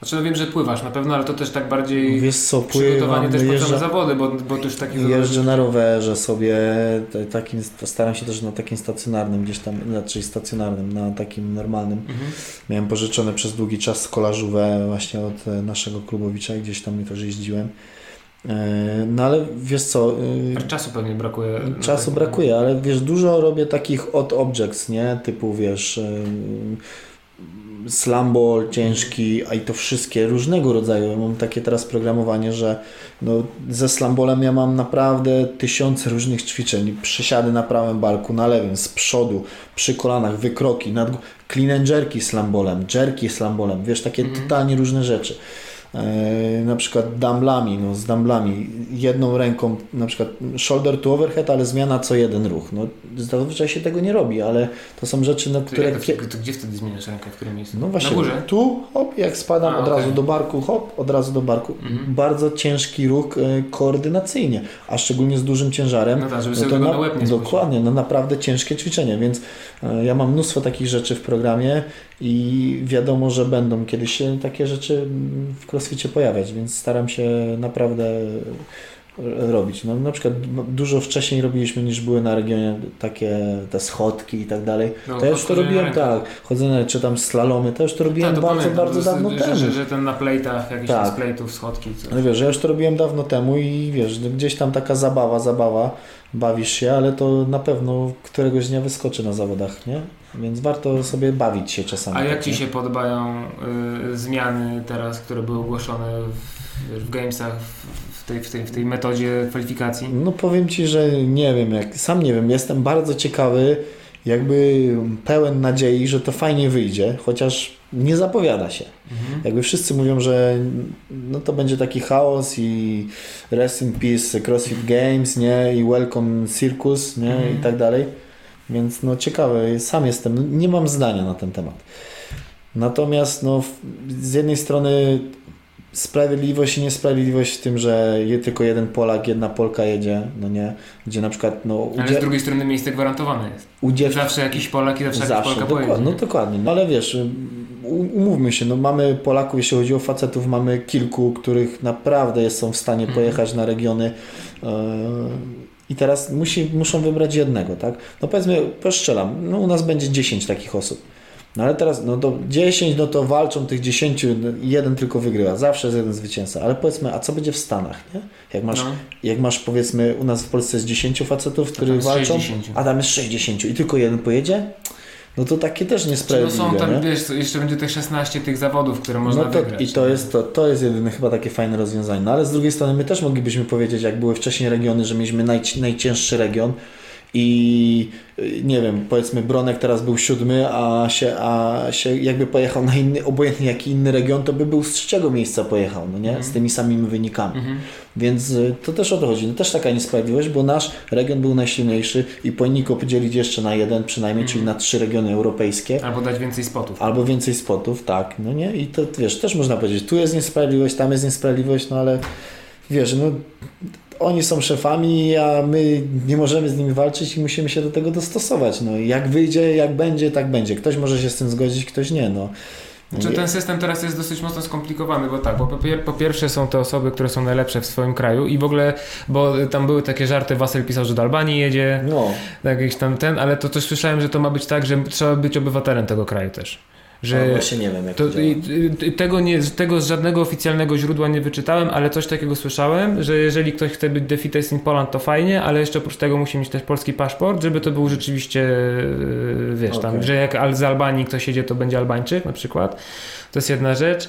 Znaczy no wiem, że pływasz na pewno, ale to też tak bardziej Wiesz co, przygotowanie pływam, też pod same zawody, bo, bo to już taki Jeżdżę na rowerze sobie, takim, staram się też na takim stacjonarnym gdzieś tam, inaczej stacjonarnym, na takim normalnym. Mhm. Miałem pożyczone przez długi czas kolażówę właśnie od e, naszego klubowicza i gdzieś tam też jeździłem. E, No ale wiesz co, e, Czasu pewnie brakuje. na czasu brakuje, ale wiesz, dużo robię takich od objects, nie? Typu wiesz, em, slamball ciężki, a i to wszystkie różnego rodzaju. Ja mam takie teraz programowanie, że no, ze slambolem ja mam naprawdę tysiące różnych ćwiczeń. Przysiady na prawym barku, na lewym, z przodu, przy kolanach, wykroki, nad, clean and jerky slambolem, jerky slambolem, wiesz, takie Mhm. totalnie różne rzeczy. E, na przykład dumblami, no z dumblami, jedną ręką, na przykład shoulder to overhead, ale zmiana co jeden ruch. No, zazwyczaj się tego nie robi, ale to są rzeczy, na które... jak, to, to gdzie wtedy zmieniasz rękę, w którym miejscu? No właśnie, Na górze? tu hop, jak spadam A, od okej. razu do barku, hop, od razu do barku. Mhm. Bardzo ciężki ruch e, koordynacyjnie, a szczególnie z dużym ciężarem. No tak, żeby no to na, na łeb nie. Dokładnie, no naprawdę ciężkie ćwiczenie, więc e, ja mam mnóstwo takich rzeczy w programie i wiadomo, że będą kiedyś się takie rzeczy w crossficie pojawiać, więc staram się naprawdę robić. No, na przykład no, dużo wcześniej robiliśmy niż były na regionie takie te schodki i tak dalej. No, To ja już to robiłem tak, chodzenie czy tam slalomy, to już to robiłem Tak, to bardzo, pamiętam, bardzo dawno że, temu. Że, że ten na plejtach, jakiś Tak. z plejtów, schodki. Co. No wiesz, ja już to robiłem dawno temu i wiesz, gdzieś tam taka zabawa, zabawa, bawisz się, ale to na pewno któregoś dnia wyskoczy na zawodach, nie? Więc warto sobie bawić się czasami. A jak tak, Ci nie? się podobają y, zmiany teraz, które były ogłoszone w, w Gamesach w, w tej, w, tej, w tej metodzie kwalifikacji? No powiem Ci, że nie wiem, jak, sam nie wiem, jestem bardzo ciekawy, jakby pełen nadziei, że to fajnie wyjdzie, chociaż nie zapowiada się. Mhm. Jakby wszyscy mówią, że no to będzie taki chaos i rest in peace CrossFit Games, nie, i welcome circus, nie, mhm. i tak dalej. Więc no ciekawe, sam jestem, nie mam zdania na ten temat. Natomiast no, z jednej strony sprawiedliwość i niesprawiedliwość w tym, że tylko jeden Polak, jedna Polka jedzie, no nie, gdzie na przykład no... Udzie... Ale z drugiej strony miejsce gwarantowane jest. Udzie... Zawsze jakiś Polak i zawsze, zawsze Polka dokładnie, pojedzie. No dokładnie, no ale wiesz, umówmy się, no mamy Polaków, jeśli chodzi o facetów, mamy kilku, których naprawdę są w stanie mhm. pojechać na regiony yy, i teraz musi, muszą wybrać jednego, tak? No powiedzmy, poszczelam, no u nas będzie 10 takich osób. No ale teraz, no do 10, no to walczą tych 10, jeden tylko wygrywa, zawsze jest jeden zwycięzca. Ale powiedzmy, a co będzie w Stanach, nie? Jak masz, no. jak masz powiedzmy, u nas w Polsce jest 10 facetów, którzy walczą, 60. a tam jest 60 i tylko jeden pojedzie? No to takie też niesprawiedliwe. No są tam, nie? wiesz, jeszcze będzie tych 16 tych zawodów, które można no to, wygrać. I to jest, to, to jest jedyne chyba takie fajne rozwiązanie. No ale z drugiej strony my też moglibyśmy powiedzieć, jak były wcześniej regiony, że mieliśmy naj, najcięższy region, i y, nie wiem, powiedzmy Bronek teraz był siódmy, a się, a się jakby pojechał na inny, obojętnie jaki inny region, to by był z trzeciego miejsca pojechał, no nie? Z mhm. tymi samymi wynikami. Mhm. Więc y, to też o to chodzi. No też taka niesprawiedliwość, bo nasz region był najsilniejszy i powinni go podzielić jeszcze na jeden przynajmniej, czyli mhm. na trzy regiony europejskie. Albo dać więcej spotów. Albo więcej spotów, tak, no nie? I to wiesz, też można powiedzieć, tu jest niesprawiedliwość, tam jest niesprawiedliwość, no ale wiesz, no oni są szefami, a my nie możemy z nimi walczyć i musimy się do tego dostosować. No, jak wyjdzie, jak będzie, tak będzie. Ktoś może się z tym zgodzić, ktoś nie. No. Znaczy, ten system teraz jest dosyć mocno skomplikowany, bo tak, bo po, pierwsze są te osoby, które są najlepsze w swoim kraju i w ogóle, bo tam były takie żarty, Wasel pisał, że do Albanii jedzie, no. jakiś tam ten, ale to też słyszałem, że to ma być tak, że trzeba być obywatelem tego kraju też. Że no właśnie nie wiem, jak to, to tego, nie, tego z żadnego oficjalnego źródła nie wyczytałem, ale coś takiego słyszałem, że jeżeli ktoś chce być Defites in Poland, to fajnie, ale jeszcze oprócz tego musi mieć też polski paszport, żeby to był rzeczywiście, e, wiesz, okay. tam, że jak z Albanii ktoś jedzie, to będzie Albańczyk na przykład. To jest jedna rzecz.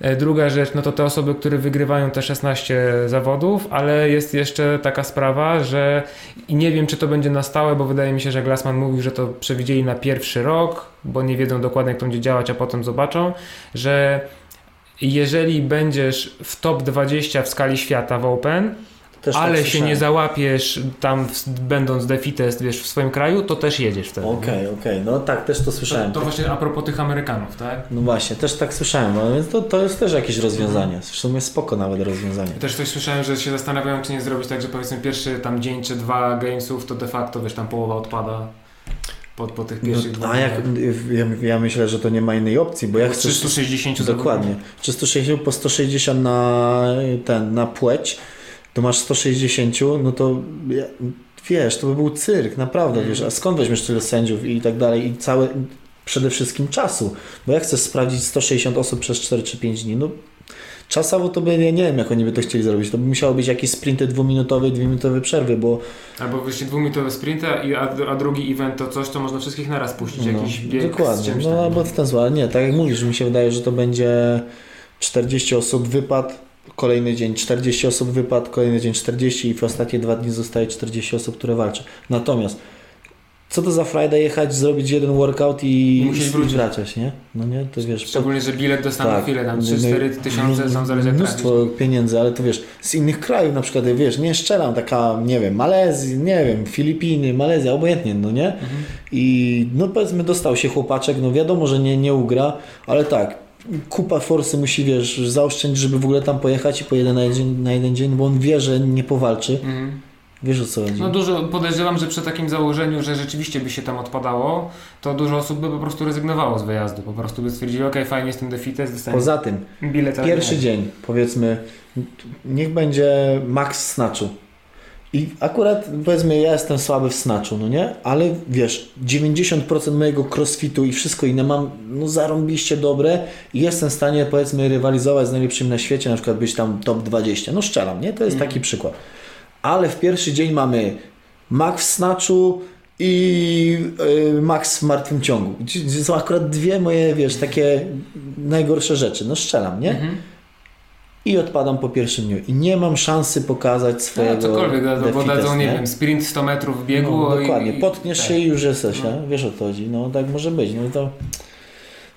E, druga rzecz, no to te osoby, które wygrywają te 16 zawodów, ale jest jeszcze taka sprawa, że i nie wiem, czy to będzie na stałe, bo wydaje mi się, że Glassman mówił, że to przewidzieli na pierwszy rok, bo nie wiedzą dokładnie, jak to będzie działać, a potem zobaczą, że jeżeli będziesz w top 20 w skali świata w Open, też tak ale tak się nie załapiesz tam będąc defitest, wiesz, w swoim kraju, to też jedziesz wtedy. Okej, okay, okej, okay. no tak, też to słyszałem. To, to, właśnie a propos tych Amerykanów, tak? No właśnie, też tak słyszałem, no, więc to, to jest też jakieś rozwiązanie, w sumie spoko nawet rozwiązanie. Też coś słyszałem, że się zastanawiają, czy nie zrobić tak, że powiedzmy pierwszy tam dzień czy dwa gamesów, to de facto, wiesz, tam połowa odpada. Po, po tych pierwszych no. A jak, ja, ja, myślę, że to nie ma innej opcji, bo jak 360 Dokładnie. 360 po 160 na ten, na płeć to masz 160, no to wiesz, to by był cyrk, naprawdę, wiesz, a skąd weźmiesz tyle sędziów i tak dalej i całe, przede wszystkim czasu, bo jak chcesz sprawdzić 160 osób przez 4 czy 5 dni, no czasowo to by, ja nie wiem jak oni by to chcieli zrobić, to by musiało być jakieś sprinty dwuminutowe, dwuminutowe przerwy, bo... Albo właśnie dwuminutowe sprinty, a, a drugi event to coś, co można wszystkich naraz puścić, no, jakiś bieg Dokładnie, no albo w ten sposób, nie, tak jak mówisz, mi się wydaje, że to będzie 40 osób wypad, kolejny dzień 40 osób wypadł, kolejny dzień 40 i w ostatnie dwa dni zostaje 40 osób, które walczą. Natomiast co to za Friday jechać, zrobić jeden workout i, I, i wracać, nie? No nie, to wiesz... Szczególnie, że bilet dostaną tak, chwilę, tam 3-4 no tysiące, są zależy Mnóstwo pieniędzy, ale to wiesz, z innych krajów na przykład, wiesz, nie szczelam, taka, nie wiem, Malezji, nie wiem, Filipiny, Malezja, obojętnie, no nie? Mhm. I no powiedzmy dostał się chłopaczek, no wiadomo, że nie, nie ugra, ale tak, kupa forsy musi, wiesz, zaoszczędzić, żeby w ogóle tam pojechać i pojedzie na jeden, na jeden dzień, bo on wie, że nie powalczy. Mhm. Wiesz o co chodzi? No dużo, podejrzewam, że przy takim założeniu, że rzeczywiście by się tam odpadało, to dużo osób by po prostu rezygnowało z wyjazdu. Po prostu by stwierdzili, ok, fajnie jestem defites, Poza tym, bilet pierwszy dzień, powiedzmy, niech będzie max snatchu. I akurat powiedzmy, ja jestem słaby w snatchu, no nie? Ale wiesz, 90% mojego crossfitu i wszystko inne mam no zarąbiście dobre i jestem w stanie powiedzmy rywalizować z najlepszym na świecie, na przykład być tam top 20. No szczelam, nie? To jest mm. taki przykład. Ale w pierwszy dzień mamy max w snatchu i yy, max w martwym ciągu. Są akurat dwie moje, wiesz, takie najgorsze rzeczy. No szczelam, nie? Mm -hmm. I odpadam po pierwszym dniu. I nie mam szansy pokazać swojego No, cokolwiek, dadzą, bo dadzą, nie nie? wiem, sprint 100 metrów w biegu. No, dokładnie, i- potkniesz tak. się i już jesteś, No. wiesz o co chodzi. No tak może być. No to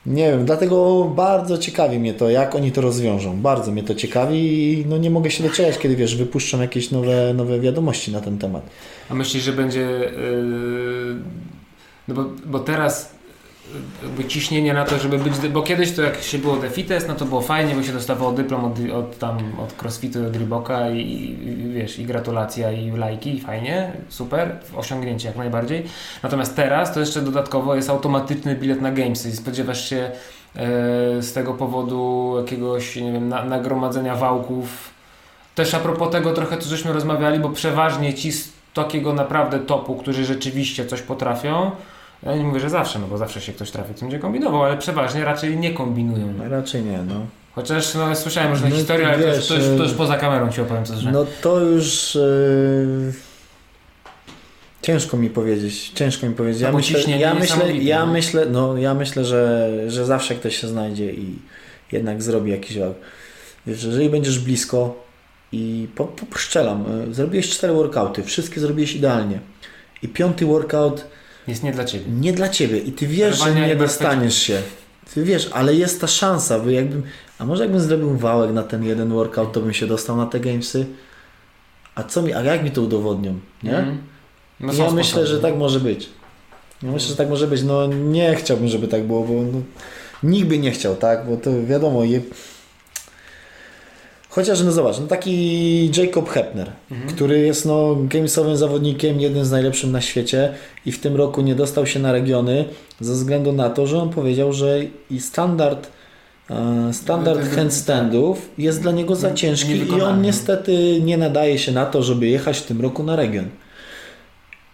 nie wiem, dlatego bardzo ciekawi mnie to, jak oni to rozwiążą. Bardzo mnie to ciekawi i no nie mogę się doczekać, kiedy wiesz, wypuszczą jakieś nowe, nowe wiadomości na ten temat. A myślisz, że będzie. Yy, no bo, bo teraz jakby ciśnienie na to, żeby być. Bo kiedyś to jak się było Defites, no to było fajnie, bo się dostawało dyplom od, od tam od crossfitu, od Reeboka i, i wiesz, i gratulacja, i lajki, i fajnie, super, osiągnięcie jak najbardziej. Natomiast teraz to jeszcze dodatkowo jest automatyczny bilet na Gamesy i spodziewasz się yy, z tego powodu jakiegoś, nie wiem, na, nagromadzenia wałków. Też a propos tego trochę, co żeśmy rozmawiali, bo przeważnie ci z takiego naprawdę topu, którzy rzeczywiście coś potrafią, ja nie mówię, że zawsze, no bo zawsze się ktoś trafi, co będzie kombinował, ale przeważnie raczej nie kombinują. No, raczej nie, no. Chociaż no, słyszałem różne No, historie, ale to, już, wiesz, to, już, to już e, poza kamerą ci opowiem, co słyszałem. No to już yy, ciężko mi powiedzieć, ciężko mi powiedzieć. No Ja bo myślę, ja myślę, ja no. myślę, no ja myślę, że, że zawsze ktoś się znajdzie i jednak zrobi jakiś wag. Wiesz, jeżeli będziesz blisko i po, po, poszczelam, y, zrobiłeś cztery workouty, wszystkie zrobiłeś idealnie i piąty workout Jest nie dla ciebie. nie dla ciebie i ty wiesz, że Rwania nie i dostaniesz się. Ty wiesz, ale jest ta szansa, by jakbym, a może jakbym zrobił wałek na ten jeden workout, to bym się dostał na te gamesy. A co mi, a jak mi to udowodnią, nie? Mhm. No, ja sposoby. myślę, że tak może być. Ja myślę, że tak może być. No nie chciałbym, żeby tak było, bo no, nikt by nie chciał, tak? Bo to wiadomo, je... Chociaż no zobacz, no taki Jacob Hepner, Mhm. który jest no gamesowym zawodnikiem, jednym z najlepszych na świecie i w tym roku nie dostał się na regiony ze względu na to, że on powiedział, że i standard e, standard handstandów jest dla niego za ciężki i on niestety nie nadaje się na to, żeby jechać w tym roku na region.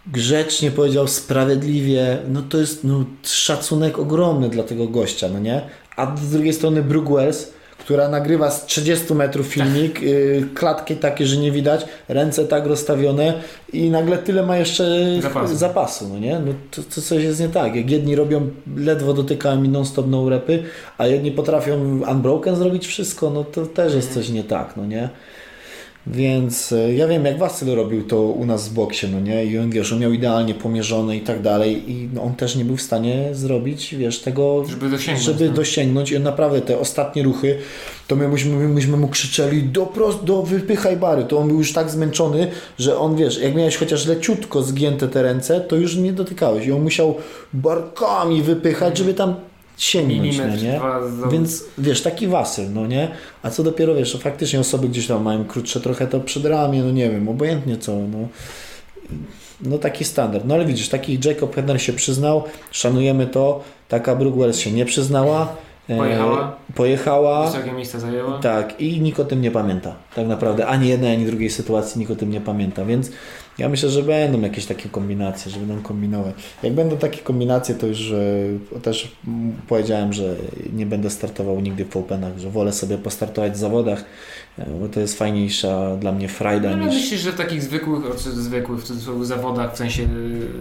Grzecznie powiedział, sprawiedliwie, no to jest no, szacunek ogromny dla tego gościa, no nie? A z drugiej strony Brooke Wells, która nagrywa z 30 metrów filmik, yy, klatki takie, że nie widać, ręce tak rozstawione i nagle tyle ma jeszcze Zapasu. zapasu no nie? No to, to coś jest nie tak. Jak jedni robią, ledwo dotykają mi non-stop no repy, a jedni potrafią unbroken zrobić wszystko, no to też jest coś nie tak, no nie? Więc e, ja wiem, jak Wasyl robił to u nas w boksie, no nie? I on, wiesz, on miał idealnie pomierzone i tak dalej i no, on też nie był w stanie zrobić, wiesz, tego, Żeby dosięgnąć, żeby no. dosięgnąć. I on naprawdę te ostatnie ruchy, to my myśmy, myśmy mu krzyczeli do, prost, do wypychaj bary. To on był już tak zmęczony, że on, wiesz, jak miałeś chociaż leciutko zgięte te ręce, to już nie dotykałeś. I on musiał barkami wypychać, żeby tam sięgnąć, no nie? Więc wiesz, taki wasyl, no nie? A co dopiero wiesz, że faktycznie osoby gdzieś tam mają krótsze trochę to przedramię, no nie wiem, obojętnie co, no. No taki standard. No ale widzisz, taki Jacob Hedner się przyznał, szanujemy to, taka Brooke się nie przyznała. e, Pojechała. Pojechała. Wysokie miejsce zajęła. Tak, i nikt o tym nie pamięta. Tak naprawdę ani jednej, ani drugiej sytuacji nikt o tym nie pamięta, więc ja myślę, że będą jakieś takie kombinacje, że będą kombinować. Jak będą takie kombinacje, to już e, też powiedziałem, że nie będę startował nigdy w Openach, że wolę sobie postartować w zawodach, bo to jest fajniejsza dla mnie frajda No, niż... myślisz, że w takich zwykłych, zwykłych w cudzysłowie zawodach, w sensie,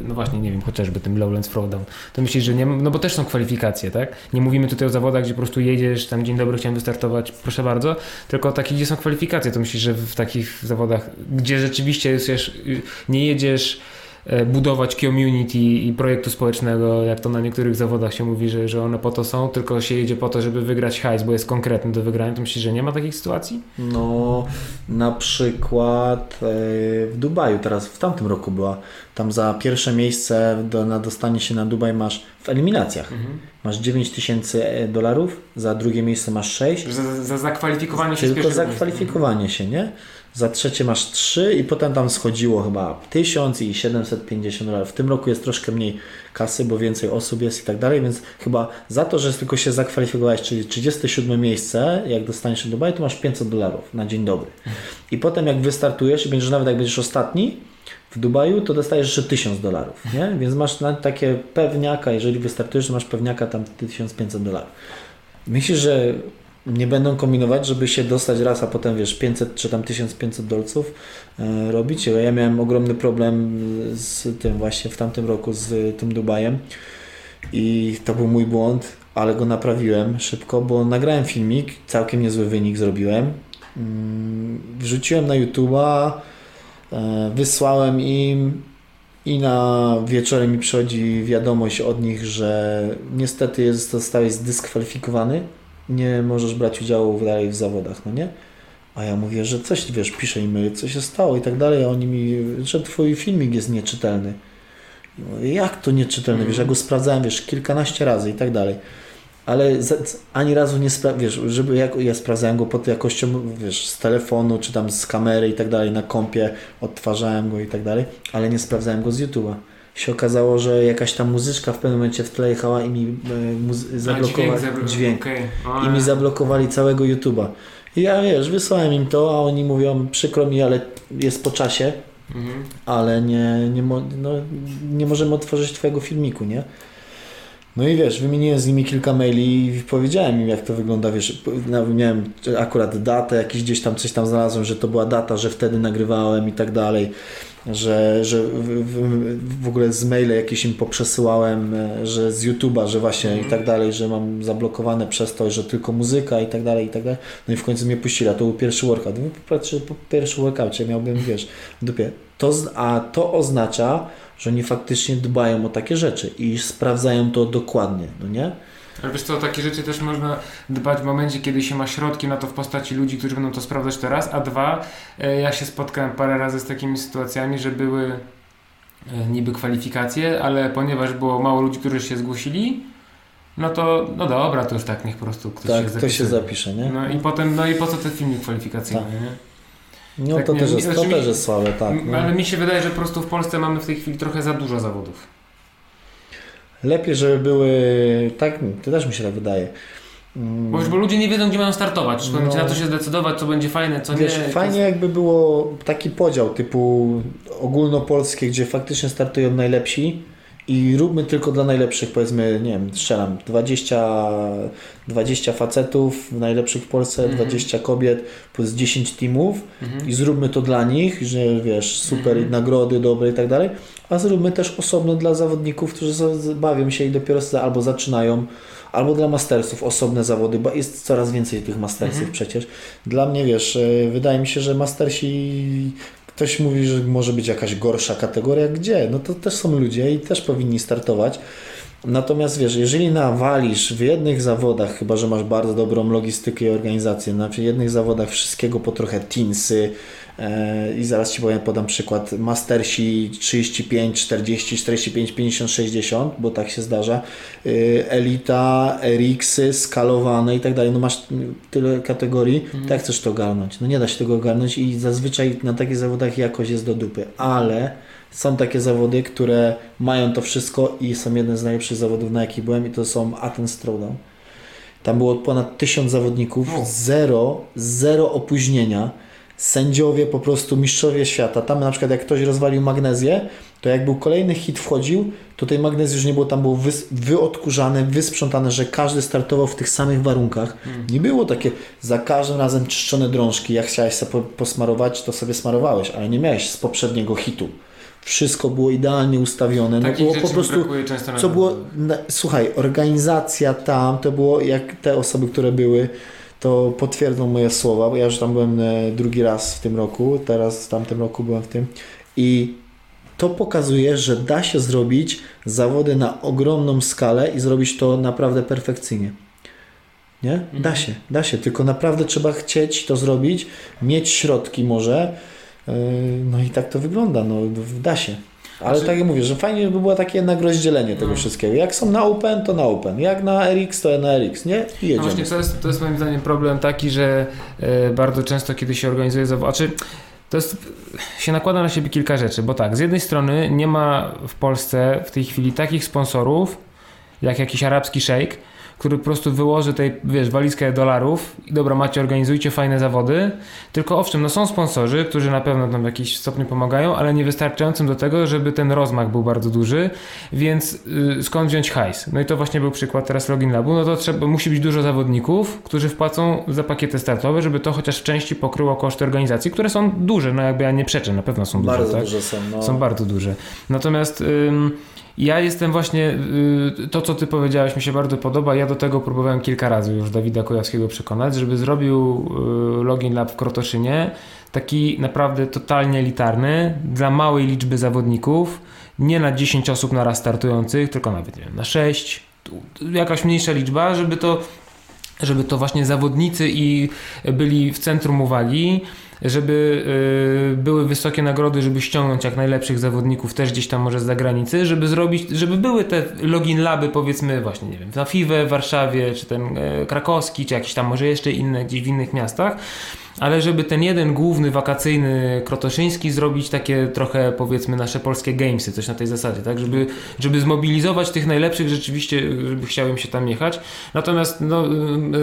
no właśnie, nie wiem, chociażby tym Lowlands Throwdown, to myślisz, że nie, no bo też są kwalifikacje, tak? Nie mówimy tutaj o zawodach, gdzie po prostu jedziesz, tam dzień dobry, chciałem wystartować, proszę bardzo, tylko o takich, gdzie są kwalifikacje, to myślisz, że w takich zawodach, gdzie rzeczywiście jest, y, nie jedziesz e, budować community i projektu społecznego, jak to na niektórych zawodach się mówi, że, że one po to są, tylko się jedzie po to, żeby wygrać hajs, bo jest konkretny do wygrania, to myślisz, że nie ma takich sytuacji? No, na przykład e, w Dubaju teraz, w tamtym roku była, tam za pierwsze miejsce na dostanie się na Dubaj masz w eliminacjach. Masz 9 tysięcy e, dolarów, za drugie miejsce masz 6. Że Za, za zakwalifikowanie się Tylko za miejsca. kwalifikowanie się, nie? Za trzecie masz 3 i potem tam schodziło chyba 1000 i 750 dolarów. W tym roku jest troszkę mniej kasy, bo więcej osób jest i tak dalej, więc chyba za to, że tylko się zakwalifikowałeś, czyli 37 miejsce, jak dostaniesz się do Dubaju, to masz 500 dolarów na dzień dobry. I potem jak wystartujesz i będziesz nawet jak będziesz ostatni w Dubaju, to dostajesz jeszcze 1000 dolarów, nie? Więc masz takie pewniaka, jeżeli wystartujesz, to masz pewniaka tam 1500 dolarów. Myślisz, że nie będą kombinować, żeby się dostać raz, a potem wiesz 500 czy tam 1500 dolców e, robić? Ja miałem ogromny problem z tym właśnie w tamtym roku z tym Dubajem i to był mój błąd, ale go naprawiłem szybko, bo nagrałem filmik, całkiem niezły wynik zrobiłem mm, wrzuciłem na YouTube'a, e, wysłałem im i na wieczorem mi przychodzi wiadomość od nich, że niestety zostałeś zdyskwalifikowany, nie możesz brać udziału dalej w zawodach, no nie? A ja mówię, że coś, wiesz, piszę im, co się stało i tak dalej, a oni mi, że twój filmik jest nieczytelny. I mówię, jak to nieczytelny? Wiesz, ja go sprawdzałem, wiesz, kilkanaście razy i tak dalej. Ale z, ani razu nie sprawdzałem, wiesz, żeby jak, ja sprawdzałem go pod jakością, wiesz, z telefonu, czy tam z kamery i tak dalej, na kompie, odtwarzałem go i tak dalej, ale nie sprawdzałem go z YouTube'a się okazało, że jakaś tam muzyczka w pewnym momencie w tle jechała i mi e, zablokowali dźwięk, dźwięk. Okay. i mi zablokowali całego YouTube'a. I ja wiesz, wysłałem im to, a oni mówią, przykro mi, ale jest po czasie, mhm. ale nie, nie, mo, no, nie możemy otworzyć twojego filmiku, nie? No i wiesz, wymieniłem z nimi kilka maili i powiedziałem im, jak to wygląda, wiesz, miałem akurat datę, jakiś gdzieś tam coś tam znalazłem, że to była data, że wtedy nagrywałem i tak dalej że, że w, w, ogóle z maile jakieś im poprzesyłałem, e, że z YouTube'a, że właśnie mm. i tak dalej, że mam zablokowane przez to, że tylko muzyka i tak dalej, i tak dalej. No i w końcu mnie puścili, a to był pierwszy workout. No, po pierwszy workout miałbym, wiesz, w dupie. To, a to oznacza, że oni faktycznie dbają o takie rzeczy i sprawdzają to dokładnie, no nie? Ale wiesz co, o takie rzeczy też można dbać w momencie, kiedy się ma środki na to w postaci ludzi, którzy będą to sprawdzać teraz, a dwa, e, ja się spotkałem parę razy z takimi sytuacjami, że były e, niby kwalifikacje, ale ponieważ było mało ludzi, którzy się zgłosili, no to no dobra, to już tak, niech po prostu ktoś tak, się zapisze. ktoś się zapisze, nie? No i potem, no i po co ten filmik kwalifikacyjny, tak. nie? No tak, to, nie, też jest, to znaczy też jest słabe, tak. No. Ale mi się wydaje, że po prostu w Polsce mamy w tej chwili trochę za dużo zawodów. Lepiej, żeby były, tak, to też mi się tak wydaje. Bo już bo ludzie nie wiedzą, gdzie mają startować, czy no, na co się zdecydować, co będzie fajne, co wiesz, nie. Fajnie jakby było taki podział typu ogólnopolskie, gdzie faktycznie startują najlepsi i róbmy tylko dla najlepszych, powiedzmy, nie wiem, strzelam, 20, 20 facetów najlepszych w Polsce, mhm. 20 kobiet plus 10 teamów mhm. i zróbmy to dla nich, że wiesz, super mhm. nagrody dobre i tak dalej, a zróbmy też osobno dla zawodników, którzy bawią się i dopiero albo zaczynają, albo dla mastersów osobne zawody, bo jest coraz więcej tych mastersów mhm. przecież. Dla mnie, wiesz, e, wydaje mi się, że mastersi Ktoś mówi, że może być jakaś gorsza kategoria. Gdzie? No to też są ludzie i też powinni startować. Natomiast wiesz, jeżeli nawalisz w jednych zawodach, chyba że masz bardzo dobrą logistykę i organizację, na jednych zawodach wszystkiego po trochę teensy, i zaraz Ci powiem, podam przykład. Mastersi 35, 40, 45, 50, 60, bo tak się zdarza. Y, Elita, RX-y, skalowane i tak dalej. No masz tyle kategorii, mhm. tak chcesz to ogarnąć. No nie da się tego ogarnąć i zazwyczaj na takich zawodach jakość jest do dupy, ale są takie zawody, które mają to wszystko i są jedne z najlepszych zawodów, na jakich byłem i to są Athens Throwdown. Tam było ponad tysiąc zawodników, zero, zero opóźnienia sędziowie, po prostu mistrzowie świata. Tam na przykład jak ktoś rozwalił magnezję, to jak był kolejny hit wchodził, to tej magnezji już nie było, tam było wy, wyodkurzane, wysprzątane, że każdy startował w tych samych warunkach. Hmm. Nie było takie za każdym razem czyszczone drążki, jak chciałeś sobie posmarować, to sobie smarowałeś, ale nie miałeś z poprzedniego hitu wszystko było idealnie ustawione. no było po prostu, co było, słuchaj, organizacja tam, to było jak te osoby, które były, to potwierdzą moje słowa, bo ja już tam byłem e, drugi raz w tym roku, teraz w tamtym roku byłem w tym i to pokazuje, że da się zrobić zawody na ogromną skalę i zrobić to naprawdę perfekcyjnie. Nie? Da mhm. się, da się, tylko naprawdę trzeba chcieć to zrobić, mieć środki może, no i tak to wygląda, no da się. Ale znaczy... tak jak mówię, że fajnie by było takie jednak rozdzielenie tego no. wszystkiego. Jak są na Open, to na Open. Jak na RX, to na RX, nie? I jedziemy. No właśnie, to jest, to jest moim zdaniem problem taki, że e, bardzo często, kiedy się organizuje zawód, znaczy to jest, się nakłada na siebie kilka rzeczy, bo tak, z jednej strony nie ma w Polsce w tej chwili takich sponsorów, jak jakiś arabski szejk, który po prostu wyłoży tej, wiesz, walizkę dolarów i dobra, macie, organizujcie fajne zawody. Tylko owszem, no są sponsorzy, którzy na pewno tam w jakiś stopniu pomagają, ale nie wystarczającym do tego, żeby ten rozmach był bardzo duży, więc yy, skąd wziąć hajs? No i to właśnie był przykład teraz Login Labu, no to trzeba, musi być dużo zawodników, którzy wpłacą za pakiety startowe, żeby to chociaż w części pokryło koszty organizacji, które są duże, no jakby ja nie przeczę, na pewno są duże. Bardzo tak? duże są. No. Są bardzo duże. Natomiast... Yy, ja jestem właśnie, y, to co ty powiedziałeś mi się bardzo podoba, ja do tego próbowałem kilka razy już Dawida Kujawskiego przekonać, żeby zrobił y, Login Lab w Krotoszynie, taki naprawdę totalnie elitarny, dla małej liczby zawodników, nie na 10 osób na raz startujących, tylko nawet nie wiem, na 6, jakaś mniejsza liczba, żeby to, żeby to właśnie zawodnicy i byli w centrum uwagi, żeby y, były wysokie nagrody, żeby ściągnąć jak najlepszych zawodników też gdzieś tam może z zagranicy, żeby zrobić, żeby były te login laby powiedzmy właśnie, nie wiem, na FIWE w Warszawie, czy ten e, krakowski, czy jakieś tam może jeszcze inne gdzieś w innych miastach, ale żeby ten jeden główny wakacyjny krotoszyński zrobić takie trochę powiedzmy nasze polskie gamesy, coś na tej zasadzie, tak, żeby, żeby zmobilizować tych najlepszych rzeczywiście, żeby chciałem się tam jechać. Natomiast no,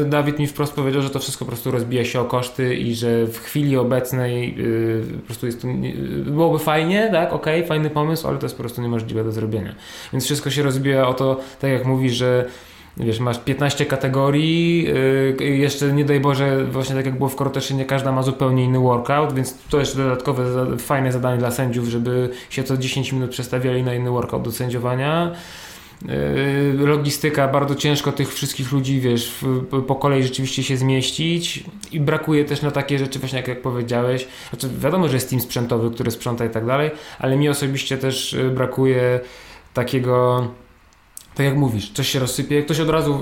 Dawid mi wprost powiedział, że to wszystko po prostu rozbija się o koszty i że w chwili obecnej yy, po prostu jest to, yy, byłoby fajnie, tak, okay, fajny pomysł, ale to jest po prostu niemożliwe do zrobienia. Więc wszystko się rozbija o to, tak jak mówisz, że wiesz, masz 15 kategorii, yy, jeszcze nie daj Boże, właśnie tak jak było w Koroteszynie, każda ma zupełnie inny workout, więc to jest dodatkowe fajne zadanie dla sędziów, żeby się co 10 minut przestawiali na inny workout do sędziowania. Yy, logistyka, bardzo ciężko tych wszystkich ludzi, wiesz, w, po kolei rzeczywiście się zmieścić i brakuje też na takie rzeczy, właśnie jak, jak powiedziałeś. Znaczy, wiadomo, że jest team sprzętowy, który sprząta i tak dalej, ale mi osobiście też yy, brakuje takiego tak jak mówisz, coś się rozsypie, ktoś od razu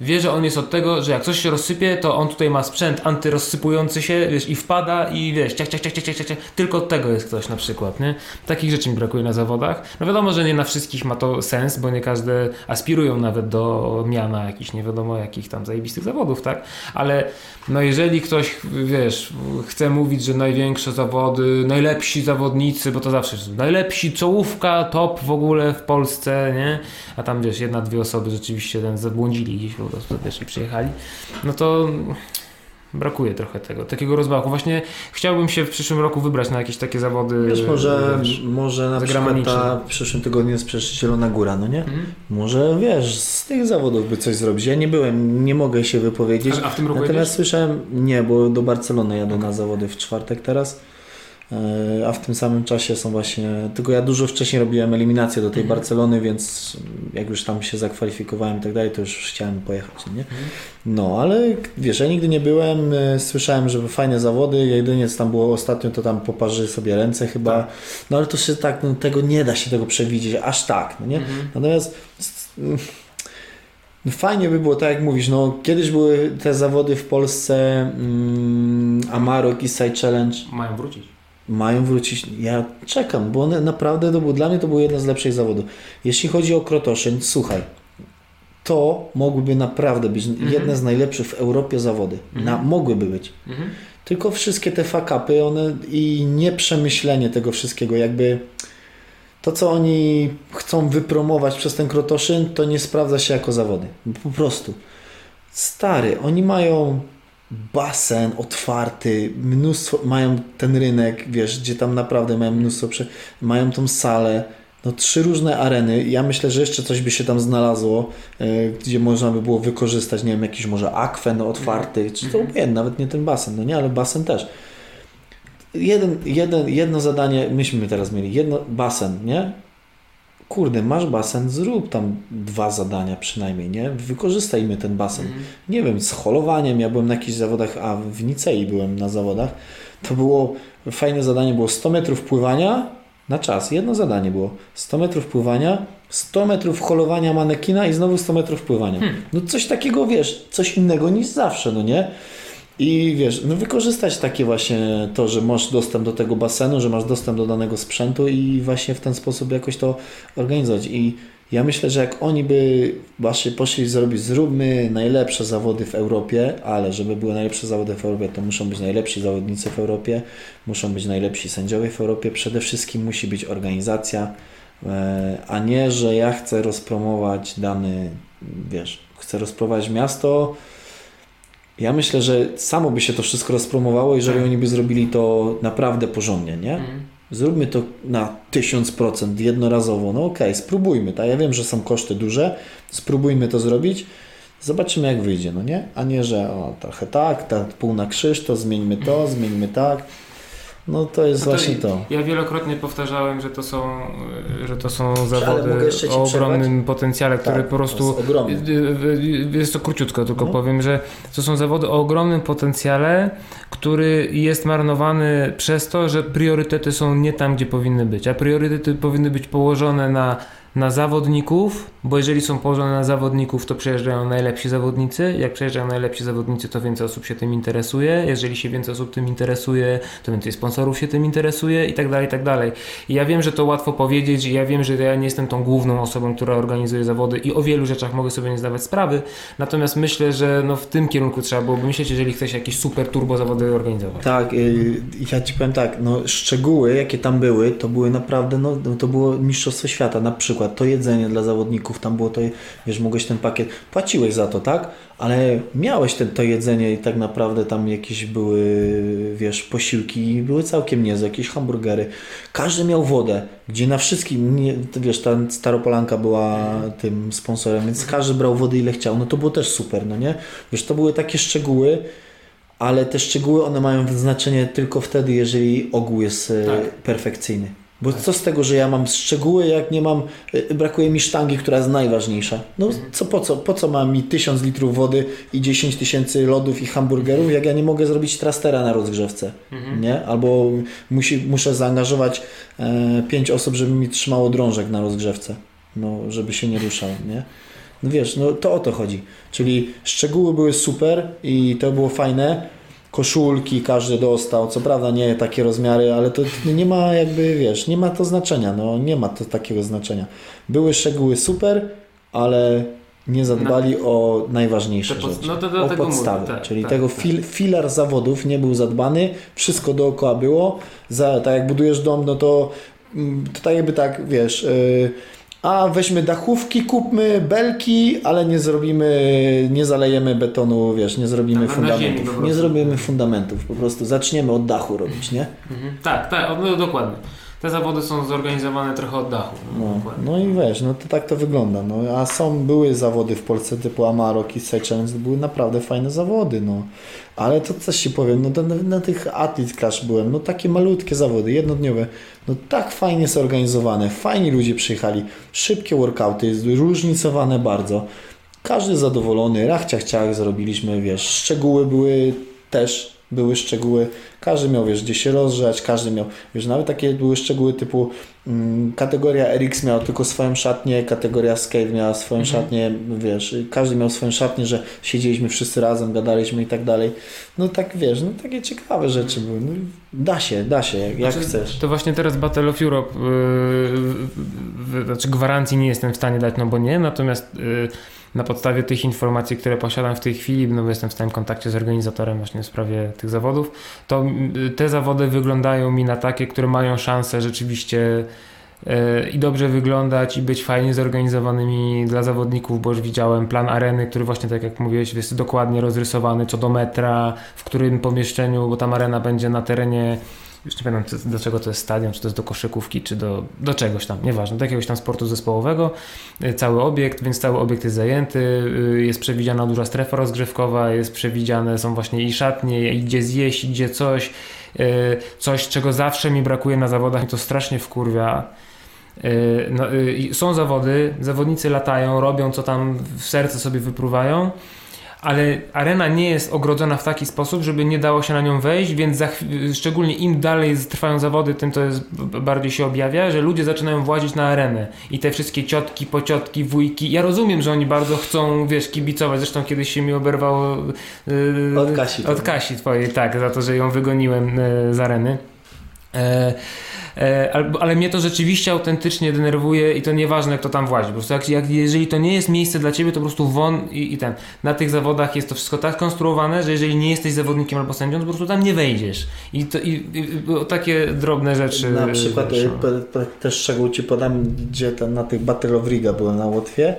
wie, że on jest od tego, że jak coś się rozsypie, to on tutaj ma sprzęt antyrozsypujący się, wiesz, i wpada i wiesz, ciach, ciach, ciach, ciach, ciach, ciach, tylko od tego jest ktoś na przykład, nie? Takich rzeczy mi brakuje na zawodach. No wiadomo, że nie na wszystkich ma to sens, bo nie każde aspirują nawet do miana jakichś nie wiadomo jakich tam zajebistych zawodów, tak? Ale no jeżeli ktoś, wiesz, chce mówić, że największe zawody, najlepsi zawodnicy, bo to zawsze najlepsi, czołówka, top w ogóle w Polsce, nie? A tam, wiesz, jedna, dwie osoby rzeczywiście ten zabłądzili gdzieś prostu, wiesz, i przyjechali. No to brakuje trochę tego, takiego rozmachu. Właśnie chciałbym się w przyszłym roku wybrać na jakieś takie zawody. Wiesz, może, wiesz, może na przykład ta w przyszłym tygodniu jest przecież Zielona Góra, no nie? Mhm. Może wiesz, z tych zawodów by coś zrobić. Ja nie byłem, nie mogę się wypowiedzieć. A, a w tym roku Natomiast jedziesz? słyszałem, nie, bo do Barcelony jadę okay. na zawody w czwartek teraz. E, a w tym samym czasie są właśnie, tylko ja dużo wcześniej robiłem eliminację do tej mhm. Barcelony, więc jak już tam się zakwalifikowałem i tak dalej, to już chciałem pojechać, nie? Mhm. No, ale wiesz, ja nigdy nie byłem, e, słyszałem, że fajne zawody, jedynie co tam było ostatnio, to tam poparzy sobie ręce chyba, tak. no ale to się tak, no, tego nie da się tego przewidzieć, aż tak, no nie? Mhm. Natomiast no, fajnie by było, tak jak mówisz, no kiedyś były te zawody w Polsce mm, Amarok i Side Challenge. Mają wrócić mają wrócić. Ja czekam, bo one naprawdę to było, dla mnie to było jedno z lepszych zawodów. Jeśli chodzi o Krotoszyn, słuchaj, to mogłyby naprawdę być mhm. jedne z najlepszych w Europie zawody. Mhm. Na, mogłyby być. Mhm. Tylko wszystkie te fakapy, one i nieprzemyślenie tego wszystkiego, jakby to, co oni chcą wypromować przez ten Krotoszyn, to nie sprawdza się jako zawody. Po prostu. Stary, oni mają basen otwarty, mnóstwo, mają ten rynek, wiesz, gdzie tam naprawdę mają mnóstwo, mają tą salę, no trzy różne areny. Ja myślę, że jeszcze coś by się tam znalazło, yy, gdzie można by było wykorzystać, nie wiem, jakiś może akwen otwarty, -hmm. czy to mhm. obojętnie, nawet nie ten basen, no nie, ale basen też. Jeden, jeden, jedno zadanie, myśmy teraz mieli, jedno basen, nie? Kurde, masz basen, zrób tam dwa zadania przynajmniej, nie? Wykorzystajmy ten basen. Mm. Nie wiem, z holowaniem, ja byłem na jakichś zawodach, a w Nicei byłem na zawodach, to było, fajne zadanie było 100 metrów pływania na czas, jedno zadanie było, 100 metrów pływania, 100 metrów holowania manekina i znowu 100 metrów pływania. Hmm. No coś takiego, wiesz, coś innego niż zawsze, no nie? I wiesz, no wykorzystać takie właśnie to, że masz dostęp do tego basenu, że masz dostęp do danego sprzętu i właśnie w ten sposób jakoś to organizować. I ja myślę, że jak oni by właśnie poszli zrobić, zróbmy najlepsze zawody w Europie, ale żeby były najlepsze zawody w Europie, to muszą być najlepsi zawodnicy w Europie, muszą być najlepsi sędziowie w Europie, przede wszystkim musi być organizacja, e, a nie, że ja chcę rozpromować dany, wiesz, chcę rozpromować miasto, ja myślę, że samo by się to wszystko rozpromowało, jeżeli tak. oni by zrobili to naprawdę porządnie, nie? Mm. Zróbmy to na 1000% jednorazowo. No okej, okay, spróbujmy, tak? Ja wiem, że są koszty duże, spróbujmy to zrobić. Zobaczymy, jak wyjdzie, no nie? A nie, że o, trochę tak, tak, pół na krzyż, to zmieńmy to, zmieńmy tak. No to jest No to właśnie to. Ja wielokrotnie powtarzałem, że to są, y, że to są zawody o przerwać? ogromnym potencjale, które Tak, po prostu. jest. Y, y, Jest to króciutko, tylko No. powiem, że to są zawody o ogromnym potencjale, który jest marnowany przez to, że priorytety są nie tam, gdzie powinny być. A priorytety powinny być położone na, na zawodników, bo jeżeli są położone na zawodników, to przyjeżdżają najlepsi zawodnicy. Jak przyjeżdżają najlepsi zawodnicy, to więcej osób się tym interesuje. Jeżeli się więcej osób tym interesuje, to więcej sponsorów się tym interesuje i tak dalej, i tak dalej. I ja wiem, że to łatwo powiedzieć, i ja wiem, że ja nie jestem tą główną osobą, która organizuje zawody i o wielu rzeczach mogę sobie nie zdawać sprawy. Natomiast myślę, że no w tym kierunku trzeba byłoby myśleć, jeżeli chce się jakieś super turbo zawody organizować. Tak, y, ja ci powiem tak, no szczegóły jakie tam były, to były naprawdę, no no, to było mistrzostwo świata, na przykład to jedzenie dla zawodników, tam było to, wiesz, mogłeś ten pakiet, płaciłeś za to, tak? Ale miałeś ten, to jedzenie i tak naprawdę tam jakieś były, wiesz, posiłki, były całkiem niezłe, jakieś hamburgery. Każdy miał wodę, gdzie na wszystkim, nie, wiesz, ta Staropolanka była tym sponsorem, więc każdy brał wody ile chciał, no to było też super, no nie? Wiesz, to były takie szczegóły, ale te szczegóły one mają znaczenie tylko wtedy, jeżeli ogół jest e, Tak. perfekcyjny. Bo co z tego, że ja mam szczegóły, jak nie mam, e, brakuje mi sztangi, która jest najważniejsza. No co po co? Po co mam mi 1000 litrów wody i 10 tysięcy lodów i hamburgerów, jak ja nie mogę zrobić trastera na rozgrzewce, nie? Albo musi, muszę zaangażować e, 5 osób, żeby mi trzymało drążek na rozgrzewce, no, żeby się nie ruszał, nie? No wiesz, no to o to chodzi. Czyli szczegóły były super i to było fajne. Koszulki każdy dostał, co prawda nie takie rozmiary, ale to nie ma jakby, wiesz, nie ma to znaczenia, no nie ma to takiego znaczenia. Były szczegóły super, ale nie zadbali o najważniejsze pod- rzeczy. no to o mówię, tak, czyli tak, tego tak. fil, filar zawodów nie był zadbany, wszystko dookoła było, za, tak jak budujesz dom, no to, mm, to tak jakby tak, wiesz, yy, a weźmy dachówki, kupmy belki, ale nie zrobimy, nie zalejemy betonu, wiesz, nie zrobimy Tak, fundamentów. Nie zrobimy fundamentów, po prostu zaczniemy od dachu robić, nie? Mhm. Tak, tak, no, dokładnie. Te zawody są zorganizowane trochę od dachu. No, dokładnie. no i wiesz, no to tak to wygląda. No, a są, były zawody w Polsce typu Amarok i Seychelles, to były naprawdę fajne zawody, no. Ale to coś ci powiem, no na, na tych Athlete Clash byłem, no takie malutkie zawody, jednodniowe, no tak fajnie zorganizowane, fajni ludzie przyjechali, szybkie workouty, zróżnicowane bardzo. Każdy zadowolony, rachciach ciach zrobiliśmy, wiesz, szczegóły były też, były szczegóły, każdy miał, wiesz, gdzie się rozgrzać, każdy miał, wiesz, nawet takie były szczegóły typu mm, kategoria RX miała tylko swoją szatnię, kategoria Scale miała swoją Mhm. szatnię, wiesz, każdy miał swoją szatnię, że siedzieliśmy wszyscy razem, gadaliśmy i tak dalej. No tak, wiesz, no takie ciekawe rzeczy były. No, da się, da się, jak, Znaczy, chcesz. To właśnie teraz Battle of Europe, yy, yy, znaczy gwarancji nie jestem w stanie dać, no bo nie, natomiast yy, na podstawie tych informacji, które posiadam w tej chwili, no bo jestem w stałym kontakcie z organizatorem właśnie w sprawie tych zawodów, to yy, te zawody wyglądają mi na takie, które mają szansę rzeczywiście yy, i dobrze wyglądać i być fajnie zorganizowanymi dla zawodników, bo już widziałem plan areny, który właśnie tak jak mówiłeś jest dokładnie rozrysowany co do metra, w którym pomieszczeniu, bo tam arena będzie na terenie już nie pamiętam do czego to jest stadion, czy to jest do koszykówki, czy do, do czegoś tam, nieważne, do jakiegoś tam sportu zespołowego, y, cały obiekt, więc cały obiekt jest zajęty, y, jest przewidziana duża strefa rozgrzewkowa, jest przewidziane, są właśnie i szatnie, i gdzie zjeść, i gdzie coś, y, coś czego zawsze mi brakuje na zawodach to strasznie wkurwia. No, są zawody, zawodnicy latają, robią co tam w serce sobie wypruwają, ale arena nie jest ogrodzona w taki sposób, żeby nie dało się na nią wejść, więc za, szczególnie im dalej trwają zawody, tym to jest bardziej się objawia, że ludzie zaczynają włazić na arenę i te wszystkie ciotki, pociotki, wujki. Ja rozumiem, że oni bardzo chcą, wiesz, kibicować. Zresztą kiedyś się mi oberwało yy, Od Kasi Od Kasi twojej, tak, za to, że ją wygoniłem yy, z areny. E, ale, ale mnie to rzeczywiście autentycznie denerwuje i to nieważne kto tam włazi. Po prostu jak, jak, jeżeli to nie jest miejsce dla ciebie, to po prostu won i, i ten. Na tych zawodach jest to wszystko tak skonstruowane, że jeżeli nie jesteś zawodnikiem albo sędzią, to po prostu tam nie wejdziesz. I, to, i, i takie drobne rzeczy. Na przykład e, też szczegół Ci podam, gdzie tam na tych Battle of Riga byłem na Łotwie,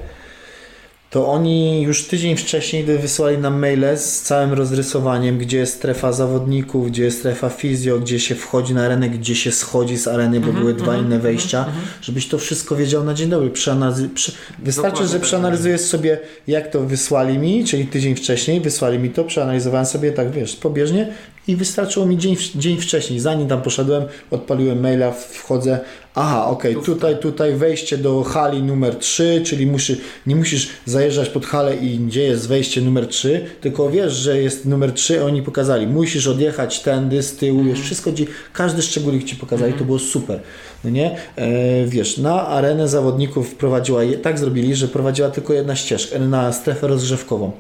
to oni już tydzień wcześniej wysłali nam maile z całym rozrysowaniem, gdzie jest strefa zawodników, gdzie jest strefa fizjo, gdzie się wchodzi na arenę, gdzie się schodzi z areny, bo były dwa inne wejścia, żebyś to wszystko wiedział na dzień dobry. Przeanalizy- przy... Wystarczy, Dokładnie że tak. przeanalizujesz sobie, jak to wysłali mi, czyli tydzień wcześniej wysłali mi to, przeanalizowałem sobie tak, wiesz, pobieżnie I wystarczyło mi dzień, dzień wcześniej, zanim tam poszedłem, odpaliłem maila, wchodzę, aha, okej, okay, tutaj, tutaj wejście do hali numer 3, czyli musi, nie musisz zajeżdżać pod halę i gdzie jest wejście numer 3, tylko wiesz, że jest numer 3, oni pokazali, musisz odjechać tędy, z tyłu, wiesz, wszystko ci, każdy szczególik ci pokazali, to było super, no nie? E, wiesz, na arenę zawodników prowadziła, tak zrobili, że prowadziła tylko jedna ścieżka, na strefę rozgrzewkową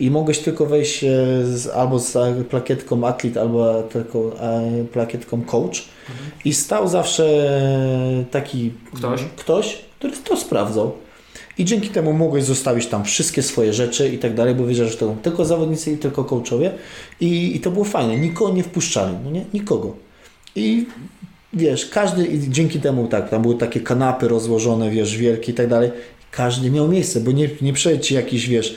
i mogłeś tylko wejść e, z, albo z plakietką atlet, albo tylko e, plakietką coach mhm. i stał zawsze taki ktoś? ktoś, który to sprawdzał. I dzięki temu mogłeś zostawić tam wszystkie swoje rzeczy i tak dalej, bo wiedział, że to tylko zawodnicy i tylko coachowie. I, I to było fajne. Nikogo nie wpuszczali, no nie? Nikogo. I wiesz, każdy, i dzięki temu tak, tam były takie kanapy rozłożone, wiesz, wielkie i tak dalej. Każdy miał miejsce, bo nie, nie przyjdzie ci jakiś, wiesz, E,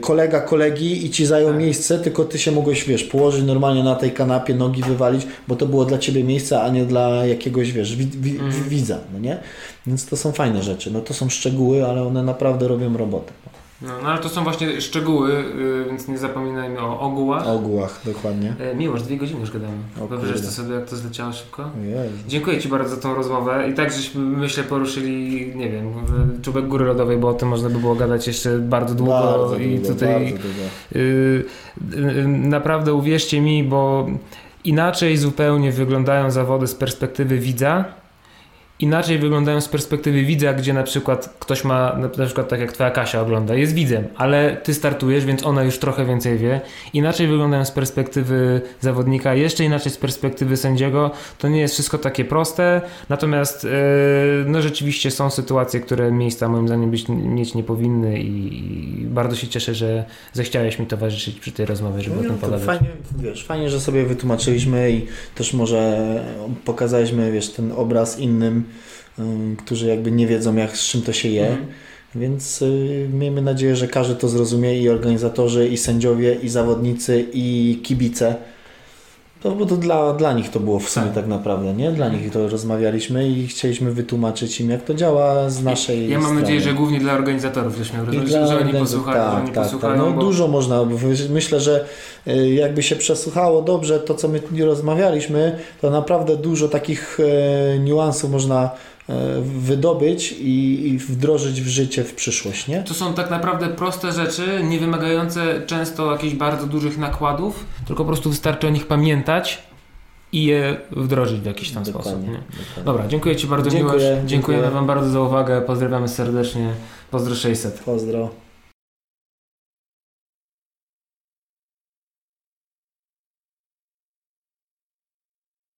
kolega kolegi i ci zajął tak. miejsce, tylko ty się mogłeś, wiesz, położyć normalnie na tej kanapie, nogi wywalić, bo to było dla ciebie miejsce, a nie dla jakiegoś, wiesz, wi wi mm. widza, no nie? Więc to są fajne rzeczy. No to są szczegóły, ale one naprawdę robią robotę. No, no ale to są właśnie szczegóły, yy, więc nie zapominajmy o ogółach. O ogółach, dokładnie. E, miłość, dwie godziny już gadamy. Powiesz to sobie, jak to zleciało szybko? Jezu. Dziękuję Ci bardzo za tą rozmowę. I tak żeśmy, myślę, poruszyli, nie wiem, czubek góry lodowej, bo o tym można by było gadać jeszcze bardzo długo. Bardzo I długo, tutaj bardzo długo. Yy, naprawdę uwierzcie mi, bo inaczej zupełnie wyglądają zawody z perspektywy widza inaczej wyglądają z perspektywy widza, gdzie na przykład ktoś ma, na przykład tak jak twoja Kasia ogląda, jest widzem, ale ty startujesz, więc ona już trochę więcej wie. Inaczej wyglądają z perspektywy zawodnika, jeszcze inaczej z perspektywy sędziego. To nie jest wszystko takie proste, natomiast yy, no rzeczywiście są sytuacje, które miejsca moim zdaniem być, mieć nie powinny i, i bardzo się cieszę, że zechciałeś mi towarzyszyć przy tej rozmowie, żeby no, o tym pogadać. Fajnie, wiesz, fajnie, że sobie wytłumaczyliśmy i też może pokazaliśmy, wiesz, ten obraz innym, którzy jakby nie wiedzą, jak, z czym to się je. Mhm. Więc y, miejmy nadzieję, że każdy to zrozumie i organizatorzy, i sędziowie, i zawodnicy, i kibice. To, bo to dla, dla nich to było w sumie tak. tak naprawdę, nie? Dla nich to rozmawialiśmy i chcieliśmy wytłumaczyć im, jak to działa z naszej Ja mam strony. nadzieję, że głównie dla organizatorów też miał rozumieć, że oni posłuchają, tak, oni tak, posłuchają. Tak. No, bo... Dużo można, myślę, że y, jakby się przesłuchało dobrze to, co my rozmawialiśmy, to naprawdę dużo takich e, niuansów można wydobyć i, i, wdrożyć w życie w przyszłość, nie? To są tak naprawdę proste rzeczy, nie wymagające często jakichś bardzo dużych nakładów, tylko po prostu wystarczy o nich pamiętać i je wdrożyć w jakiś tam dokładnie, sposób. Nie? Dobra, dziękuję Ci bardzo, dziękuję, Dziękujemy dziękuję. Wam bardzo za uwagę. Pozdrawiamy serdecznie. Pozdro 600. Pozdro.